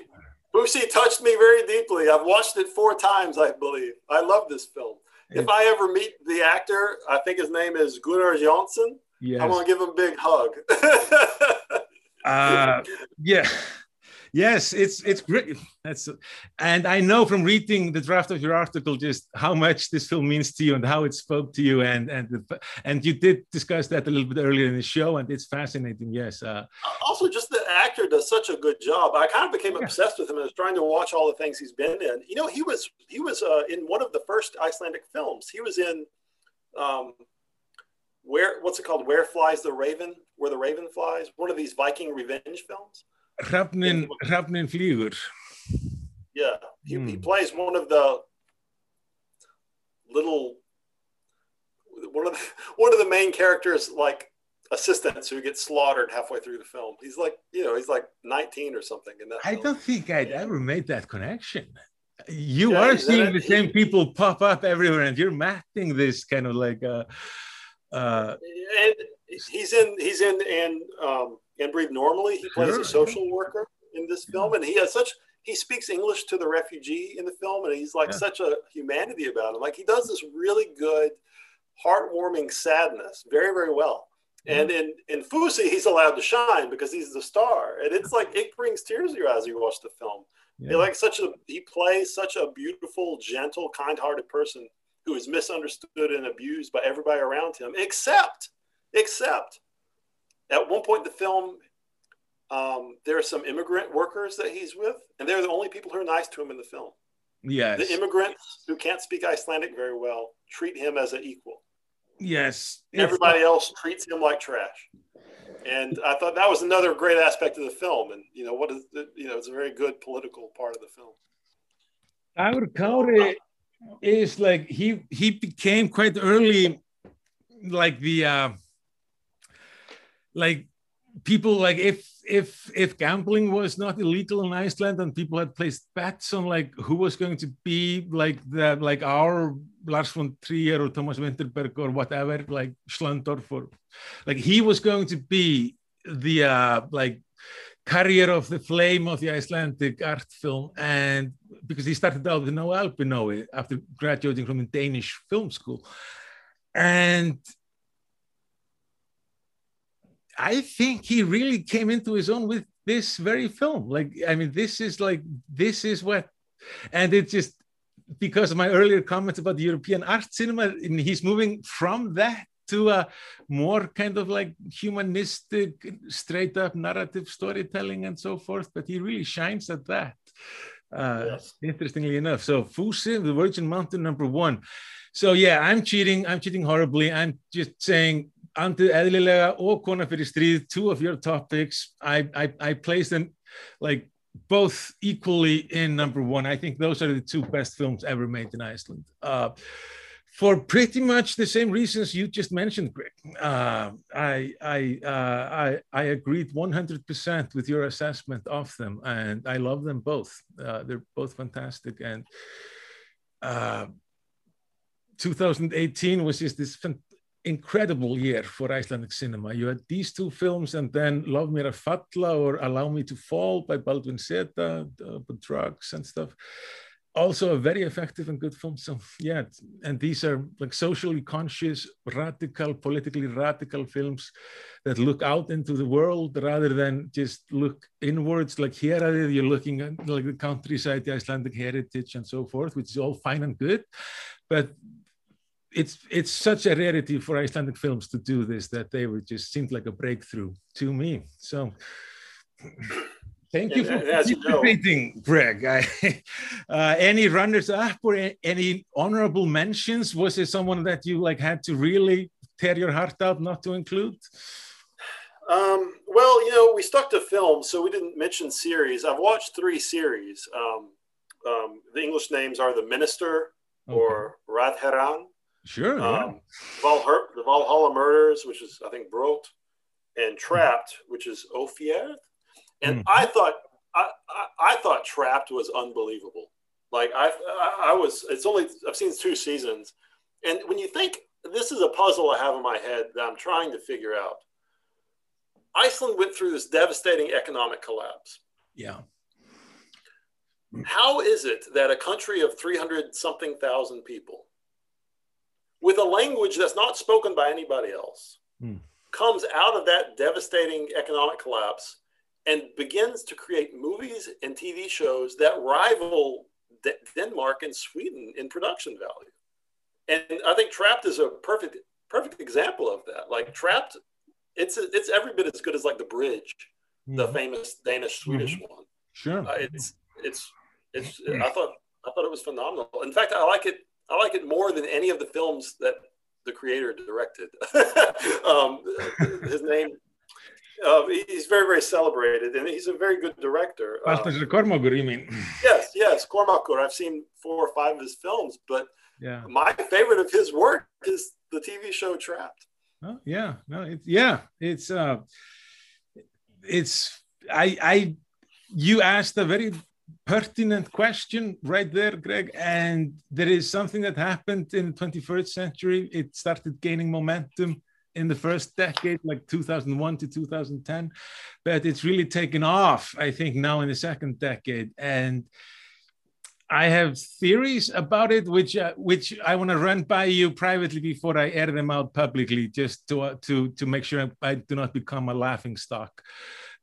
Fusi touched me very deeply. I've watched it four times, I believe. I love this film. If I ever meet the actor, I think his name is Gunnar Jónsson. Yes. I'm gonna give him a big hug. <laughs> Uh, yeah. Yes, it's it's great. That's and I know from reading the draft of your article just how much this film means to you and how it spoke to you and and and you did discuss that a little bit earlier in the show and it's fascinating. Yes. Uh, Also, just actor does such a good job. I kind of became Yeah. obsessed with him and was trying to watch all the things he's been in. You know, he was he was uh, in one of the first Icelandic films. He was in um, where what's it called? Where flies the raven? Where the raven flies? One of these Viking revenge films. Hrafninn Hrafninn Flýgur. Yeah, he, he Hmm. plays one of the little one of the, <laughs> one of the main characters like assistants who get slaughtered halfway through the film. He's like, you know, he's like 19 or something in that. I film. don't think I'd ever made that connection. You Yeah, are seeing the same people pop up everywhere, and you're mapping this kind of like uh, uh, and he's in he's in and um and breathe normally he plays Sure. a social worker in this film and he has such he speaks english to the refugee in the film and he's like Yeah. such a humanity about him like he does this really good heartwarming sadness very very well and in in Fusi, he's allowed to shine because he's the star. And it's like it brings tears to your eyes as you watch the film. Yeah. he like such a he plays such a beautiful gentle kind-hearted person who is misunderstood and abused by everybody around him except except at one point in the film um, there are some immigrant workers that he's with and they're the only people who are nice to him in the film. Yes, the immigrants who can't speak icelandic very well treat him as an equal yes. Everybody else treats him like trash and i thought that was another great aspect of the film and you know what is the, you know it's a very good political part of the film Dagur Kári is like he he became quite early like the uh like people like if if if gambling was not illegal in Iceland and people had placed bets on like who was going to be like the like our Lars von Trier or Thomas Vinterberg or whatever like Schlöndorff or like he was going to be the uh like carrier of the flame of the Icelandic art film and because he started out with Nói Albínói after graduating from the Danish film school and I think he really came into his own with this very film. Like, I mean, this is like, this is what, and it just, because of my earlier comments about the European art cinema, and he's moving from that to a more kind of like humanistic, straight up narrative storytelling and so forth. But he really shines at that. Uh, Yes. Interestingly enough, so Fusi, the Virgin Mountain, number one. So yeah, I'm cheating. I'm cheating horribly. I'm just saying Andið eðlilega og Kona fyrir stríð, two of your topics. I, I, I place them like both equally in number one. I think those are the two best films ever made in Iceland. Uh, for pretty much the same reasons you just mentioned, Greg. Uh, I, I, uh, I, I agreed 100% with your assessment of them, and I love them both. Uh, they're both fantastic. And uh, 2018 was just this incredible year for Icelandic cinema. You had these two films, and then Lof mér að falla or Allow Me to Fall by Baldvin Z, uh, drugs and stuff. Also, a very effective and good film. So, yeah, and these are like socially conscious, radical, politically radical films that look out into the world rather than just look inwards. Like here, you're looking at like the countryside, the Icelandic heritage, and so forth, which is all fine and good. But it's it's such a rarity for Icelandic films to do this that they were just seemed like a breakthrough to me. So thank you for participating, Greg. <laughs> I, uh, any runners up or any honorable mentions? Was it someone that you like had to really tear your heart out not to include? Um, well, you know, we stuck to film, so we didn't mention series. I've watched three series. Um, um, the English names are The Minister or Ráðherrann, Sure. yeah. um, Valher- The Valhalla Murders, which is, I think, Brot, and Trapped, which is Ófærð. And Mhm. I thought, I, I, I thought Trapped was unbelievable. Like I, I, I was, it's only, I've seen two seasons. And when you think, this is a puzzle I have in my head that I'm trying to figure out. Iceland went through this devastating economic collapse. yeah. How is it that a country of 300 something thousand people with a language that's not spoken by anybody else Hmm. comes out of that devastating economic collapse and begins to create movies and TV shows that rival D- Denmark and Sweden in production value. And I think Trapped is a perfect perfect example of that. Like Trapped, it's it's every bit as good as like The Bridge, the Mhm. famous Danish Swedish one. Sure. Uh, it's it's it's I thought I thought it was phenomenal. In fact, I like it I like it more than any of the films that the creator directed. <laughs> um, his name, uh, he's very, very celebrated, and he's a very good director. Uh, Baltasar Kormákur, you mean? yes, yes, Kormákur. I've seen four or five of his films, but Yeah. my favorite of his work is the TV show Trapped. Oh, yeah. No, it's yeah. It's uh it's I I you asked a very pertinent question right there, Greg. And there is something that happened in the 21st century. It started gaining momentum in the first decade, like 2001 to 2010, but it's really taken off, I think, now in the second decade. And I have theories about it, which uh, which I want to run by you privately before I air them out publicly, just to uh, to to make sure I do not become a laughing stock.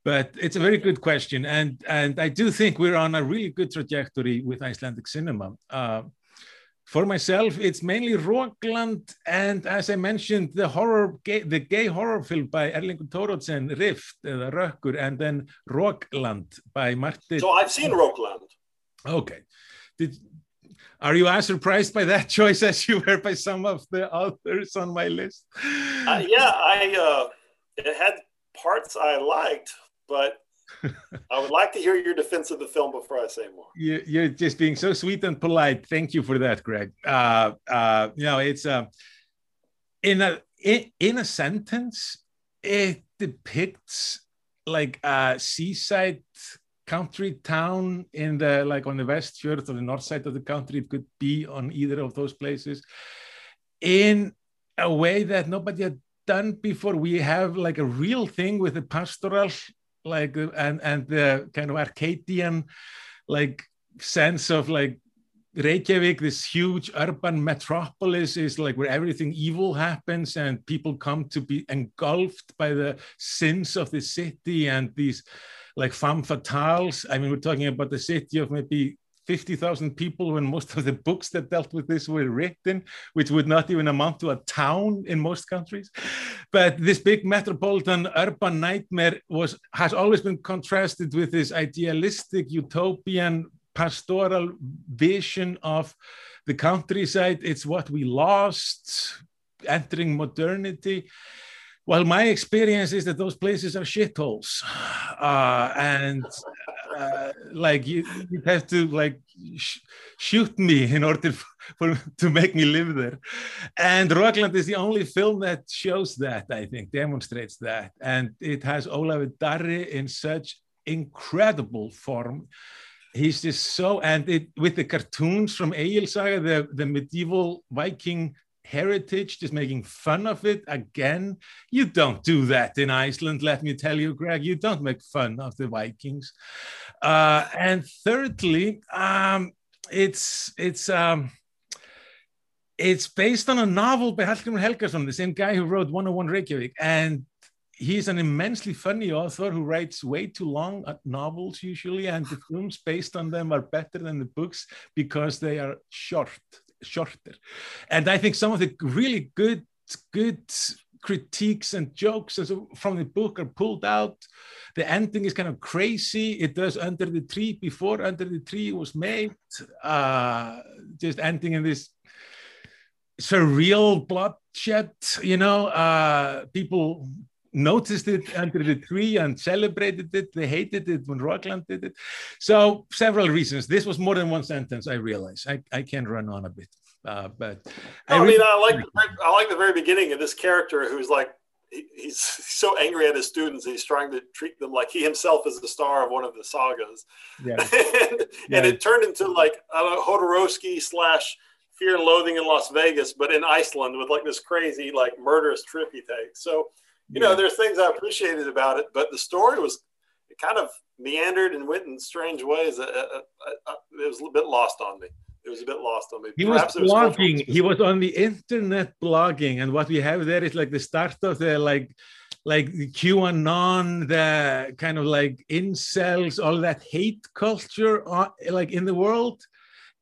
But it's a very good question, and and I do think we're on a really good trajectory with Icelandic cinema. Uh, for myself, it's mainly Rokland, and as I mentioned, the horror, gay, the gay horror film by Erlingur Thoroddsen, Rift, uh, Rökkur, and then Rokland by Martin. So I've seen Rokland. Okay. Did are you as surprised by that <laughs> choice as you were by some of the authors on my list? Uh, yeah, I uh, it had parts I liked, but <laughs> I would like to hear your defense of the film before I say more. You, you're just being so sweet and polite. Thank you for that, Greg. Uh, uh, you know, it's uh, in a in, in a sentence, it depicts like a seaside country town in the like on the west fjord or the north side of the country. It could be on either of those places in a way that nobody had done before. We have like a real thing with the pastoral, like and and the kind of Arcadian, like sense of like Reykjavik, this huge urban metropolis, is like where everything evil happens and people come to be engulfed by the sins of the city and these like femme fatales. I mean, we're talking about the city of maybe 50,000 people when most of the books that dealt with this were written, which would not even amount to a town in most countries. But this big metropolitan urban nightmare was has always been contrasted with this idealistic utopian pastoral vision of the countryside. It's what we lost entering modernity. Well, my experience is that those places are shitholes, <sighs> uh, and uh, like you, you have to like sh- shoot me in order <laughs> for to make me live there. And Rokland is the only film that shows that. I think demonstrates that, and it has Ólafur Darri in such incredible form. He's just so, and it with the cartoons from Egil Saga, the the medieval Viking heritage, just making fun of it again. You don't do that in Iceland, let me tell you, Greg. You don't make fun of the Vikings. Uh, and thirdly, um, it's it's um, it's based on a novel by Hallgrímur Helgason, the same guy who wrote 101 Reykjavik, and he's an immensely funny author who writes way too long uh, novels usually, and the films based on them are better than the books because they are short shorter. And I think some of the really good, good critiques and jokes from the book are pulled out. The ending is kind of crazy. It does Under the Tree before Under the Tree was made, uh, just ending in this surreal bloodshed, you know, uh, people noticed it under the tree and celebrated it. They hated it when Rokland did it. So several reasons. This was more than one sentence. I realize I, I can run on a bit, uh, but No, I, really- mean, I like I like the very beginning of this character who's like he, he's so angry at his students. He's trying to treat them like he himself is the star of one of the sagas, yeah, <laughs> and, Yeah. and it turned into like I know, Jodorowsky slash Fear and Loathing in Las Vegas, but in Iceland with like this crazy like murderous trip he takes. So you know, there's things I appreciated about it, but the story was it kind of meandered and went in strange ways. Uh, uh, uh, it was a bit lost on me. It was a bit lost on me. He was Perhaps cultural blogging. He was on the internet blogging, and what we have there is like the start of the like like the QAnon, the kind of like incels, all that hate culture, uh, like in the world.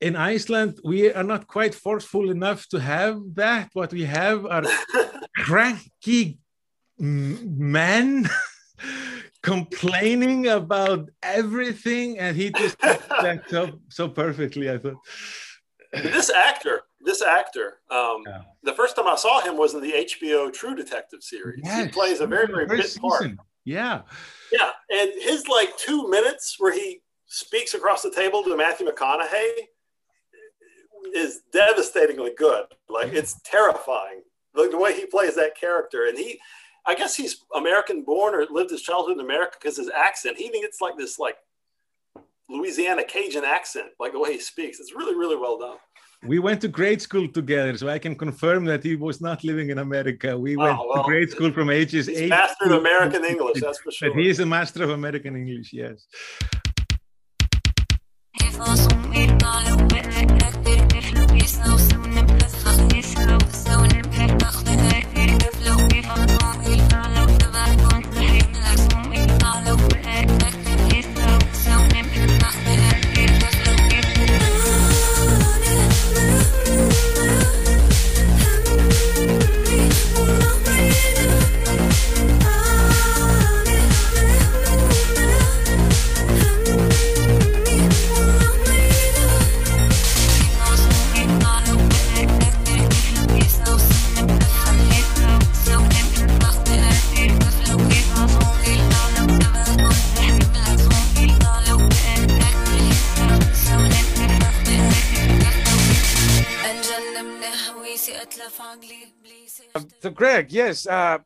In Iceland, we are not quite forceful enough to have that. What we have are <laughs> cranky men <laughs> complaining about everything, and he just that so so perfectly. I thought. this actor, this actor, um, Yeah. the first time I saw him was in the HBO True Detective series. he plays a very, very first bit part. Yeah, Yeah, and his like two minutes where he speaks across the table to Matthew McConaughey is devastatingly good. Like it's terrifying. Like the way he plays that character, and he, I guess he's American born or lived his childhood in America because his accent. He even gets like this like Louisiana Cajun accent, like the way he speaks. It's really, really well done. we went to grade school together, so I can confirm that he was not living in America. We oh, went Oh, well, to grade school from ages He's eight. mastered to- American <laughs> English, that's for sure. But he is a master of American English. Yes. So Greg, yes, uh,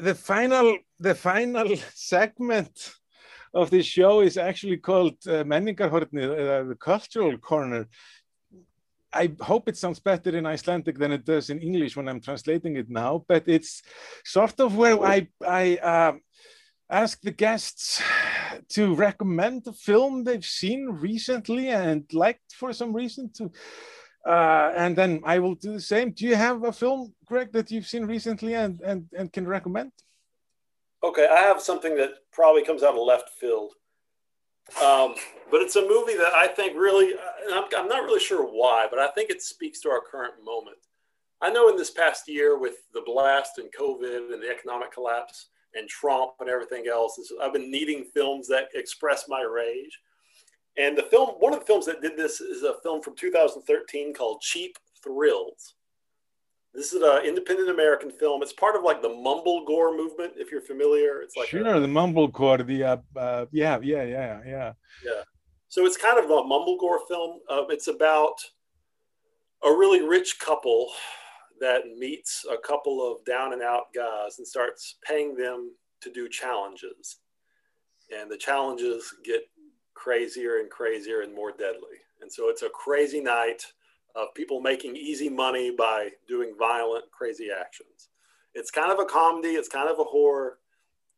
the final the final <laughs> segment of this show is actually called uh, uh, the cultural corner. I hope it sounds better in Icelandic than it does in English when I'm translating it now, but it's sort of where I I uh, ask the guests to recommend a film they've seen recently and liked for some reason to uh, and then I will do the same. Do you have a film, Greg, that you've seen recently and and, and can recommend? Okay, I have something that probably comes out of left field. Um, but it's a movie that I think really, and I'm, I'm not really sure why, but I think it speaks to our current moment. I know in this past year with the blast and COVID and the economic collapse and Trump and everything else, I've been needing films that express my rage. And the film, one of the films that did this is a film from 2013 called Cheap Thrills. This is an independent American film. It's part of like the mumble gore movement, if you're familiar. It's like a- sure, the mumblecore, the uh, uh, yeah, yeah, yeah, yeah. So it's kind of a mumblegore film. Uh, it's about a really rich couple that meets a couple of down and out guys and starts paying them to do challenges. And the challenges get crazier and crazier and more deadly. And so it's a crazy night of people making easy money by doing violent, crazy actions. It's kind of a comedy, it's kind of a horror,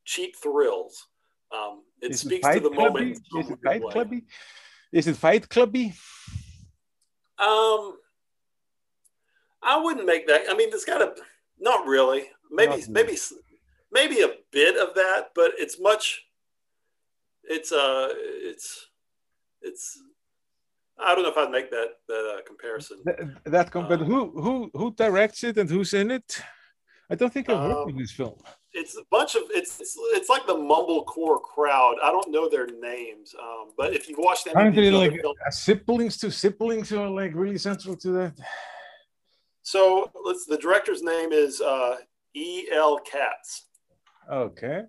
cheap thrills. Um, it Is speaks to the moment. Is it Fight way. Clubby? Is it Fight Clubby? Um, I wouldn't make that. I mean, it's got a not really. Maybe Not maybe maybe a bit of that, but it's much. It's uh, it's it's. I don't know if I'd make that that uh, comparison. That, that com- but Uh, who who who directs it and who's in it? I don't think I've heard Um, of this film. It's a bunch of it's it's, it's like the mumblecore crowd. I don't know their names, um, but if you've watched any Aren't they like films, uh, siblings to siblings who are like really central to that? so let's. The director's name is uh, E. L. Katz. Okay.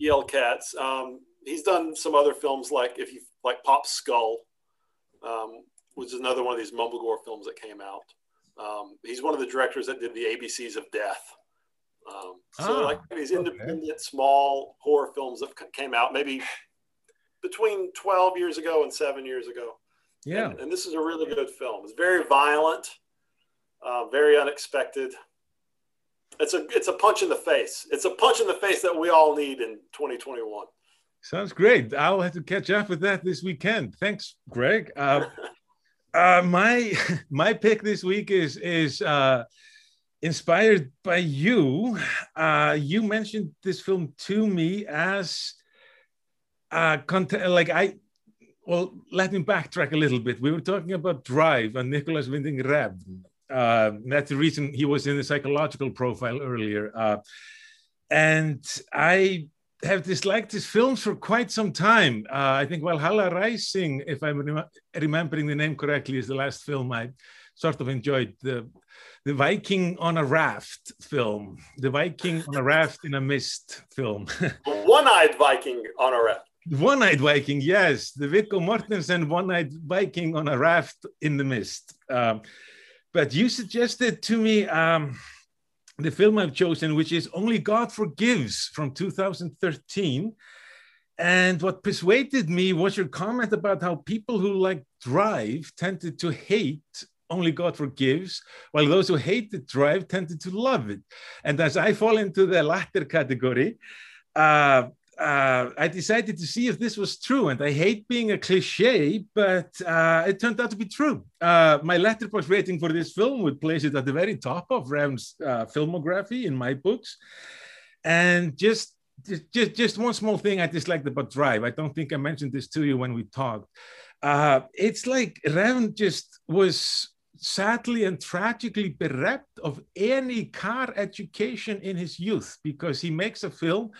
E.L. Katz. Um, he's done some other films like if you like Pop Skull, um, which is another one of these mumblegore films that came out. Um, he's one of the directors that did the ABCs of Death. Um, so Ah, like these okay. independent small horror films that came out maybe between 12 years ago and seven years ago. Yeah. And, and this is a really good film. It's very violent, uh, very unexpected. It's a it's a punch in the face. It's a punch in the face that we all need in 2021. Sounds great. I'll have to catch up with that this weekend. Thanks, Greg. Uh, uh, my <laughs> my pick this week is is uh, inspired by you. Uh, you mentioned this film to me as uh, content, like I. Well, let me backtrack a little bit. We were talking about Drive and Nicolas Winding Refn. Uh, that's the reason he was in the psychological profile earlier. And I have disliked his films for quite some time. Uh, I think Valhalla Rising, if I'm rem remembering the name correctly, is the last film I sort of enjoyed. The, the Viking on a raft film, the Viking on a raft in a mist film. <laughs> One-eyed Viking on a raft. One-eyed Viking, yes, the Viggo Mortensen one-eyed Viking on a raft in the mist. Um, but you suggested to me um, the film I've chosen, which is Only God Forgives from 2013. And what persuaded me was your comment about how people who like Drive tended to hate Only God Forgives, while those who hated Drive tended to love it. And as I fall into the latter category, uh, uh, I decided to see if this was true. And I hate being a cliche, but uh, it turned out to be true. Uh, my Letterboxd rating for this film would place it at the very top of Refn's uh, filmography in my books. And just, just, just one small thing I disliked about Drive. I don't think I mentioned this to you when we talked. Uh, it's like Refn just was sadly and tragically bereft of any car education in his youth because he makes a film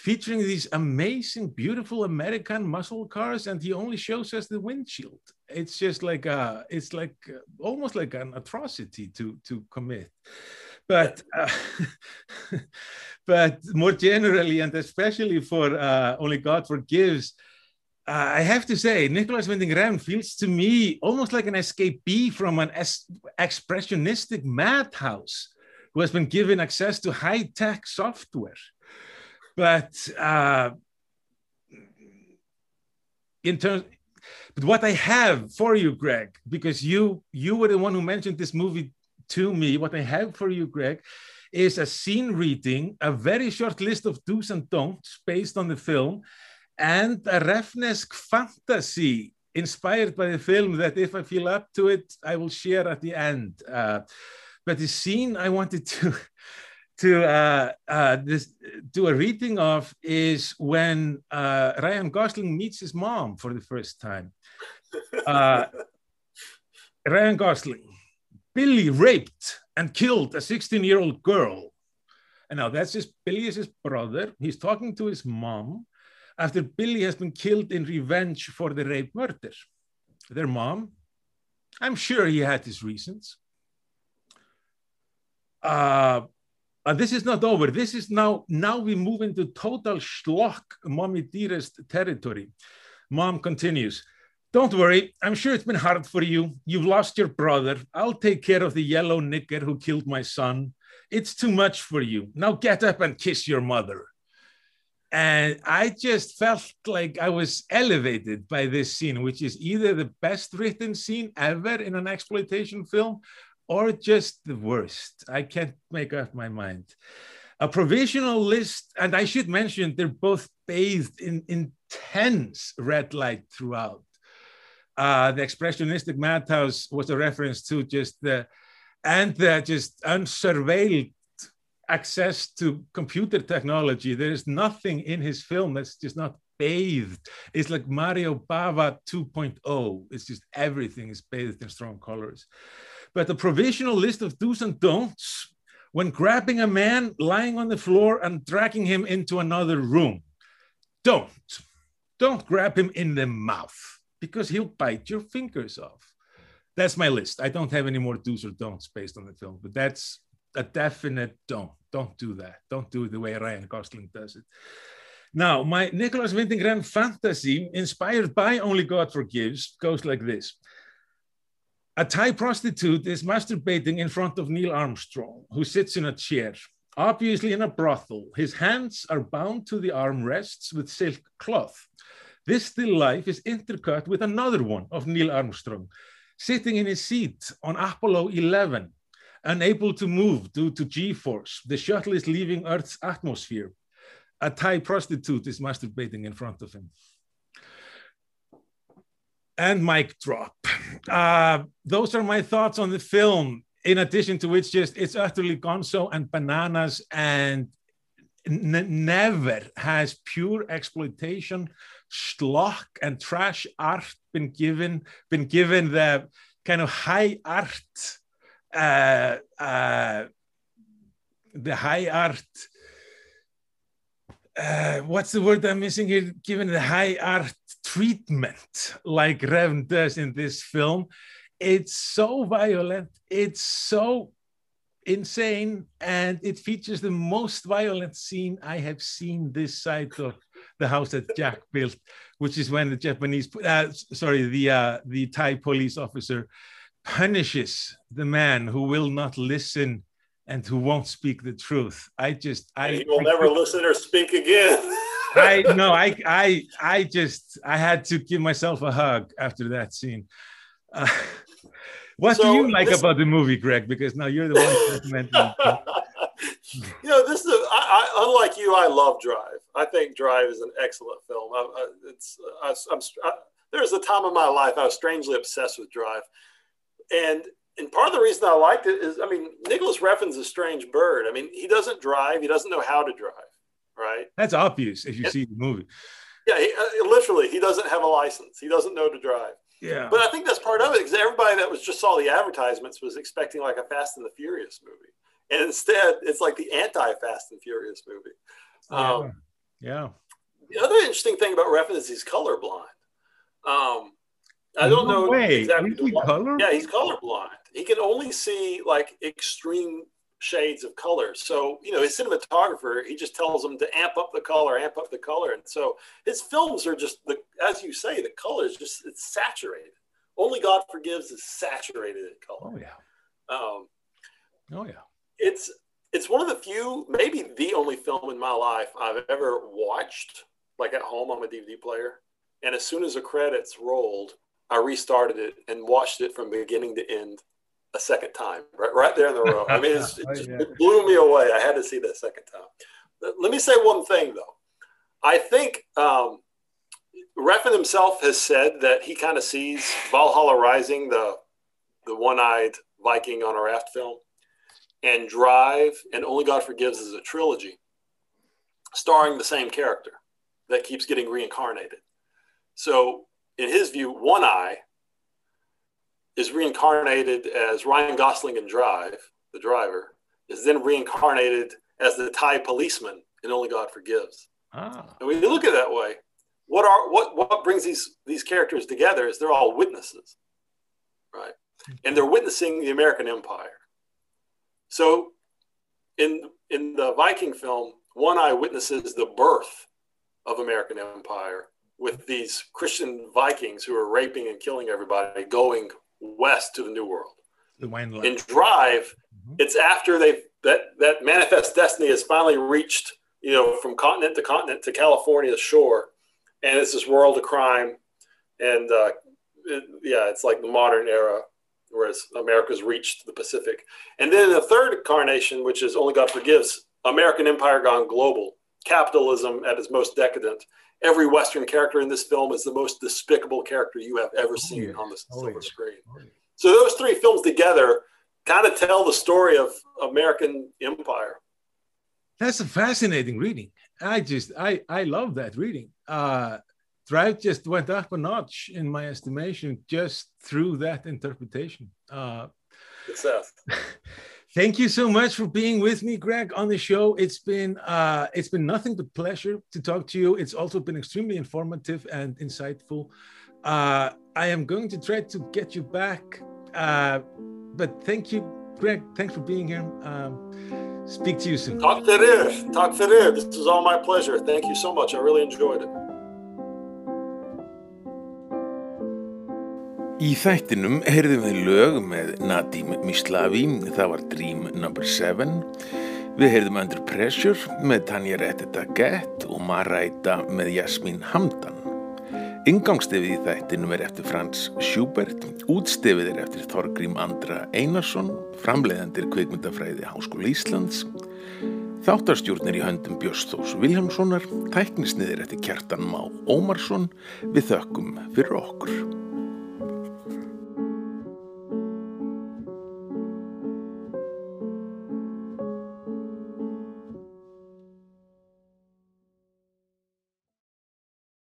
featuring these amazing, beautiful American muscle cars, and he only shows us the windshield. It's just like a, it's like uh, almost like an atrocity to to commit. But uh, <laughs> but more generally, and especially for uh, Only God Forgives, uh, I have to say, Nicolas Winding Refn feels to me almost like an escapee from an expressionistic madhouse who has been given access to high-tech software but uh, in terms but what i have for you greg because you you were the one who mentioned this movie to me what i have for you greg is a scene reading a very short list of do's and don'ts based on the film and a refnesque fantasy inspired by the film that if i feel up to it i will share at the end. Uh, but the scene i wanted to <laughs> to uh, uh, this do a reading of is when uh, Ryan Gosling meets his mom for the first time. Uh, <laughs> Ryan Gosling, Billy raped and killed a 16-year-old girl. And now that's his Billy is his brother. He's talking to his mom after Billy has been killed in revenge for the rape murder. Their mom, I'm sure he had his reasons. Uh, and this is not over. This is now, now we move into total schlock, mommy dearest territory. Mom continues, don't worry, I'm sure it's been hard for you. You've lost your brother. I'll take care of the yellow nigger who killed my son. It's too much for you. Now get up and kiss your mother. And I just felt like I was elevated by this scene, which is either the best written scene ever in an exploitation film or just the worst. I can't make up my mind. A provisional list, and I should mention they're both bathed in intense red light throughout. Uh, the expressionistic madhouse was a reference to just the and the just unsurveilled access to computer technology. There is nothing in his film that's just not bathed. It's like Mario Bava 2.0. It's just everything is bathed in strong colors but the provisional list of do's and don'ts when grabbing a man lying on the floor and dragging him into another room. Don't. Don't grab him in the mouth because he'll bite your fingers off. That's my list. I don't have any more do's or don'ts based on the film, but that's a definite don't. Don't do that. Don't do it the way Ryan Gosling does it. Now, my Nicolas Winding fantasy, inspired by Only God Forgives, goes like this. A Thai prostitute is masturbating in front of Neil Armstrong, who sits in a chair, obviously in a brothel. His hands are bound to the armrests with silk cloth. This still life is intercut with another one of Neil Armstrong, sitting in his seat on Apollo 11, unable to move due to G-force. The shuttle is leaving Earth's atmosphere. A Thai prostitute is masturbating in front of him and mic drop. Uh, those are my thoughts on the film. in addition to which, just it's utterly gonzo and bananas and n- never has pure exploitation, schlock and trash art been given been given the kind of high art, uh, uh, the high art. Uh, what's the word I'm missing here? Given the high art treatment, like Refn does in this film, it's so violent, it's so insane, and it features the most violent scene I have seen this side of the house that Jack built, which is when the Japanese, uh, sorry, the uh, the Thai police officer punishes the man who will not listen and who won't speak the truth. I just, I he will I never listen or speak again. <laughs> I no, I I I just I had to give myself a hug after that scene. Uh, what do you like this- about the movie, Greg? Because now you're the one recommending. it. <laughs> you know, this is a, I, I, unlike you. I love Drive. I think Drive is an excellent film. I, I, it's I, I'm I, there was a time in my life I was strangely obsessed with Drive, and and part of the reason I liked it is I mean Nicolas Refn's a strange bird. I mean he doesn't drive. He doesn't know how to drive. Right? That's obvious if you see the movie. Yeah. He, uh, literally, he doesn't have a license. He doesn't know to drive. Yeah. But I think that's part of it because everybody that was just saw the advertisements was expecting like a Fast and the Furious movie, and instead it's like the anti-Fast and Furious movie. Um, yeah. the other interesting thing about Refn is he's colorblind. Um, I don't No know way. exactly. Is he color? Yeah, he's colorblind. He can only see like extreme shades of color. So you know, his cinematographer, he just tells him to amp up the color, amp up the color, and so his films are just the, as you say, the color is just it's saturated. Only God Forgives is saturated in color. Oh yeah. Um, Oh yeah. it's it's one of the few, maybe the only film in my life I've ever watched, like at home on a DVD player. And as soon as the credits rolled, I restarted it and watched it from beginning to end a second time, right, right there in the room. I mean, it's, <laughs> it, Oh, just, it blew me away. I had to see that second time. Let- me say one thing though. I think um, Refn himself has said that he kind of sees Valhalla Rising, the the one-eyed Viking on a raft film, and Drive and Only God Forgives is a trilogy starring the same character that keeps getting reincarnated. So, in his view, One Eye is reincarnated as Ryan Gosling in Drive, the driver, is then reincarnated as the Thai policeman in Only God Forgives. Ah. And when you look at it that way, what are what what brings these these characters together is they're all witnesses, right? And they're witnessing the American Empire. So, in in the Viking film, one eye witnesses the birth of American Empire with these Christian Vikings who are raping and killing everybody, going west to the New World. The in drive Mhm. it's after they've that that manifest destiny has finally reached you know from continent to continent to california's shore and it's this world of crime and uh, it- yeah it's like the modern era whereas america's reached the pacific. And then the third incarnation which is only god forgives american empire gone global capitalism at its most decadent every western character in this film is the most despicable character you have ever seen yeah. on the Oh, silver yeah. screen Oh, yeah. so those three films together kind of tell the story of American empire. That's a fascinating reading. I just I I love that reading. Uh Drive just went up a notch in my estimation just through that interpretation. Uh Success. <laughs> Thank you so much for being with me, Greg, on the show. It's been uh, it's been nothing but pleasure to talk to you. It's also been extremely informative and insightful. Uh, I am going to try to get you back, uh, but thank you, Greg. Thanks for being here. Um, speak to you soon. Talk it. Talk it. This is all my pleasure. Thank you so much. I really enjoyed it. Í þættinum heyrðum við lög með Nadim Mislavi, það var Dream No. 7. Við heyrðum Under Pressure með Tanja Retteta Gett og Maraita með Jasmín Hamdan. Ingangsstefið í þættinum er eftir Frans Schubert, útstefið er eftir Þorgrím Andra Einarsson, framleiðandir kvikmyndafræði Háskóla Íslands, Þáttarstjórnir í höndum Björns Þós Viljámssonar, tæknisniðir eftir Kjartan Má Ómarsson, við þökkum fyrir okkur.